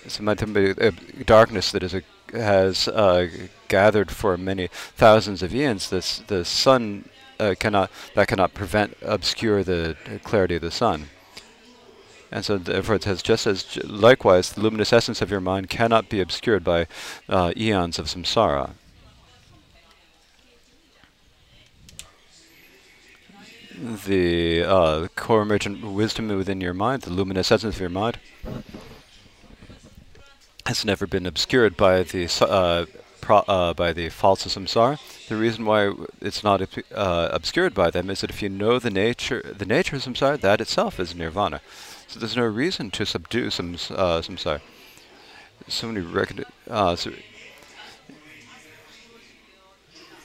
it's a, a darkness that is a has uh, gathered for many thousands of eons, this the sun uh, cannot that cannot prevent obscure the clarity of the sun. And so therefore it says, just as likewise the luminous essence of your mind cannot be obscured by uh, eons of samsara. The uh, core emergent wisdom within your mind, the luminous essence of your mind, has never been obscured by the uh, uh, by the false samsara. The reason why it's not uh, obscured by them is that if you know the nature the nature of samsara, that itself is nirvana. So there's no reason to subdue some uh, samsara. So many reckon uh, so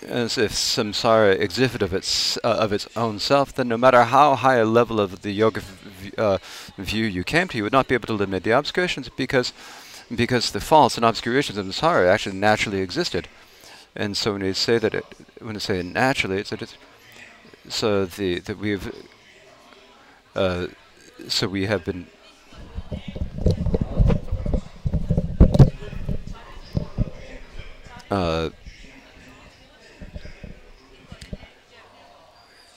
as if samsara existed of its uh, of its own self, then no matter how high a level of the yoga uh, view you came to, you would not be able to eliminate the obscurations because because the faults and obscurations of samsara actually naturally existed. And so when you say that, it, when you say naturally, it's that it's so the that we've uh, so we have been uh,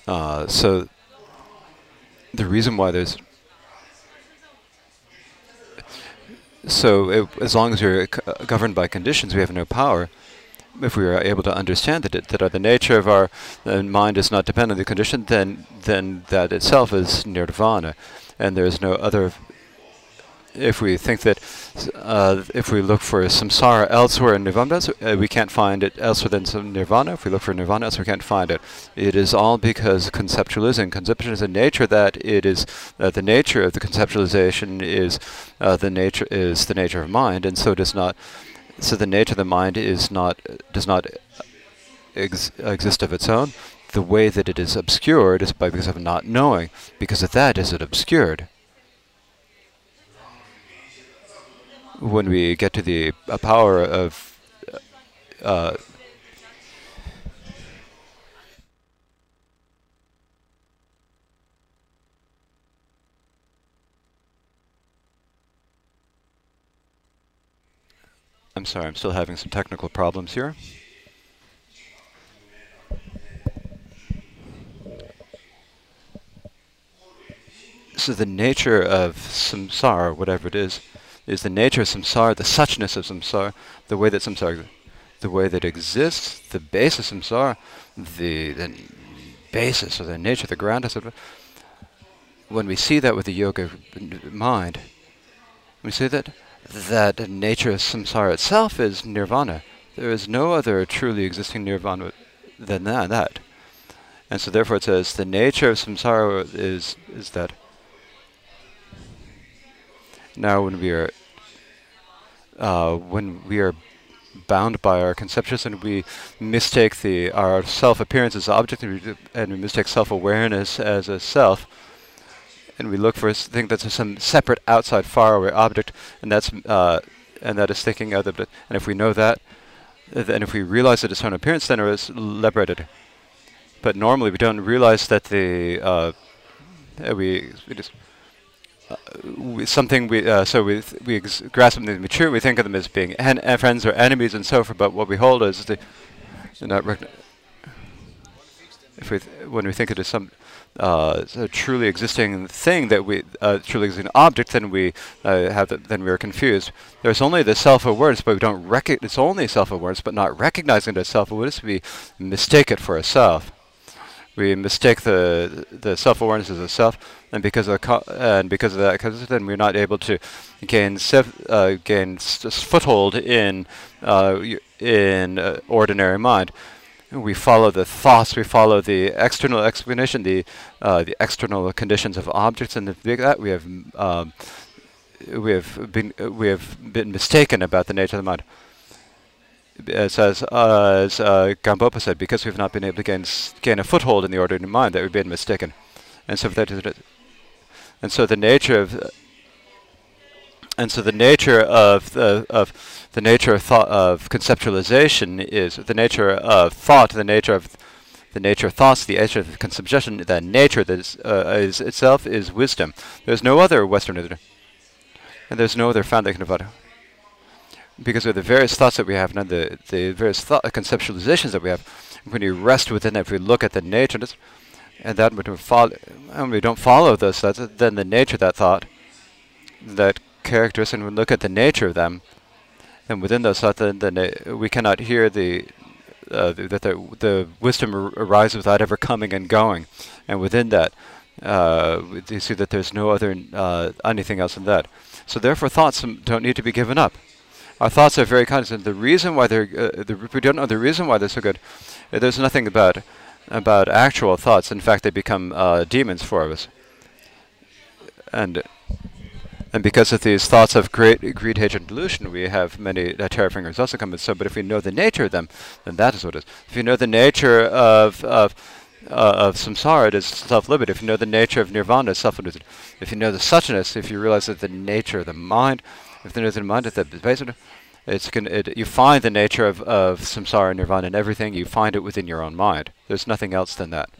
uh, so the reason why there's So it, as long as we're governed by conditions, we have no power. If we are able to understand that that the nature of our mind is not dependent on the condition, then then that itself is nirvana, and there is no other if we think that uh, if we look for samsara elsewhere in nirvana, uh, we can't find it elsewhere than some nirvana. If we look for nirvana elsewhere, we can't find it. It is all because conceptualism. Conception is a nature that it is uh, the nature of the conceptualization is uh, the nature is the nature of mind, and so does not. So the nature of the mind is not does not ex exist of its own. The way that it is obscured is by because of not knowing. Because of that is it obscured. When we get to the uh, power of uh, I'm sorry, I'm still having some technical problems here. So the nature of samsara, whatever it is, is the nature of samsara, the suchness of samsara, the way that samsara, the way that exists, the basis of samsara, the, the basis or the nature, the ground of When we see that with the yoga mind, we see that that nature of samsara itself is nirvana. There is no other truly existing nirvana than that. that. And so therefore it says the nature of samsara is is that now when we are uh, when we are bound by our conceptions and we mistake the our self appearance as object and we, and we mistake self awareness as a self and we look for a thing that's some separate outside faraway object and that's uh, and that is thinking of it and if we know that then if we realize that its own appearance then it is liberated. But normally we don't realize that the uh, we, we just uh, something we uh, so we we grasp something mature. We think of them as being en- uh, friends or enemies and so forth. But what we hold is the not if we when we think it as some uh, a truly existing thing that we uh, truly existing object, then we uh, have the, then we are confused. There's only the self-awareness, but we don't recognize. It's only self-awareness, but not recognizing it as self-awareness. We mistake it for a self we mistake the the self-awareness as a self, and because of co- and because of that, because then we're not able to gain uh, gain s- foothold in uh, in uh, ordinary mind. We follow the thoughts, we follow the external explanation, the uh, the external conditions of objects, and that we have um, we have been we have been mistaken about the nature of the mind as as, uh, as uh, Gampopa said, because we've not been able to gain gain a foothold in the ordinary mind, that we've been mistaken, and so that is, and so the nature of and so the nature of the of the nature of thought of conceptualization is the nature of thought, the nature of the nature of thoughts, the nature of conception, the nature that is, uh, is itself is wisdom. There's no other Western, and there's no other found that can because of the various thoughts that we have and the, the various thought conceptualizations that we have, when you rest within it, if we look at the nature, and that we follow, and we don't follow those thoughts, then the nature of that thought, that characteristic, and we look at the nature of them, and within those thoughts, then, then we cannot hear the uh, that the, the wisdom ar- arises without ever coming and going, and within that, uh, you see that there's no other uh, anything else than that. So therefore, thoughts don't need to be given up our thoughts are very constant. The reason why they're uh, the, we don't know the reason why they're so good. Uh, there's nothing about about actual thoughts. In fact, they become uh, demons for us. And and because of these thoughts of great greed, hatred, and delusion, we have many uh, terrifying results that come with so. But if we know the nature of them, then that is what it is. If you know the nature of of uh, of samsara, it is self-limited. If you know the nature of nirvana, it's self-limited. If you know the suchness, if you realize that the nature of the mind, if there is in mind that basically it's can it, you find the nature of, of samsara nirvana and everything you find it within your own mind. There's nothing else than that.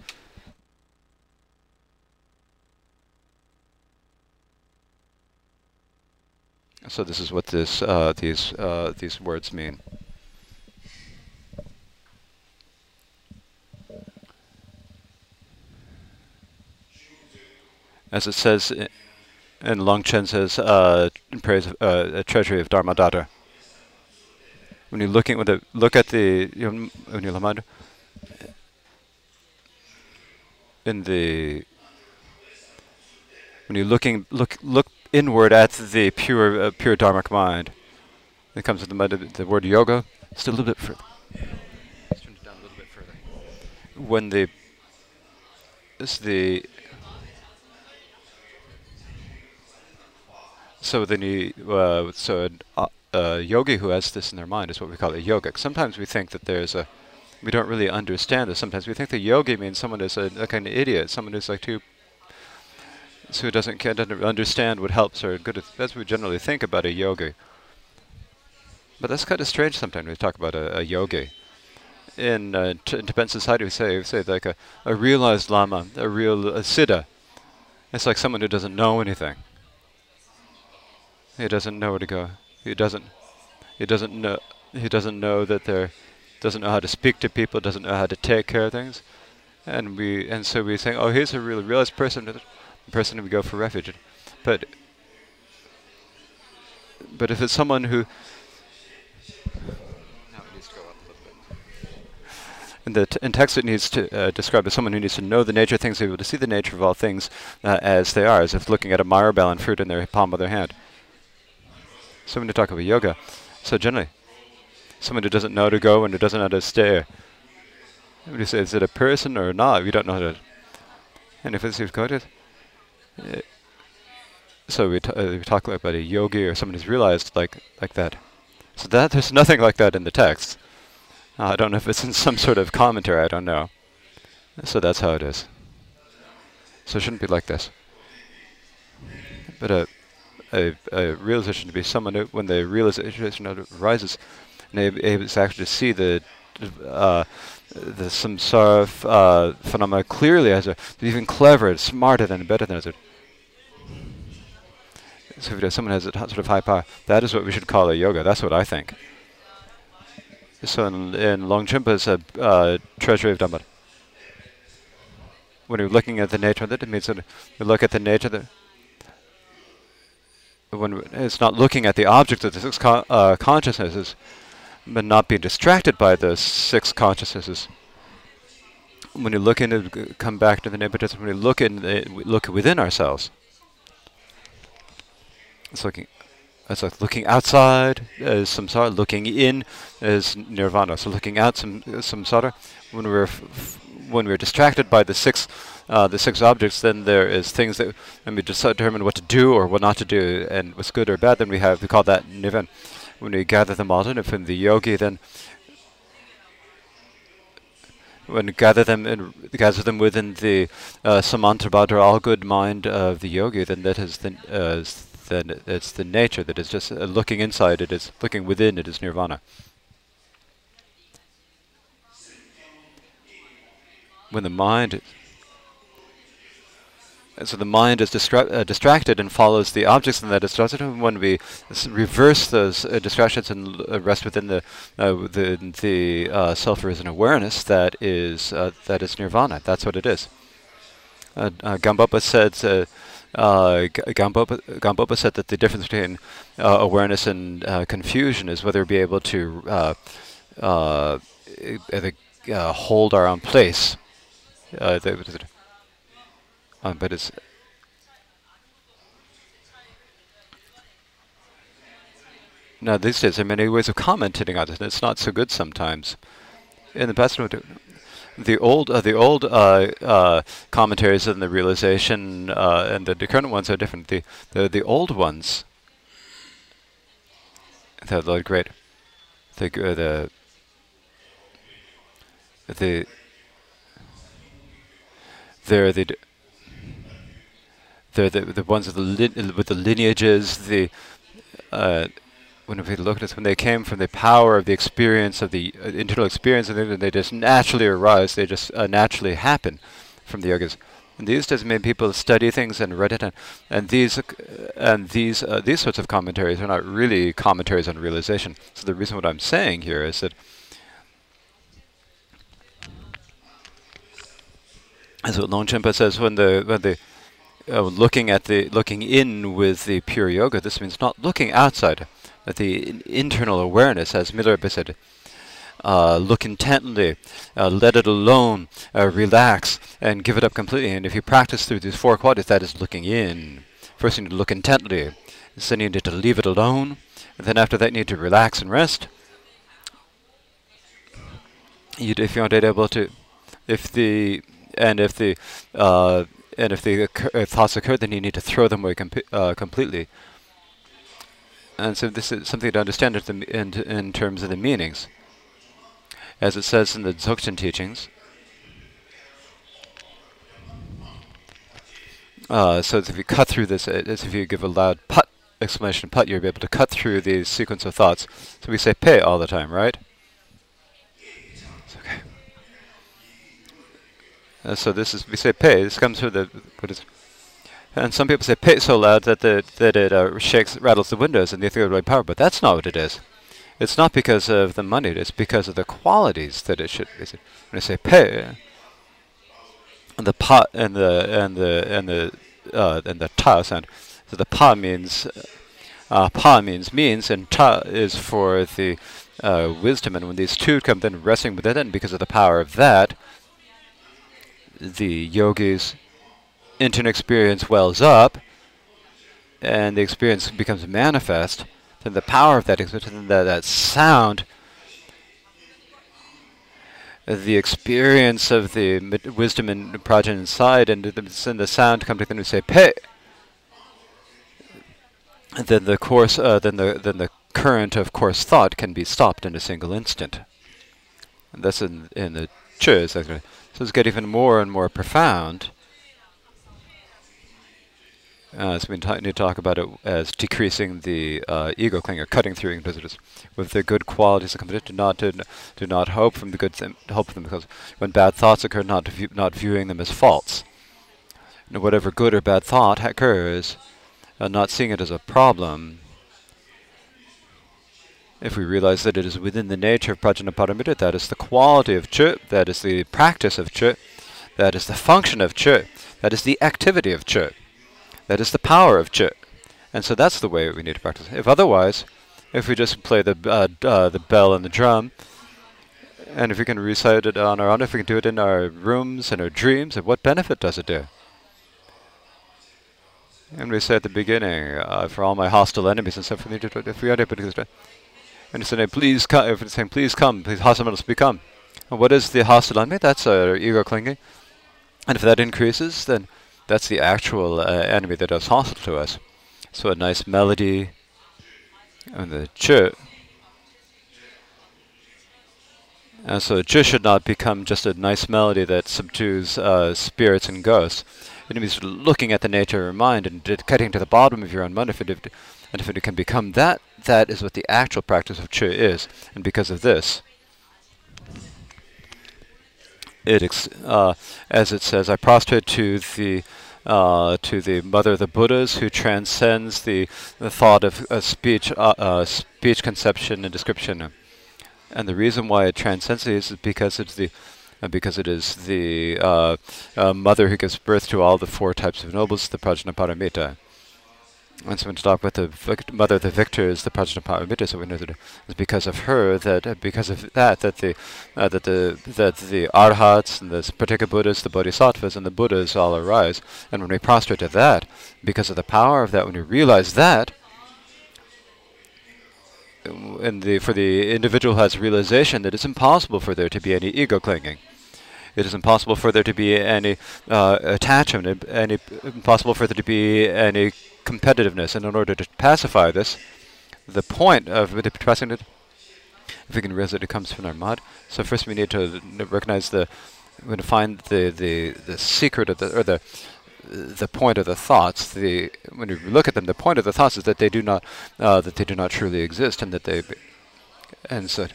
So this is what this uh, these uh, these words mean. As it says and Longchen says, uh, in praise of uh, a treasury of Dharmadhatu. When you looking with the look at the when you lamad in the when you're looking look look inward at the pure uh, pure dharmic mind, it comes with the the word yoga. Just a little bit further. Let's turn it down a little bit further. When the this the So then you, uh, so a uh, uh, yogi who has this in their mind is what we call a yogic. Sometimes we think that there's a, we don't really understand this. Sometimes we think the yogi means someone is a, like an idiot, someone who's like too, who doesn't doesn't understand what helps or good. That's what we generally think about a yogi. But that's kind of strange sometimes we talk about a, a yogi. In, uh, in Tibetan society, we say, we say like a, a realized lama, a real a siddha. It's like someone who doesn't know anything. He doesn't know where to go. He doesn't. He doesn't know. He doesn't know that there. Doesn't know how to speak to people. Doesn't know how to take care of things. And we and so we think, oh, here's a really realized person. The person we go for refuge. But but if it's someone who in the in text it needs to uh, describe as someone who needs to know the nature of things, be able to see the nature of all things uh, as they are, as if looking at a myrobalan fruit in their palm of their hand someone to talk about yoga. So generally, someone who doesn't know to go and who doesn't know to stay. Is, is it a person or not? We don't know how to. And if it's quoted, uh, so we, uh, we talk about a yogi or someone who's realized like like that. So that there's nothing like that in the text. Uh, I don't know if it's in some sort of commentary. I don't know. So that's how it is. So it shouldn't be like this. But a a, a realization to be someone when the realization arises, and able to actually see the uh, the samsara uh, phenomena clearly as a even clever, smarter than better than as a so if someone has a sort of high power, that is what we should call a yoga. That's what I think. So in, in Longchenpa's uh, uh, Treasury of Dhamma, when you're looking at the nature of it, it means that we look at the nature of the when it's not looking at the object of the six con- uh, consciousnesses, but not being distracted by those six consciousnesses. When you look into, come back to the neighborhood, when we look in, the, look within ourselves. It's looking, it's like looking outside as samsara, looking in as nirvana. So looking out some samsara, when we're when we're distracted by the six uh, the six objects, then there is things that when we determine what to do or what not to do, and what's good or bad, then we have we call that nirvana. When we gather them all in, if in the yogi, then when gather them and gather them within the uh, samantabhadra, all good mind of the yogi, then that is the uh, then it's the nature that is just uh, looking inside. It is looking within. It is nirvana. When the mind so the mind is distra- uh, distracted and follows the objects in that distracted. And when we reverse those uh, distractions and uh, rest within the uh, the, the uh, self-arisen awareness, that is uh, that is nirvana. That's what it is. Uh, Gampopa said. Uh, Gampopa said that the difference between awareness and confusion is whether we be able to hold our own place. The, but it's now these days there are many ways of commenting on it, it's not so good sometimes. In the past, the old uh, the old uh, uh, commentaries and the realization uh, and the, the current ones are different. The the the old ones, the, the great, the uh, the the they're the the the, the ones with the, with the lineages, the uh, when we look at this, when they came from the power of the experience of the uh, internal experience, and they just naturally arise, they just uh, naturally happen from the yogas. And these days, many people study things and read it, and, and these uh, and these uh, these sorts of commentaries are not really commentaries on realization. So the reason what I'm saying here is that. As what Longchenpa says, when the when the uh, looking at the looking in with the pure yoga, this means not looking outside, but the in internal awareness, as Milarepa said. Uh, look intently, uh, let it alone, uh, relax, and give it up completely. And if you practice through these four qualities, that is looking in. First, you need to look intently. Then you need to leave it alone. And then after that, you need to relax and rest. You'd, if you aren't able to, if the and if the uh, and if the thoughts occur, then you need to throw them away com uh, completely. And so this is something to understand in, in, in terms of the meanings. As it says in the Dzogchen teachings, uh, so if you cut through this, as if you give a loud put exclamation put, you'll be able to cut through these sequence of thoughts. So we say pe all the time, right? Uh, so this is we say pay. This comes from the what is, and some people say pay so loud that the that it uh, shakes, rattles the windows, and they think it's power. But that's not what it is. It's not because of the money. It's because of the qualities that it should. When I say pay, and the pa and the and the and the uh, and the ta sound. So the pa means uh, pa means means, and ta is for the uh, wisdom. And when these two come then resting within it, because of the power of that, the yogi's internal experience wells up and the experience becomes manifest, then the power of that experience, that, that sound, the experience of the wisdom and prajna inside, and the, and the sound come together and say "pay," then the course, uh, then the then the current of course thought can be stopped in a single instant. And that's in in the Chöd. So it's get even more and more profound. Uh, so we need to talk about it as decreasing the uh, ego clinging or cutting through visitors with the good qualities of competition. Do not do, do not hope from the good hope from them because when bad thoughts occur, not view, not viewing them as faults. You whatever good or bad thought occurs, uh, not seeing it as a problem. If we realize that it is within the nature of prajnaparamita, that is the quality of chöd, that is the practice of chöd, that is the function of chöd, that is the activity of chöd. That is the power of Chöd. And so that's the way we need to practice. If otherwise, if we just play the uh, uh, the bell and the drum, and if we can recite it on our own, if we can do it in our rooms and our dreams, what benefit does it do? And we say at the beginning, uh, for all my hostile enemies and stuff, if we are able to and he said, please come, if it's saying, please come, please enemies become. And what is the hostile enemy? That's our ego clinging. And if that increases, then that's the actual uh, enemy that is hostile to us. So a nice melody and the chöd. And so chöd should not become just a nice melody that subdues uh, spirits and ghosts. It means looking at the nature of your mind and cutting to the bottom of your own mind. If it, and if it can become that, that is what the actual practice of chöd is. And because of this, it uh, as it says, I prostrate to the uh, to the mother of the Buddhas, who transcends the, the thought of uh, speech, uh, uh, speech conception and description. And the reason why it transcends these is because it's the uh, because it is the mother who gives birth to all the four types of nobles, the Prajnaparamita. And so when talk about the mother of the victors, the Prajnaparamita, so we know that it's because of her that uh, because of that that the uh, that the that the arhats and the particular Buddhas, the Bodhisattvas and the Buddhas all arise. And when we prostrate to that, because of the power of that, when we realize that, and the for the individual has realization that it's impossible for there to be any ego clinging. It is impossible for there to be any uh, attachment, any impossible for there to be any competitiveness. And in order to pacify this, the point of the it, if we can realize that it comes from our mod. So first we need to recognize the, we need to find the, the, the secret of the, or the, the point of the thoughts. The when you look at them, the point of the thoughts is that they do not, uh, that they do not truly exist, and that they, and so.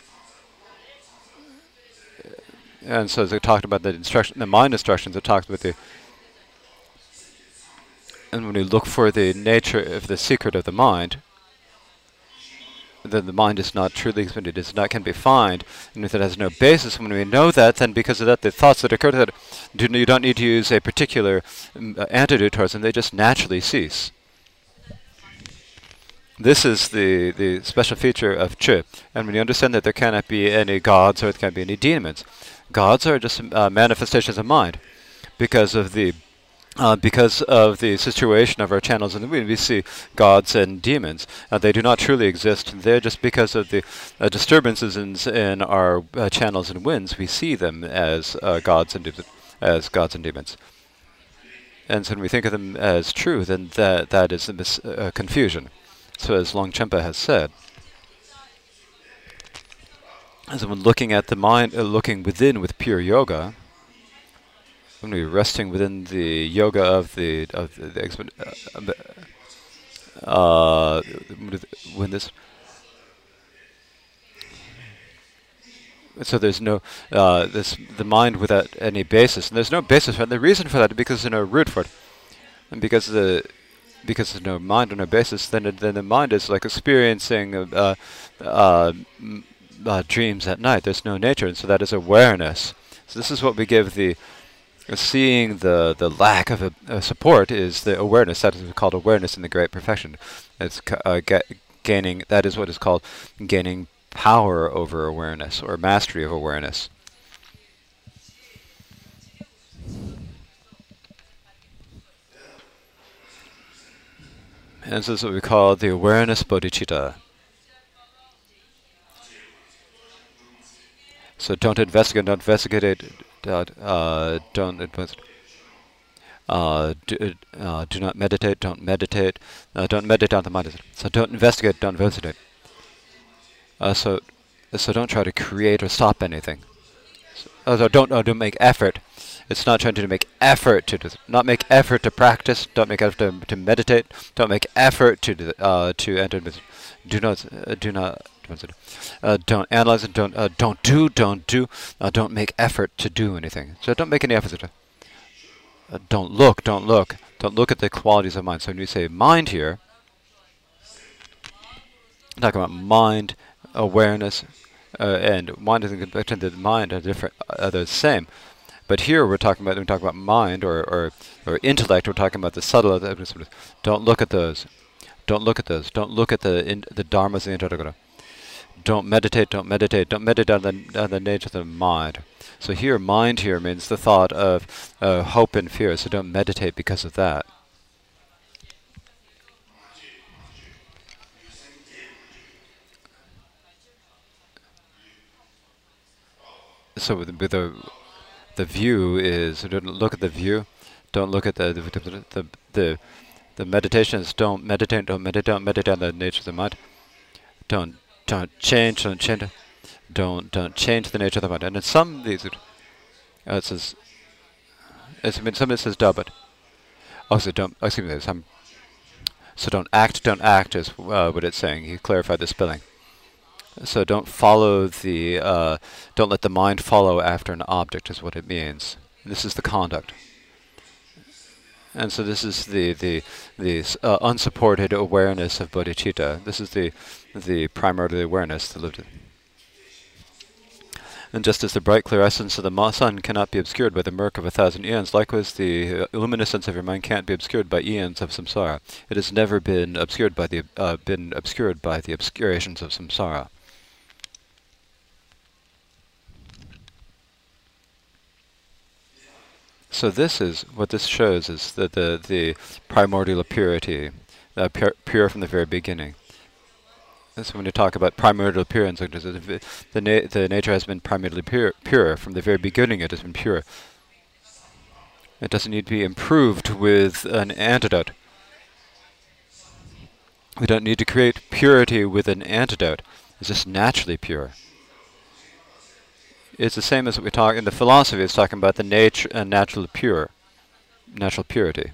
And so as I talked about the instruction, the mind instructions, it talked about the and when we look for the nature of the secret of the mind, then the mind is not truly expanded, it is not can be defined, and if it has no basis, when we know that, then because of that, the thoughts that occur to that, do, you don't need to use a particular um, antidote towards them, they just naturally cease. This is the, the special feature of Chöd. And when you understand that there cannot be any gods or there can't be any demons, gods are just uh, manifestations of mind because of the uh, because of the situation of our channels in the wind, we see gods and demons. Uh, they do not truly exist. They're just because of the uh, disturbances in, in our uh, channels and winds. We see them as uh, gods and as gods and demons. And so when we think of them as true, then that that is a uh, confusion. So as Longchenpa has said, as when looking at the mind, looking within with pure yoga, when we're resting within the yoga of the of the, the uh, uh, when this so there's no uh, this the mind without any basis. And there's no basis for it. the reason for that is because there's no root for it. And because the because there's no mind or no basis then it, then the mind is like experiencing uh, uh, uh, dreams at night. There's no nature. And so that is awareness. So this is what we give the seeing the, the lack of a, a, support is the awareness. That is called awareness in the great perfection. It's uh, gaining. That is what is called gaining power over awareness or mastery of awareness. And this is what we call the awareness bodhicitta. So don't investigate, don't investigate, don't, uh, don't investigate. Uh, do, uh, do not meditate, don't meditate, uh, don't meditate on the mind. So don't investigate, don't investigate. Uh, so, so don't try to create or stop anything. So, so don't, uh, don't make effort. It's not trying to make effort to do, not make effort to practice. Don't make effort to, to meditate. Don't make effort to uh, to enter. Do not uh, do not uh, don't analyze it. Don't uh, don't do. Don't do. Uh, don't make effort to do anything. So don't make any effort to. Uh, don't look. Don't look. Don't look at the qualities of mind. So when you say mind here, I'm talking about mind, awareness, uh, and mind is in the mind are different. Uh, they're the same. But here we're talking about we talk about mind or, or or intellect. We're talking about the subtle. Don't look at those. Don't look at those. Don't look at the in, the dharmas and the don't meditate, don't meditate, don't meditate on the, on the nature of the mind. So here, mind here means the thought of uh, hope and fear, so don't meditate because of that. So with the, the, the view is, don't look at the view, don't look at the, the, the, the, the meditations, don't meditate, don't meditate, don't meditate on the nature of the mind. Don't don't change, don't change, don't don't change the nature of the mind. And in some these, uh, it says, it's, I mean, some it says do, but also don't. Excuse me, some. So don't act, don't act is uh, what it's saying. He clarified the spelling. So don't follow the, uh, don't let the mind follow after an object is what it means. This is the conduct. And so this is the the the uh, unsupported awareness of bodhicitta. This is the the primary awareness that lived. In. And just as the bright clear essence of the sun cannot be obscured by the murk of a thousand eons, likewise the uh, luminescence of your mind can't be obscured by eons of samsara. It has never been obscured by the uh, been obscured by the obscurations of samsara. So this is what this shows is that the the primordial purity, uh, pure, from the very beginning. So when you talk about primordial purity, the na the nature has been primordially pure, pure from the very beginning. It has been pure. It doesn't need to be improved with an antidote. We don't need to create purity with an antidote. It's just naturally pure it's the same as what we talk in the philosophy. It's talking about the nature and natural pure, natural purity.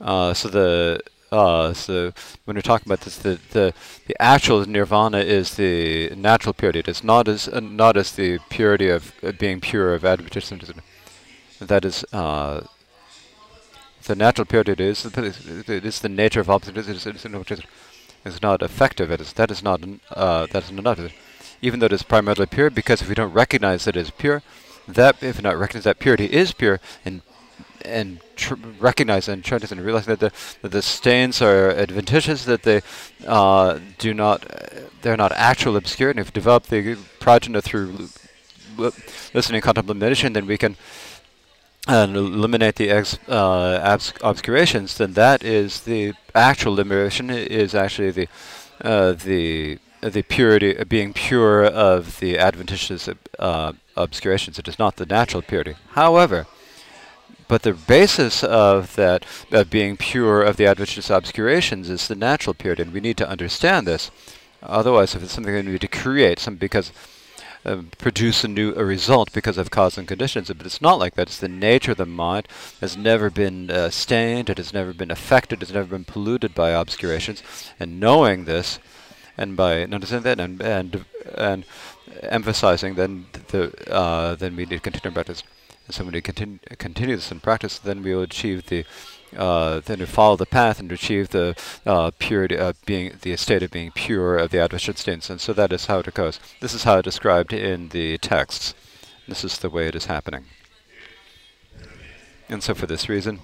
Uh, so the uh, so when we're talking about this, the, the the actual nirvana is the natural purity. It is not as uh, not as the purity of uh, being pure of advertisement. That is uh, the natural purity. It is it is the nature of opposite. Is, not effective. It is that is not uh, that is not. Even though it is primarily pure, because if we don't recognize that it is pure, that if we not recognize that purity is pure and and recognize and try to realize that the that the stains are adventitious, that they uh, do not uh, they're not actual obscurity. And if develop the prajna through listening, contemplation, then we can and eliminate the ex, uh, obscurations, then that is the actual liberation. Is actually the uh, the the purity, uh, being pure of the adventitious uh, obscurations. It is not the natural purity. However, but the basis of that of being pure of the adventitious obscurations is the natural purity, and we need to understand this. Otherwise, if it's something we need to create, some because uh, produce a new a result because of cause and conditions. But it's not like that. It's the nature of the mind. Has never been uh, stained. It has never been affected. It has never been polluted by obscurations. And knowing this, and by understanding that, and and and emphasizing, then the uh, then we need to continue practice. And so when we continue continue this in practice, then we will achieve the uh, then to follow the path and to achieve the uh, purity of being the state of being pure of the adventitious states. And so that is how it goes. This is how it's described in the texts. This is the way it is happening. And so for this reason,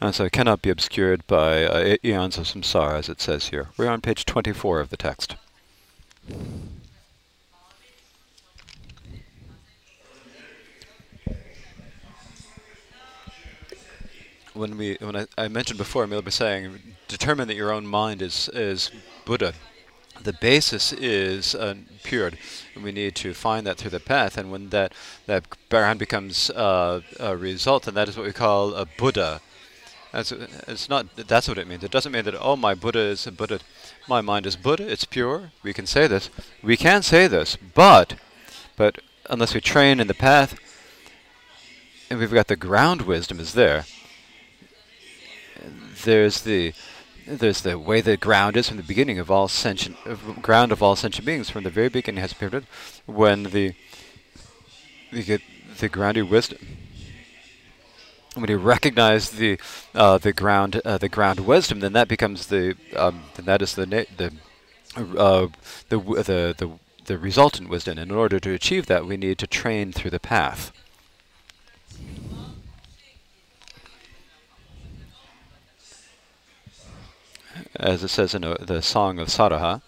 and so it cannot be obscured by uh, eons of samsara, as it says here. We're on page 24 of the text. When we when I, I mentioned before, Emil was saying, determine that your own mind is is Buddha. the basis is uh, pure. And we need to find that through the path. And when that, that ground becomes uh, a result, and that is what we call a Buddha. That's, it's not, that's what it means. It doesn't mean that, oh, my Buddha is a Buddha. My mind is Buddha, it's pure. We can say this. We can say this, but, but unless we train in the path, and we've got the ground wisdom is there. There's the there's the way the ground is from the beginning of all sentient ground of all sentient beings from the very beginning has appeared when the get the grounded wisdom when you recognize the uh, the ground uh, the ground wisdom then that becomes the um, then that is the the uh, the the the the resultant wisdom. And in order to achieve that we need to train through the path as it says in uh, the Song of Saraha.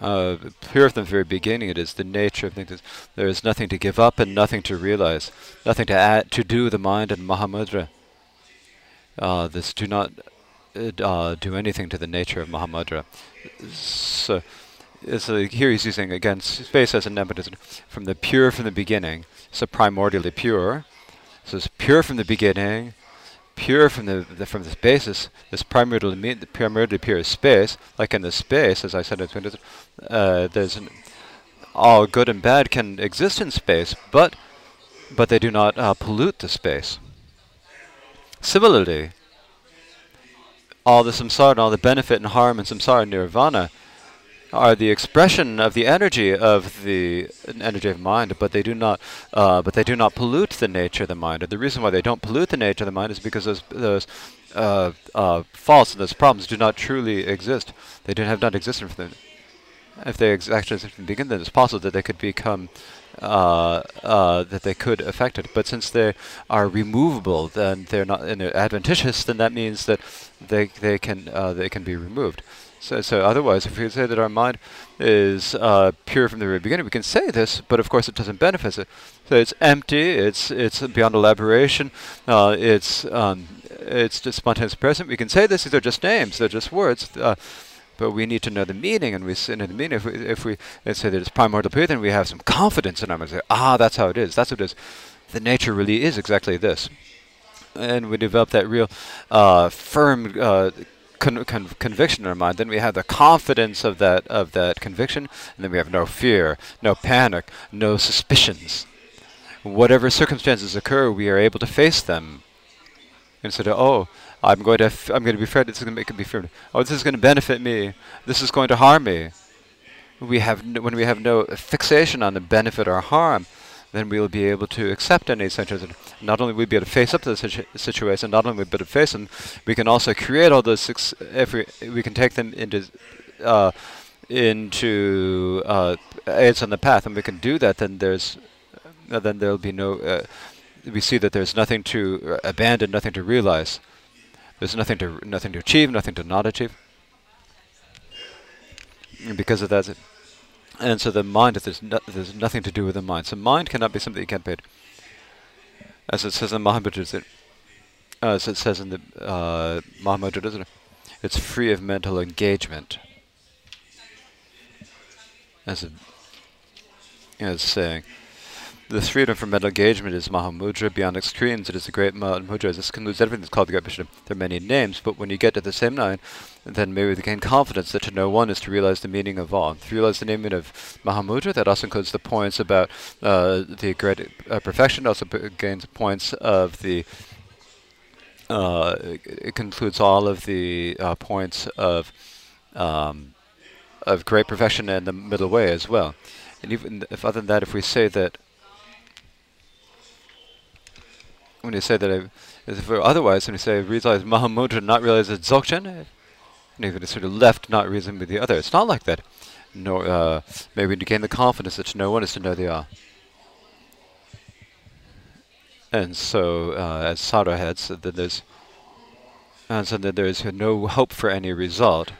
Uh, pure from the very beginning, it is the nature of things. There is nothing to give up and nothing to realize, nothing to add to do the mind and Mahamudra. Uh, this do not uh, do anything to the nature of Mahamudra. So, so here he's using again space as a nepotism from the pure from the beginning. So primordially pure. So it's pure from the beginning pure from the, the from this basis, this primordially, primordially pure space, like in the space, as I said, uh, there's an, all good and bad can exist in space, but but they do not uh, pollute the space. Similarly, all the samsara, and all the benefit and harm in samsara nirvana are the expression of the energy of the energy of mind, but they do not, uh, but they do not pollute the nature of the mind. And the reason why they don't pollute the nature of the mind is because those those uh, uh, faults and those problems do not truly exist. They do have not existed from the, if they ex- actually from the beginning, then it's possible that they could become uh, uh, that they could affect it. But since they are removable, then they're not and they're adventitious. Then that means that they they can uh, they can be removed. So, so otherwise, if we say that our mind is uh, pure from the very beginning, we can say this, but of course it doesn't benefit it. So it's empty. It's it's beyond elaboration. Uh, it's um, it's just spontaneous present. We can say this. These are just names. They're just words. Uh, but we need to know the meaning, and we know the meaning. If we, if we let's say that it's primordial pure, then we have some confidence in our Say, ah, that's how it is. That's what it is. The nature really is exactly this and we develop that real uh, firm uh, con- con- conviction in our mind, then we have the confidence of that of that conviction, and then we have no fear, no panic, no suspicions. Whatever circumstances occur, we are able to face them instead of oh. I'm going to f- I'm going to be afraid this is going to make me fear. Oh, this is going to benefit me. This is going to harm me. We have when we have no fixation on the benefit or harm, then we will be able to accept any as not only will we be able to face up to the situ- situation, not only will we be able to face them, we can also create all those six. If we we can take them into uh, into uh, aids on the path, and we can do that, then there's uh, then there'll be no. Uh, we see that there's nothing to abandon, nothing to realize. There's nothing to nothing to achieve, nothing to not achieve. And because of that, and so the mind, there's, no, there's nothing to do with the mind. So mind cannot be something you can't paid. As it says in Mahabharata, as it says in the uh, Mahabharata, it's free of mental engagement. As it's saying. This freedom from mental engagement is Mahamudra. Beyond extremes, it is the great Mahamudra. This concludes everything that's called the Great Vision. There are many names, but when you get to the same nine, then maybe we gain confidence that to know one is to realize the meaning of all. To realize the meaning of Mahamudra, that also includes the points about uh, the great uh, perfection, also gains points of the uh, it concludes all of the uh, points of um, of great perfection and the middle way as well. And even if other than that, if we say that when you say that I, if otherwise, when you say realize Mahamudra, not realize that Dzogchen, and even it's sort of left, not reason with the other. It's not like that. No, uh, maybe to gain the confidence that no one is to know they are. And so, uh, as Saraha said, that there's, and so that there's no hope for any result.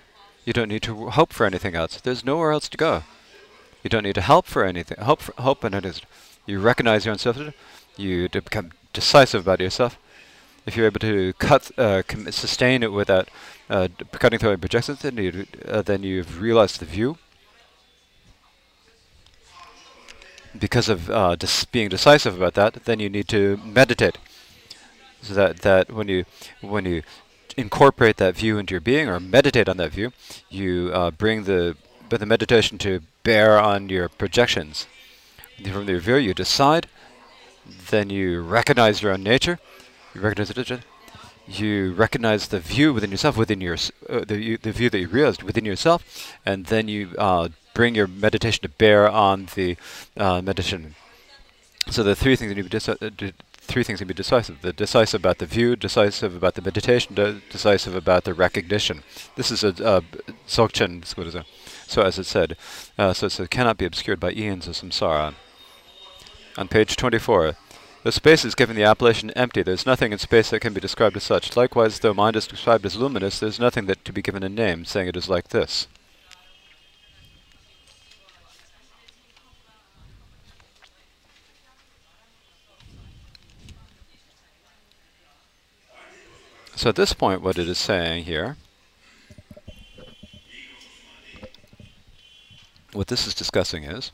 You don't need to hope for anything else. There's nowhere else to go. You don't need to help for anything. Hope, for, hope, and it is. You recognize your own self. You become decisive about yourself, if you're able to cut, uh, sustain it without uh, cutting through projections, then, you, uh, then you've realized the view. Because of uh, being decisive about that, then you need to meditate. So that, that when you when you incorporate that view into your being or meditate on that view, you uh, bring the the meditation to bear on your projections. From the view, you decide, then you recognize your own nature, you recognize it, you recognize the view within yourself, within your uh, the the view that you realized within yourself, and then you uh, bring your meditation to bear on the uh, meditation. So the three things that you uh, three things can be decisive. The decisive about the view, decisive about the meditation, de decisive about the recognition. This is a uh. So as it said, uh, so it said, cannot be obscured by eons of samsara. On page 24, the space is given the appellation empty. There's nothing in space that can be described as such. Likewise, though mind is described as luminous, there's nothing that to be given a name, saying it is like this. So at this point, what it is saying here, what this is discussing is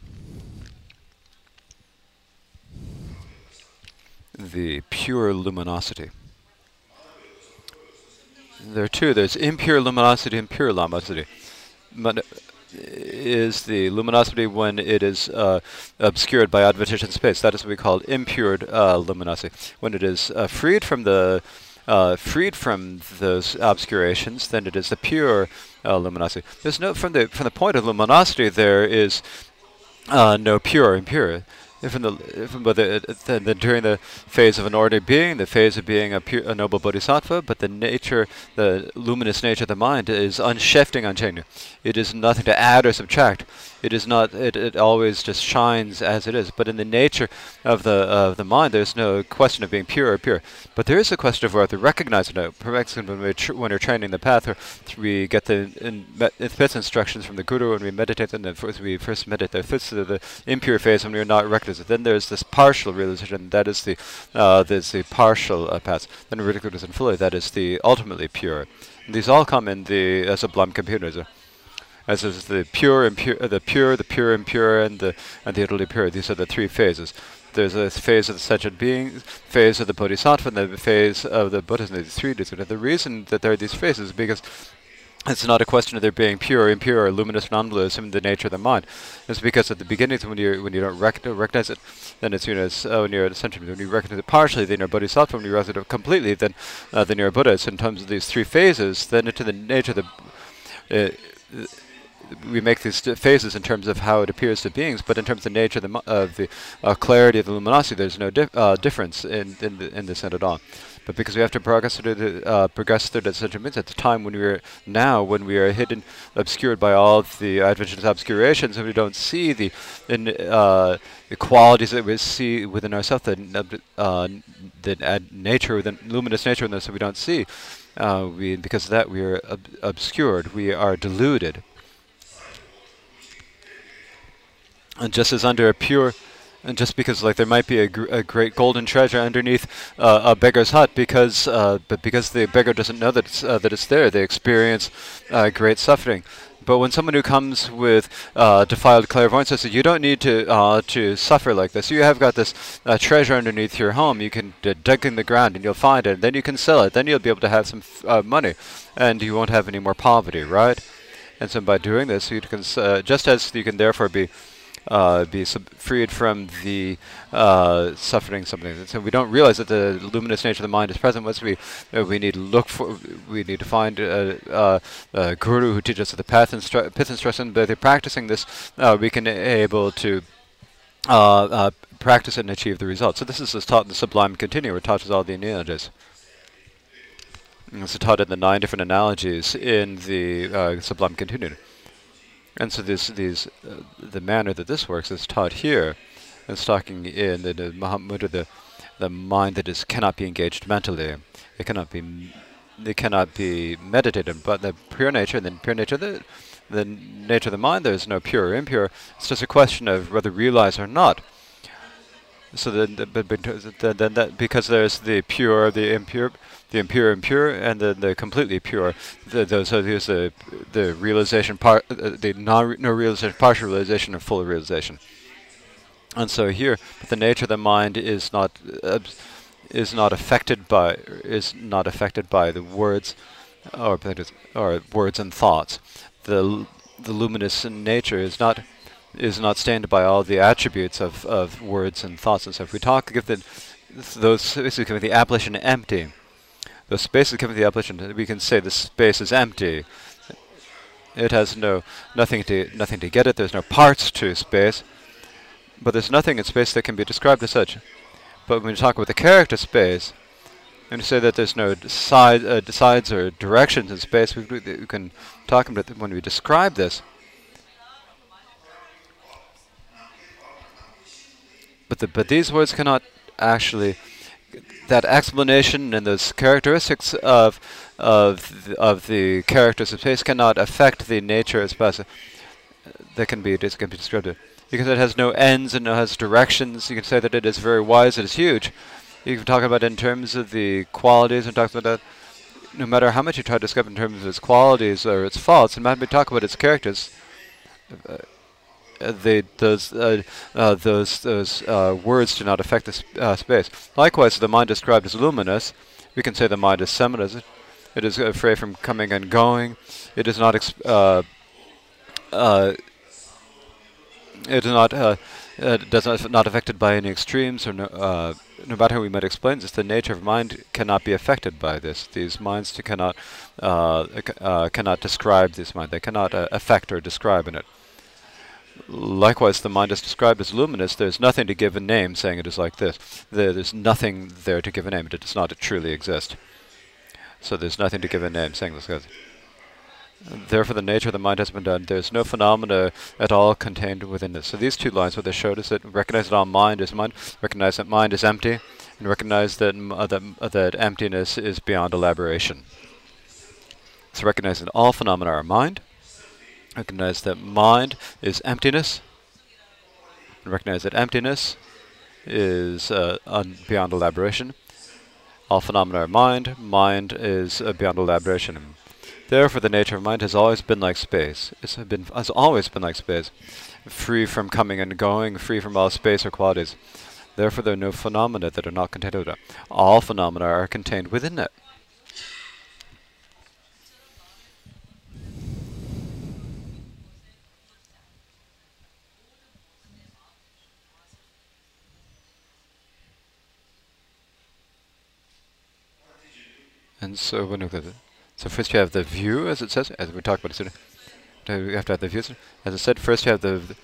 the pure luminosity. There are two. There's impure luminosity and pure luminosity. But is the luminosity when it is uh, obscured by adventitious space. That is what we call impure uh, luminosity. When it is uh, freed from the uh, freed from those obscurations, then it is the pure uh, luminosity. There's no from the from the point of luminosity there is uh, no pure impure from the from the, the, the, during the phase of an ordinary being, the phase of being a, pure, a noble bodhisattva, but the nature, the luminous nature of the mind is unshifting, unchanging. It is nothing to add or subtract. It is not. It, it always just shines as it is. But in the nature of the of the mind, there's no question of being pure or pure. But there is a question of whether to recognize it. When we tr- when we're training the path, or we get the in, fifth instructions from the guru, and we meditate, and then we first meditate the fifth the, impure phase when we are not recognizing. Then there's this partial realization. That is the uh, there's the partial uh, path. Then recognizing fully. That is the ultimately pure. And these all come in the uh, Sublime Continuum as is the pure, impure, uh, the pure, the pure, impure, and the and the utterly pure. These are the three phases. There's a phase of the sentient being, phase of the bodhisattva, and the phase of the Buddhism. These three. The reason that there are these phases is because it's not a question of there being pure, impure, or luminous, non-luminous in the nature of the mind. It's because at the beginning, when you when you don't rec recognize it, then it's you know it's, uh, when you're ascension. When you recognize it partially, then you're bodhisattva. When you recognize it completely, then uh, then you're a Buddha. So in terms of these three phases, then into the nature of the uh, we make these phases in terms of how it appears to beings, but in terms of the nature of the, of the uh, clarity of the luminosity, there's no dif uh, difference in in, the, in this end at all. But because we have to progress through the uh, progress through the central means at the time when we are now when we are hidden, obscured by all of the adventitious obscurations, and we don't see the in, uh, the qualities that we see within ourselves, the uh, the nature, within luminous nature in this, that we don't see. Uh, we because of that we are ob obscured, we are deluded. And just as under a pure, and just because like there might be a, gr a great golden treasure underneath uh, a beggar's hut, because uh, but because the beggar doesn't know that it's uh, that it's there, they experience uh, great suffering. But when someone who comes with uh, defiled clairvoyance says, "You don't need to uh, to suffer like this. You have got this treasure underneath your home. You can dig in the ground and you'll find it. Then you can sell it. Then you'll be able to have some money, and you won't have any more poverty, right?" And so by doing this, you can just as you can therefore be uh, be freed from the uh, suffering something. So we don't realize that the luminous nature of the mind is present. Once we uh, we need to look for, we need to find a, a guru who teaches us the path instru- pith instruction. But through practicing this, uh, we can able to uh, practice and achieve the result. So this is taught in the Sublime Continuum. It touches all the analogies. It's taught in the nine different analogies in the uh, Sublime Continuum. And so this, these, uh, the manner that this works is taught here. It's talking in the, Mahamudra, the, the mind that is cannot be engaged mentally. It cannot be, it cannot be meditated. But the pure nature, and the pure nature, the, the nature of the mind, there is no pure or impure. It's just a question of whether realize or not. So then, the- because there's the pure, the impure, the impure, impure, and then the completely pure. The, those are these the the realization part, uh, the non no realization, partial realization, and full realization. And so here, the nature of the mind is not uh, is not affected by is not affected by the words or or words and thoughts. The the luminous nature is not is not stained by all the attributes of, of words and thoughts and stuff. We talk give the those give the appellation empty. Those spaces give the appellation. We can say the space is empty. It has no nothing to nothing to get it. There's no parts to space, but there's nothing in space that can be described as such. But when we talk about the character space, and we say that there's no side, uh, sides or directions in space, we, we can talk about it when we describe this. But the, but these words cannot actually that explanation and those characteristics of of th- of the characters of space cannot affect the nature of space. That can be this can be described because it has no ends and it has directions. You can say that it is very wise. It is huge. You can talk about it in terms of the qualities and talk about that. No matter how much you try to describe in terms of its qualities or its faults, and might be talk about its characters, uh, those uh, uh, those those uh, words do not affect the sp- uh, space. Likewise, the mind described as luminous, we can say the mind is seminous. It is uh, free from coming and going. It is not uh, uh, it is not uh, uh, does not not affected by any extremes or no, uh, no matter how we might explain this, the nature of mind cannot be affected by this. These minds cannot uh, uh, cannot describe this mind. They cannot uh, affect or describe in it. Likewise, the mind is described as luminous. There's nothing to give a name, saying it is like this. There, there's nothing there to give a name. It does not truly exist. So there's nothing to give a name, saying this. Therefore, the nature of the mind has been done. There's no phenomena at all contained within this. So these two lines, what they showed is that recognize that all mind is mind, recognize that mind is empty, and recognize that uh, that, uh, that emptiness is beyond elaboration. So recognize that all phenomena are mind, recognize that mind is emptiness, and recognize that emptiness is uh, beyond elaboration. All phenomena are mind, mind is uh, beyond elaboration. Therefore, the nature of mind has always been like space. It's been has always been like space, free from coming and going, free from all space or qualities. Therefore, there are no phenomena that are not contained within it. All phenomena are contained within it. And so it, so first you have the view, as it says, as we talked about. Uh, We have to have the view. As I said, first you have the,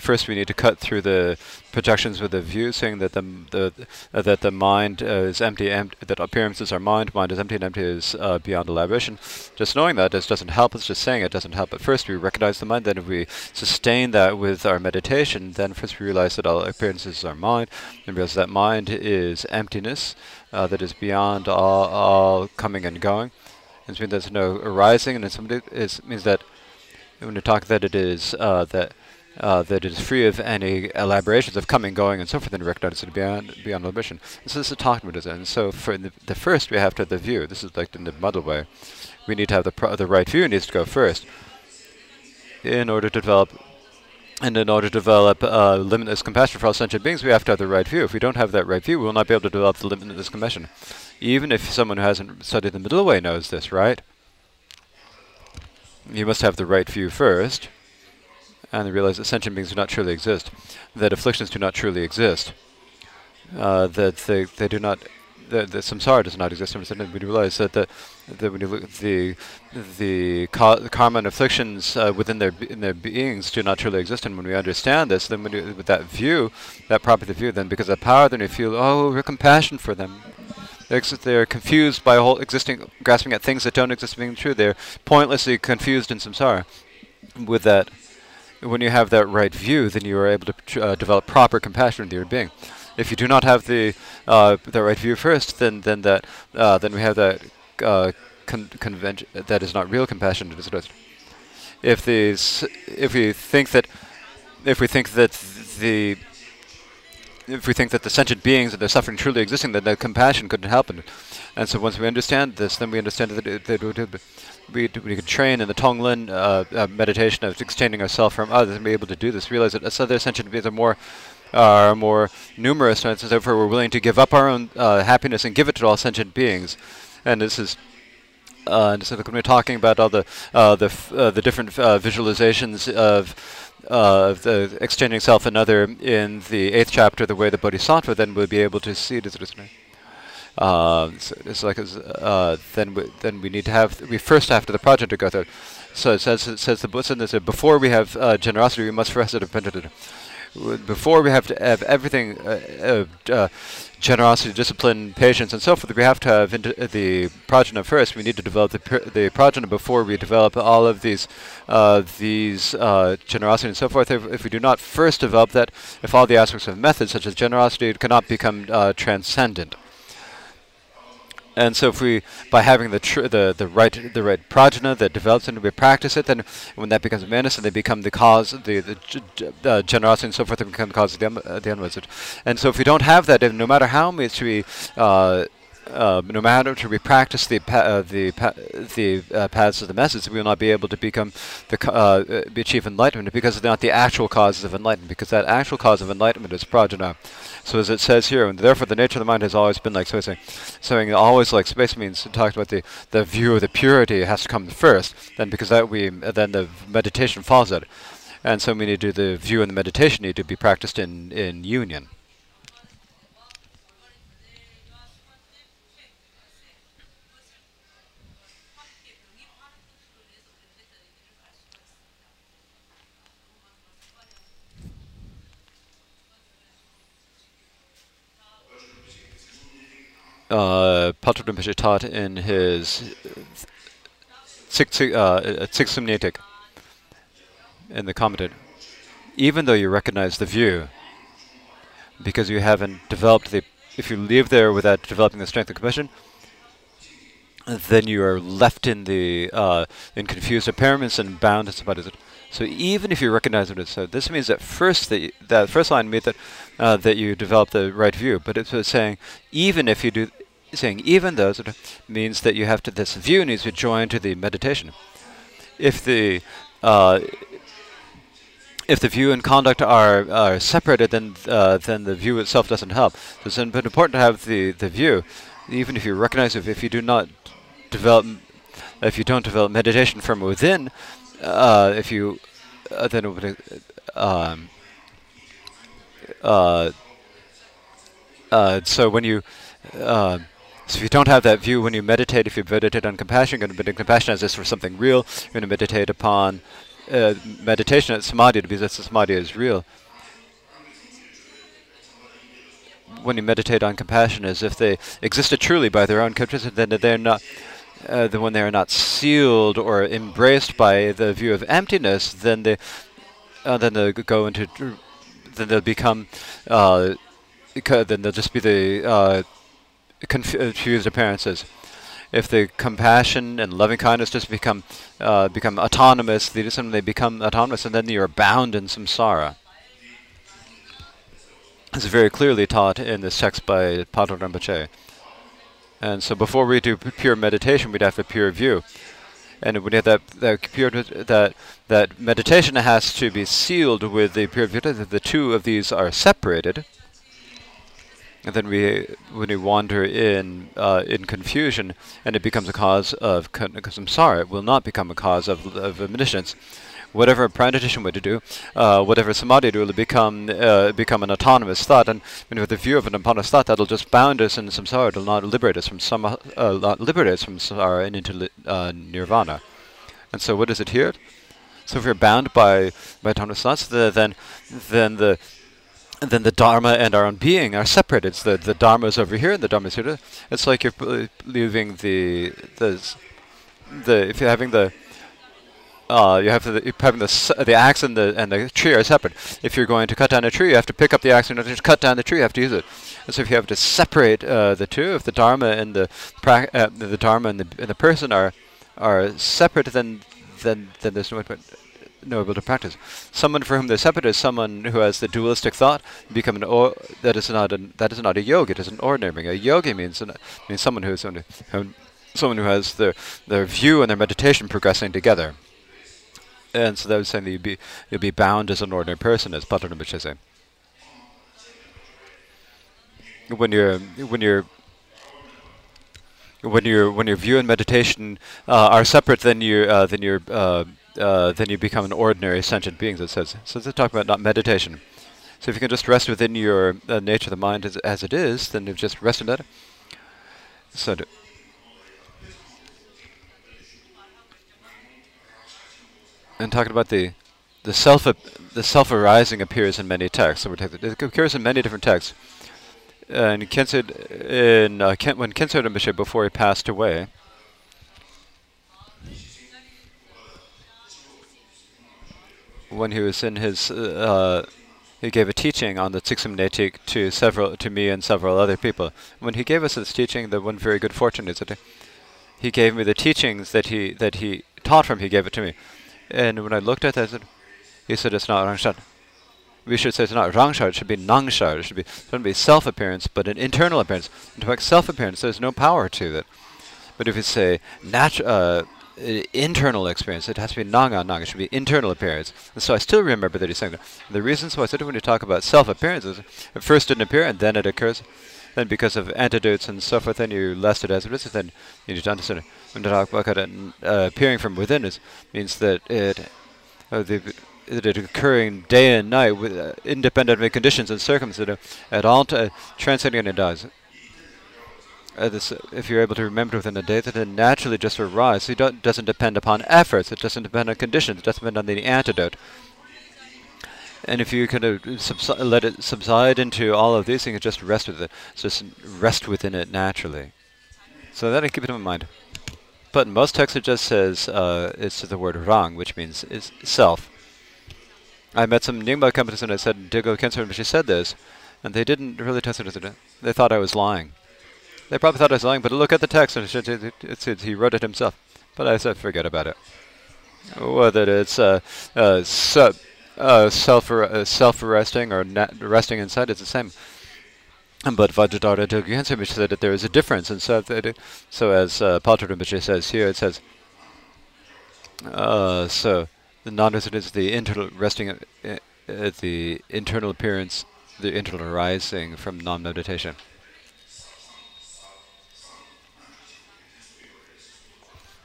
first we need to cut through the projections with the view, saying that the the uh, that the mind uh, is empty, empt- that appearances are mind, mind is empty, and empty is uh, beyond elaboration. Just knowing that just doesn't help It's Just saying it doesn't help. But first we recognize the mind. Then if we sustain that with our meditation, then first we realize that all appearances are mind, and realize that mind is emptiness, uh, that is beyond all all coming and going. It means there's no arising, and it means that when you talk that it is uh, that uh, that is free of any elaborations of coming, going, and so forth, then recognize it beyond beyond. And so this is it. And so for the, the first, we have to have the view. This is like in the middle way. We need to have the the right view needs to go first in order to develop. And in order to develop uh, limitless compassion for all sentient beings, we have to have the right view. If we don't have that right view, we will not be able to develop the limitless compassion. Even if someone who hasn't studied the middle way knows this, right? You must have the right view first, and they realize that sentient beings do not truly exist, that afflictions do not truly exist, uh, that they, they do not, that, that samsara does not exist. And you realize that, the, that when you look at the the, ca- the karma and afflictions uh, within their in their beings do not truly exist, and when we understand this, then you, with that view, that proper view, then because of power, then we feel oh, we're compassion for them. They're confused by whole existing, grasping at things that don't exist being true. They're pointlessly confused in samsara. With that, when you have that right view, then you are able to uh, develop proper compassion with your being. If you do not have the uh, the right view first, then then that uh, then we have that uh, con- convention that is not real compassion. It If these if we think that if we think that the if we think that the sentient beings and their suffering truly existing, then the compassion couldn't happen. And so once we understand this, then we understand that, it, that we, we could train in the Tonglen uh, uh, meditation of exchanging ourselves from others and be able to do this. Realize that other sentient beings are more are more numerous, and therefore we're willing to give up our own uh, happiness and give it to all sentient beings. And this is uh, and so when we're talking about all the uh, the the different visualizations of uh, the exchanging self and other in the eighth chapter, the way the bodhisattva then would be able to see it. Uh, so it's like uh, then we, then we need to have we first have to the project to go through. So it says it says the Buddha says before we have uh, generosity, we must first have before we have to have everything, uh, uh, uh, generosity, discipline, patience, and so forth, we have to have the prajna first. We need to develop the, the before we develop all of these uh, these uh, generosity and so forth. If, if, we do not first develop that, if all the aspects of method, such as generosity, cannot become uh, transcendent. And so, if we, by having the the the right the right prajna that develops and we practice it, then when that becomes awareness and they become the cause, the the uh, generosity and so forth, they become the cause of the uh, the unwisdom. And so, if we don't have that, no matter how much we uh, uh, no matter to we practice the uh, the pa- the uh, paths of the message, we will not be able to become the uh, achieve enlightenment because they're not the actual causes of enlightenment. Because that actual cause of enlightenment is prajna. So as it says here, and therefore the nature of the mind has always been like so. Saying, always like space means it talks about the the view of the purity has to come first. Then because that we then the meditation follows it, and so we need to do the view and the meditation need to be practiced in in union. Uh, Rinpoche taught in his six, uh, six in the commented, even though you recognize the view, because you haven't developed the, if you leave there without developing the strength of compassion, then you are left in the uh, in confused appearance and bound to somebody. So even if you recognize what it, so this means that first the that first line means that uh, that you develop the right view, but it's saying even if you do saying even though of means that you have to this view needs to join to the meditation. If the uh, if the view and conduct are, are separated, then uh, then the view itself doesn't help. So it's important to have the, the view, even if you recognize if, if you do not develop, if you don't develop meditation from within, uh, if you uh, then um, uh, uh, so when you uh, so if you don't have that view when you meditate, if you meditate on compassion, you're going to meditate compassion as this for something real. You're going to meditate upon uh, meditation at samadhi because that samadhi is real. When you meditate on compassion as if they existed truly by their own capacity, then they're not. Uh, when they are not sealed or embraced by the view of emptiness, then they uh, then they go into then they'll become uh, then they'll just be the uh, confused appearances. If the compassion and loving kindness just become uh, become autonomous, they just they become autonomous, and then you are bound in samsara. It's very clearly taught in this text by Patrul Rinpoche. And so, before we do pure meditation, we'd have a pure view, and we have that that pure that that meditation has to be sealed with the pure view. That the two of these are separated and then we when we wander in uh, in confusion and it becomes a cause of samsara, it will not become a cause of, of omniscience. Whatever pranayation were to do, uh, whatever samadhi do, will become uh, become an autonomous thought, and with the view of an autonomous thought, that'll just bound us in samsara. It'll not liberate us from some, uh, liberate us from samsara and into uh, nirvana. And so, what is it here? So, if we're bound by by autonomous thoughts, the, then then the then the Dharma and our own being are separate. It's the the Dharma is over here and the Dharma is here. It's like you're leaving the the the if you're having the uh, you have to the, having the the axe and the and the tree are separate. If you're going to cut down a tree, you have to pick up the axe and just cut down the tree. You have to use it. And so if you have to separate uh, the two, if the dharma and the uh, the dharma and the and the person are are separate, then then then there's no know able to practice. Someone for whom they're separate is someone who has the dualistic thought. Become an or that is not an, that is not a yogi. It is an ordinary. A yogi means an, means someone who is someone who, someone who has their their view and their meditation progressing together. And so that was saying that you'd be you'd be bound as an ordinary person, as Patanjali Rinpoche say. When you're when you're when your when your view and meditation uh, are separate, then you uh, then you uh, uh, then you become an ordinary sentient being. It says so. It's talking about not meditation. So if you can just rest within your uh, nature of the mind as, as it is, then you've just rested in that. So. And talking about the the self the self arising appears in many texts. It occurs in many different texts and Khyentse in uh, Ken, when Khyentse Rinpoche before he passed away. When he was in his, uh, he gave a teaching on the Tsiktsum Netik to several, to me and several other people. When he gave us this teaching, the one very good fortune is that he gave me the teachings that he that he taught from. He gave it to me, and when I looked at that, he said it's not Rangshar we should say it's not rangshar, it should be nangshar. It should be, it shouldn't be self-appearance, but an internal appearance. In fact, self-appearance, there's no power to it. But if you say natu- uh, internal experience, it has to be nanga nanga. It should be internal appearance. And so I still remember that he's saying that. The reasons why I said when you talk about self-appearance is it first didn't appear and then it occurs. Then because of antidotes and so forth, then you lest it as it is. Then you need to understand it. About it uh, appearing from within, is means that it uh, the it occurring day and night with uh, independent of conditions and circumstances at all t- uh, transcending and dies. Uh, this, if you're able to remember within a day, that it naturally just arises. So it doesn't depend upon efforts. It doesn't depend on conditions. It doesn't depend on the antidote. And if you subsi- let it subside into all of these things, just rest with it. Just rest within it naturally. So that I keep it in mind. But in most texts, it just says uh, it's the word rang, which means is self. I met some Nyingma companies and I said, Dilgo Khyentse, but she said this, and they didn't really test it. They thought I was lying. They probably thought I was lying, but look at the text, and it, it he wrote it himself. But I said, forget about it. Whether it's uh, uh, uh, self uh, self arresting or resting inside, it's the same. But Vajradhara Dilgo said that there is a difference, and so that it, so as uh, Paul says here, it says, uh, so the non-resident is the internal resting at, at the internal appearance, the internal arising from non-meditation.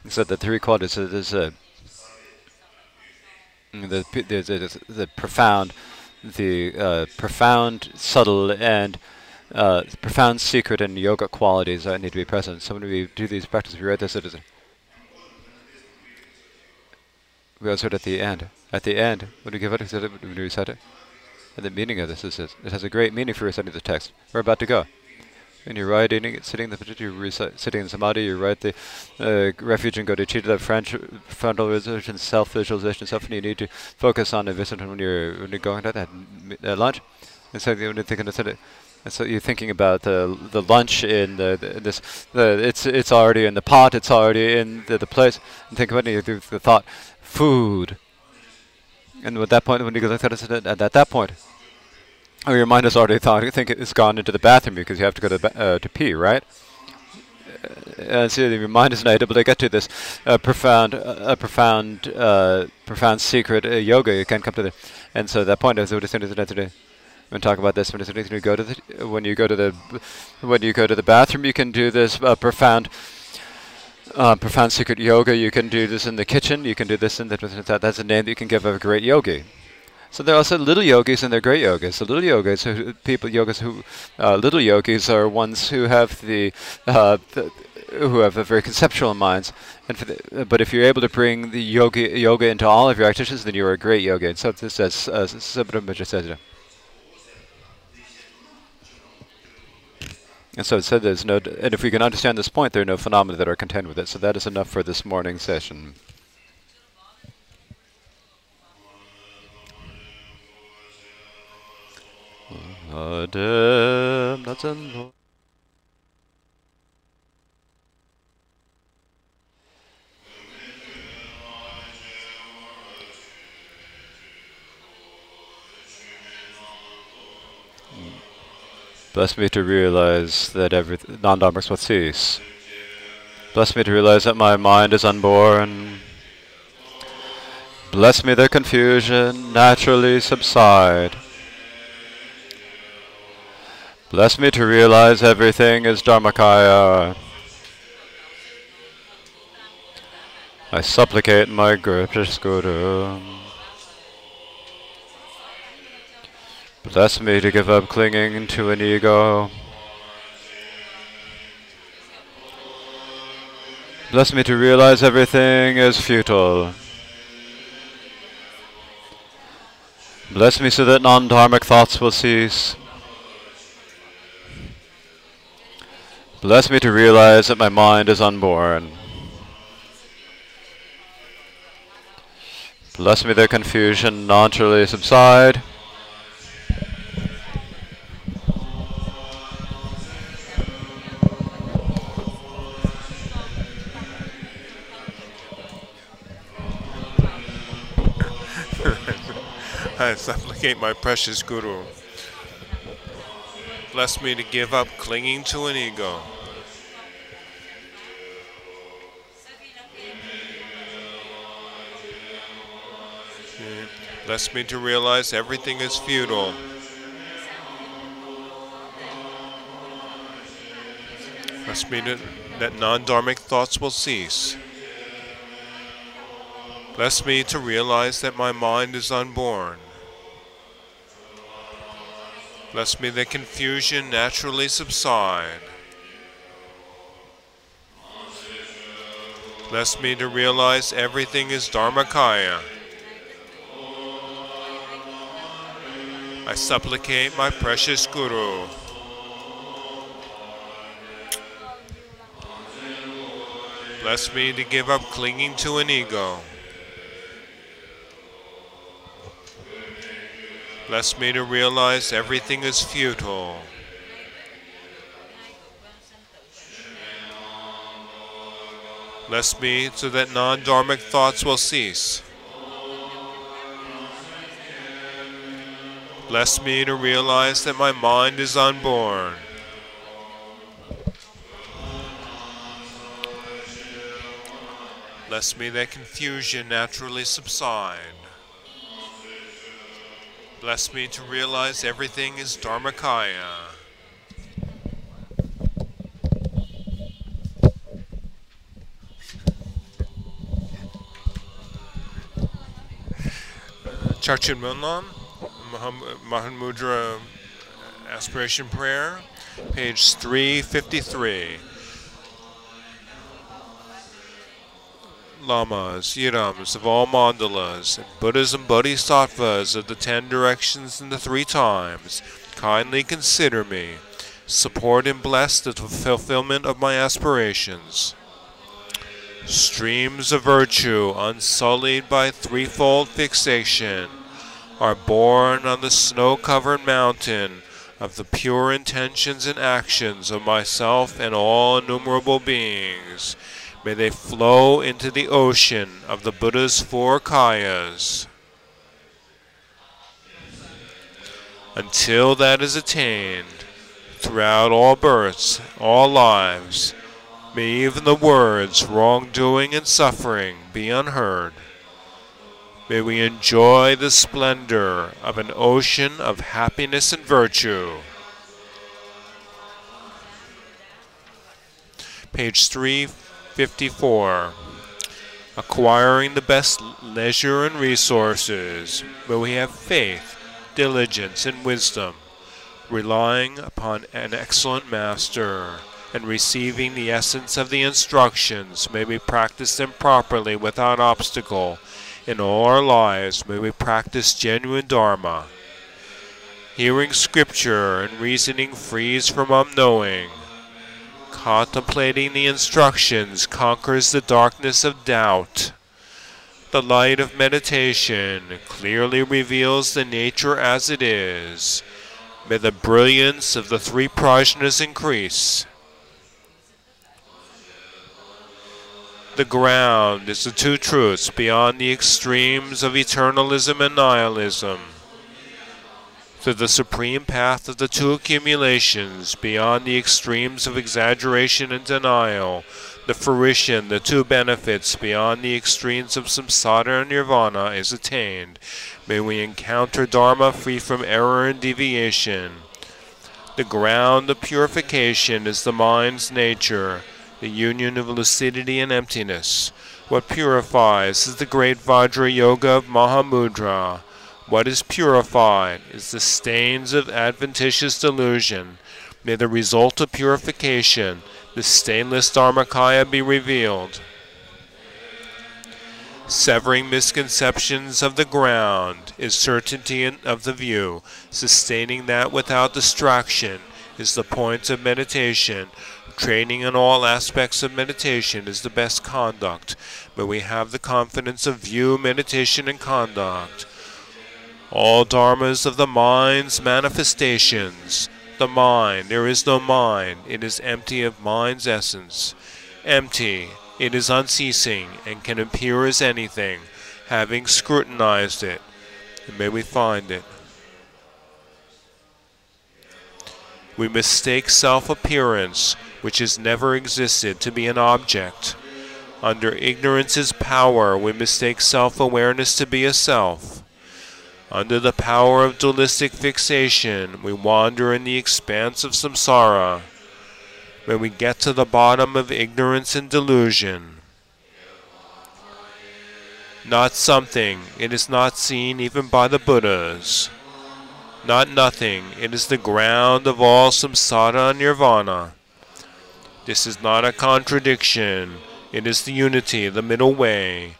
So the three qualities. There's a the there's a, the profound, the uh, profound, subtle, and uh, profound secret and yoga qualities that need to be present. So when we do these practices, we write this as we also at the end. At the end, when we give it, when we recite it, and the meaning of this is this. It has a great meaning for reciting the text. We're about to go. When you're writing, sitting in the recite, sitting in samadhi, you write the uh, refuge and bodhichitta, French frontal visualization, self visualization, stuff, and you need to focus on the visit when you're when you're going to that uh, lunch. And so when you're thinking of and so you're thinking about the the lunch in the, the this the it's it's already in the pot, it's already in the, the place. And think about it, the, the thought food. And at that point, when you look at at, at that point, or oh, your mind has already thought, you think it's gone into the bathroom because you have to go to uh, to pee, right? Uh, and so your mind is not able to get to this uh, profound, uh, profound, uh, profound secret uh, yoga. You can't come to the, and so that point is what is today. When talk about this, when you go to the, when you go to the, when you go to the bathroom, you can do this uh, profound uh, profound secret yoga. You can do this in the kitchen. You can do this in the that. That's a name that you can give a great yogi. So there are also little yogis and they're great yogis. So little yogis, who, people yogas who uh, little yogis are ones who have the, uh, the who have a very conceptual minds. And the, but if you're able to bring the yoga yoga into all of your activities, then you're a great yogi. And so this says uh, Subramanya says. And so it said there's no, and if we can understand this point, there are no phenomena that are contained with it. So that is enough for this morning session. Bless me to realize that every non-dharmics will cease. Bless me to realize that my mind is unborn. Bless me that confusion naturally subside. Bless me to realize everything is Dharmakaya. I supplicate my gracious Guru. Bless me to give up clinging to an ego. Bless me to realize everything is futile. Bless me so that non-dharmic thoughts will cease. Bless me to realize that my mind is unborn. Bless me that confusion naturally subside. I supplicate my precious Guru. Bless me to give up clinging to an ego. Bless me to realize everything is futile. Bless me to, that non-dharmic thoughts will cease. Bless me to realize that my mind is unborn. Bless me that confusion naturally subside. Bless me to realize everything is Dharmakaya. I supplicate my precious Guru. Bless me to give up clinging to an ego. Bless me to realize everything is futile. Bless me so that non dharmic thoughts will cease. Bless me to realize that my mind is unborn. Bless me that confusion naturally subside. Bless me to realize everything is Dharmakaya. Chakchen Munlam, Mahamudra Aspiration Prayer, page 353. Lamas, yidams of all mandalas, and Buddhism Bodhisattvas of the ten directions and the three times, kindly consider me, support and bless the fulfillment of my aspirations. Streams of virtue, unsullied by threefold fixation, are born on the snow-covered mountain of the pure intentions and actions of myself and all innumerable beings, May they flow into the ocean of the Buddha's four kayas. Until that is attained, throughout all births, all lives, may even the words wrongdoing and suffering be unheard. May we enjoy the splendor of an ocean of happiness and virtue. Page 3 54. Acquiring the best leisure and resources, where we have faith, diligence, and wisdom, relying upon an excellent master, and receiving the essence of the instructions, may we practice them properly without obstacle. In all our lives, may we practice genuine Dharma. Hearing scripture and reasoning frees from unknowing Contemplating the instructions conquers the darkness of doubt. The light of meditation clearly reveals the nature as it is. May the brilliance of the three prajnas increase. The ground is the two truths beyond the extremes of eternalism and nihilism. To the supreme path of the two accumulations, beyond the extremes of exaggeration and denial, the fruition, the two benefits, beyond the extremes of samsara and nirvana, is attained. May we encounter Dharma free from error and deviation. The ground of purification is the mind's nature, the union of lucidity and emptiness. What purifies is the great Vajra Yoga of Mahamudra. What is purified is the stains of adventitious delusion. May the result of purification, the stainless Dharmakaya, be revealed. Severing misconceptions of the ground is certainty of the view. Sustaining that without distraction is the point of meditation. Training in all aspects of meditation is the best conduct. May we have the confidence of view, meditation, and conduct all dharmas of the mind's manifestations. The mind, there is no mind, it is empty of mind's essence. Empty, it is unceasing, and can appear as anything, having scrutinized it. And may we find it. We mistake self appearance, which has never existed, to be an object. Under ignorance's power, we mistake self awareness to be a self. Under the power of dualistic fixation, we wander in the expanse of samsara. May we get to the bottom of ignorance and delusion. Not something, it is not seen even by the Buddhas. Not nothing, it is the ground of all samsara and nirvana. This is not a contradiction, it is the unity, the middle way.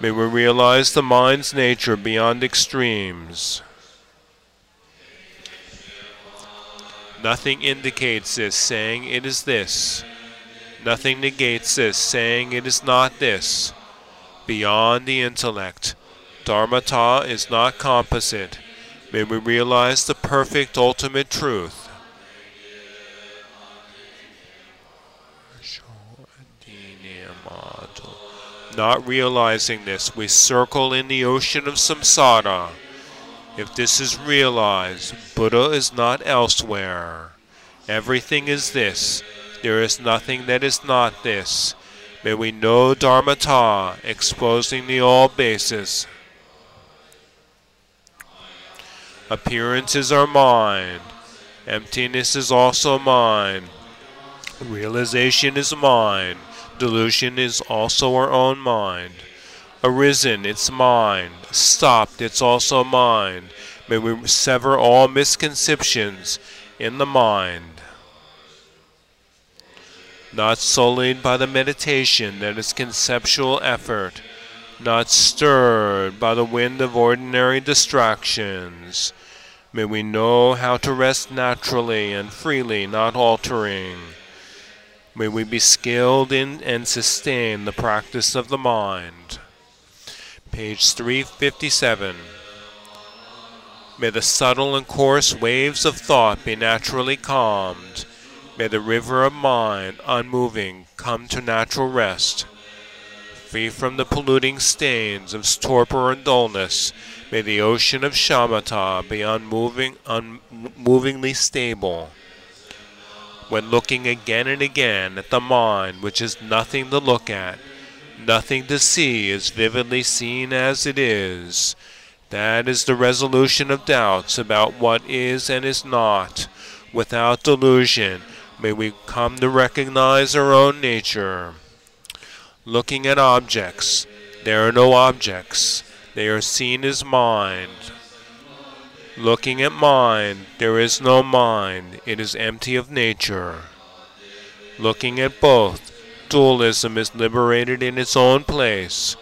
May we realize the mind's nature beyond extremes. Nothing indicates this, saying it is this. Nothing negates this, saying it is not this. Beyond the intellect, Dharmata is not composite. May we realize the perfect ultimate truth. Not realizing this, we circle in the ocean of samsara. If this is realized, Buddha is not elsewhere. Everything is this. There is nothing that is not this. May we know Dharmata, exposing the all bases. Appearance is our mind. Emptiness is also mind. Realization is mind. Delusion is also our own mind. Arisen, it's mind. Stopped, it's also mind. May we sever all misconceptions in the mind. Not sullied by the meditation that is conceptual effort, not stirred by the wind of ordinary distractions. May we know how to rest naturally and freely, not altering. May we be skilled in and sustain the practice of the mind. Page 357. May the subtle and coarse waves of thought be naturally calmed. May the river of mind, unmoving, come to natural rest. Free from the polluting stains of torpor and dullness, may the ocean of shamatha be unmoving, unmovingly stable when looking again and again at the mind which is nothing to look at, nothing to see is vividly seen as it is. That is the resolution of doubts about what is and is not. Without delusion, may we come to recognize our own nature. Looking at objects, there are no objects. They are seen as mind. Looking at mind, there is no mind, it is empty of nature. Looking at both, dualism is liberated in its own place.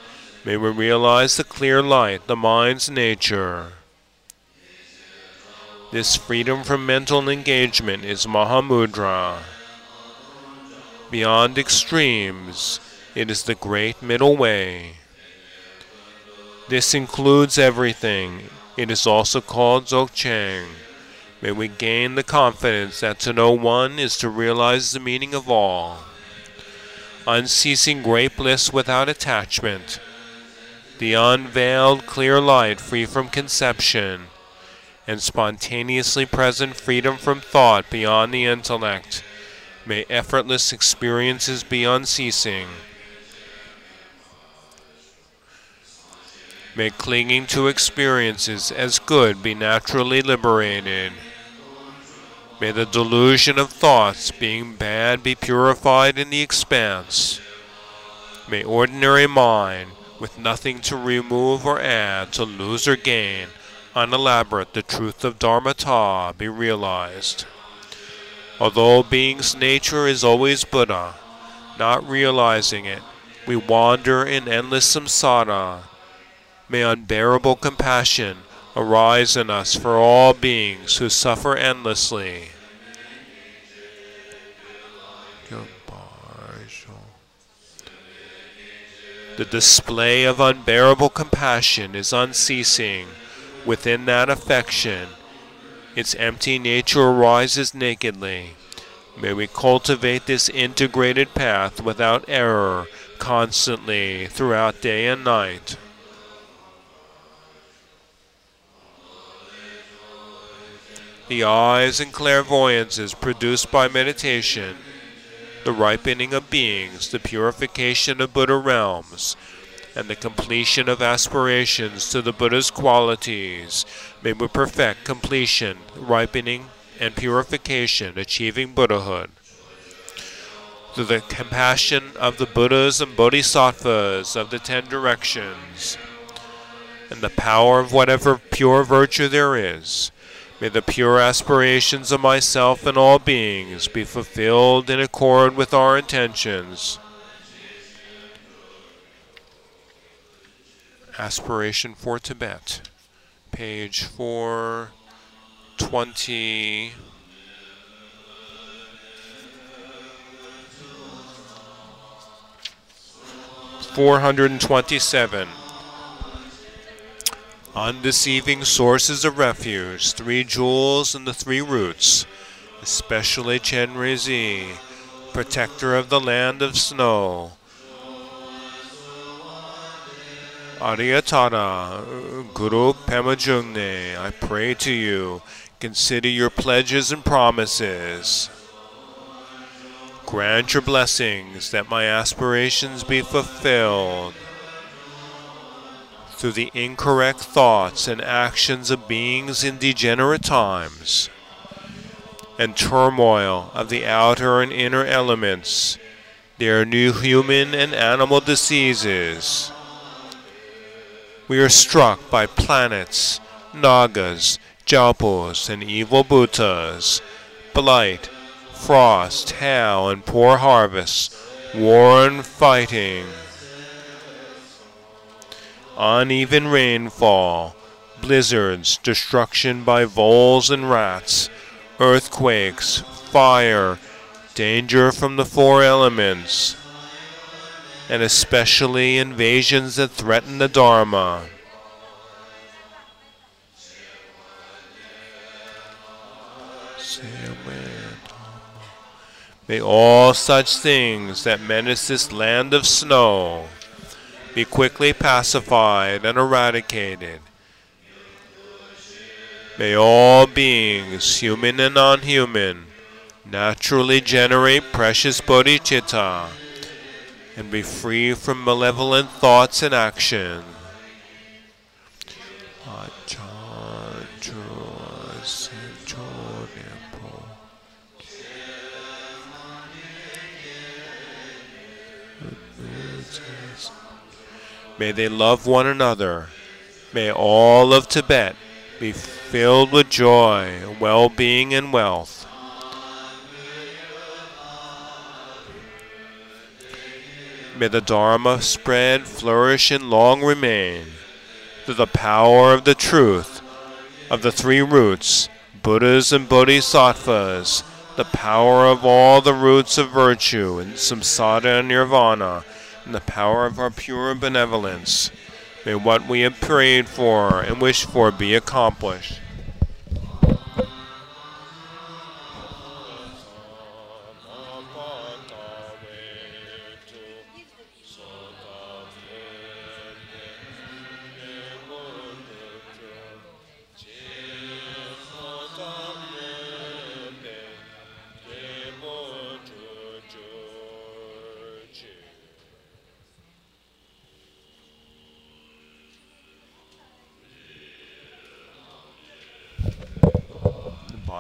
May we realize the clear light, the mind's nature. This freedom from mental engagement is Mahamudra. Beyond extremes, it is the great middle way. This includes everything, it is also called Dzogchen. May we gain the confidence that to know one is to realize the meaning of all. Unceasing great bliss without attachment. The unveiled clear light free from conception. and spontaneously present freedom from thought beyond the intellect. May effortless experiences be unceasing. May clinging to experiences as good be naturally liberated. May the delusion of thoughts being bad be purified in the expanse. May ordinary mind, with nothing to remove or add, to lose or gain, unelaborate the truth of Dharmata be realized. Although being's nature is always Buddha, not realizing it, we wander in endless samsara. May unbearable compassion arise in us for all beings who suffer endlessly. The display of unbearable compassion is unceasing within that affection its empty nature arises nakedly. May we cultivate this integrated path without error constantly throughout day and night. The eyes and clairvoyances produced by meditation, the ripening of beings, the purification of Buddha realms, and the completion of aspirations to the Buddha's qualities may we perfect completion, ripening, and purification, achieving Buddhahood. Through the compassion of the Buddhas and Bodhisattvas of the ten directions, and the power of whatever pure virtue there is, may the pure aspirations of myself and all beings be fulfilled in accord with our intentions. Aspiration for Tibet, page 420. Four hundred and twenty-seven. Undeceiving sources of refuge, three jewels and the three roots, especially Chenrezi, protector of the land of snow, Aryatara, Guru Pema Jungne, I pray to you, consider your pledges and promises. Grant your blessings that my aspirations be fulfilled. Through the incorrect thoughts and actions of beings in degenerate times, and turmoil of the outer and inner elements, their new human and animal diseases, we are struck by planets, nagas, gyalpos, and evil bhutas, blight, frost, hail, and poor harvests, war and fighting, uneven rainfall, blizzards, destruction by voles and rats, earthquakes, fire, danger from the four elements, and especially invasions that threaten the Dharma. May all such things that menace this land of snow be quickly pacified and eradicated. May all beings, human and non-human, naturally generate precious bodhichitta and be free from malevolent thoughts and action. May they love one another. May all of Tibet be filled with joy, well being, and wealth. May the Dharma spread, flourish, and long remain through the power of the truth of the three roots, Buddhas and Bodhisattvas, the power of all the roots of virtue in samsara and nirvana, and the power of our pure benevolence. May what we have prayed for and wished for be accomplished.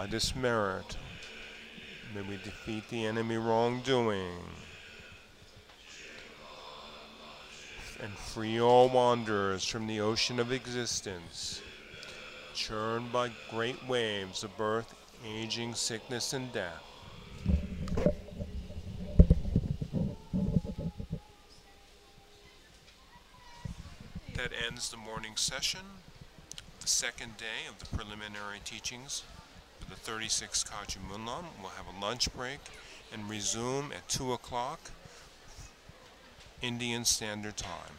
Highest merit. May we defeat the enemy wrongdoing. And free all wanderers from the ocean of existence, churned by great waves of birth, aging, sickness, and death. That ends the morning session, the second day of the preliminary teachings the 36 Kagyu Monlam. We'll have a lunch break and resume at 2 o'clock Indian Standard Time.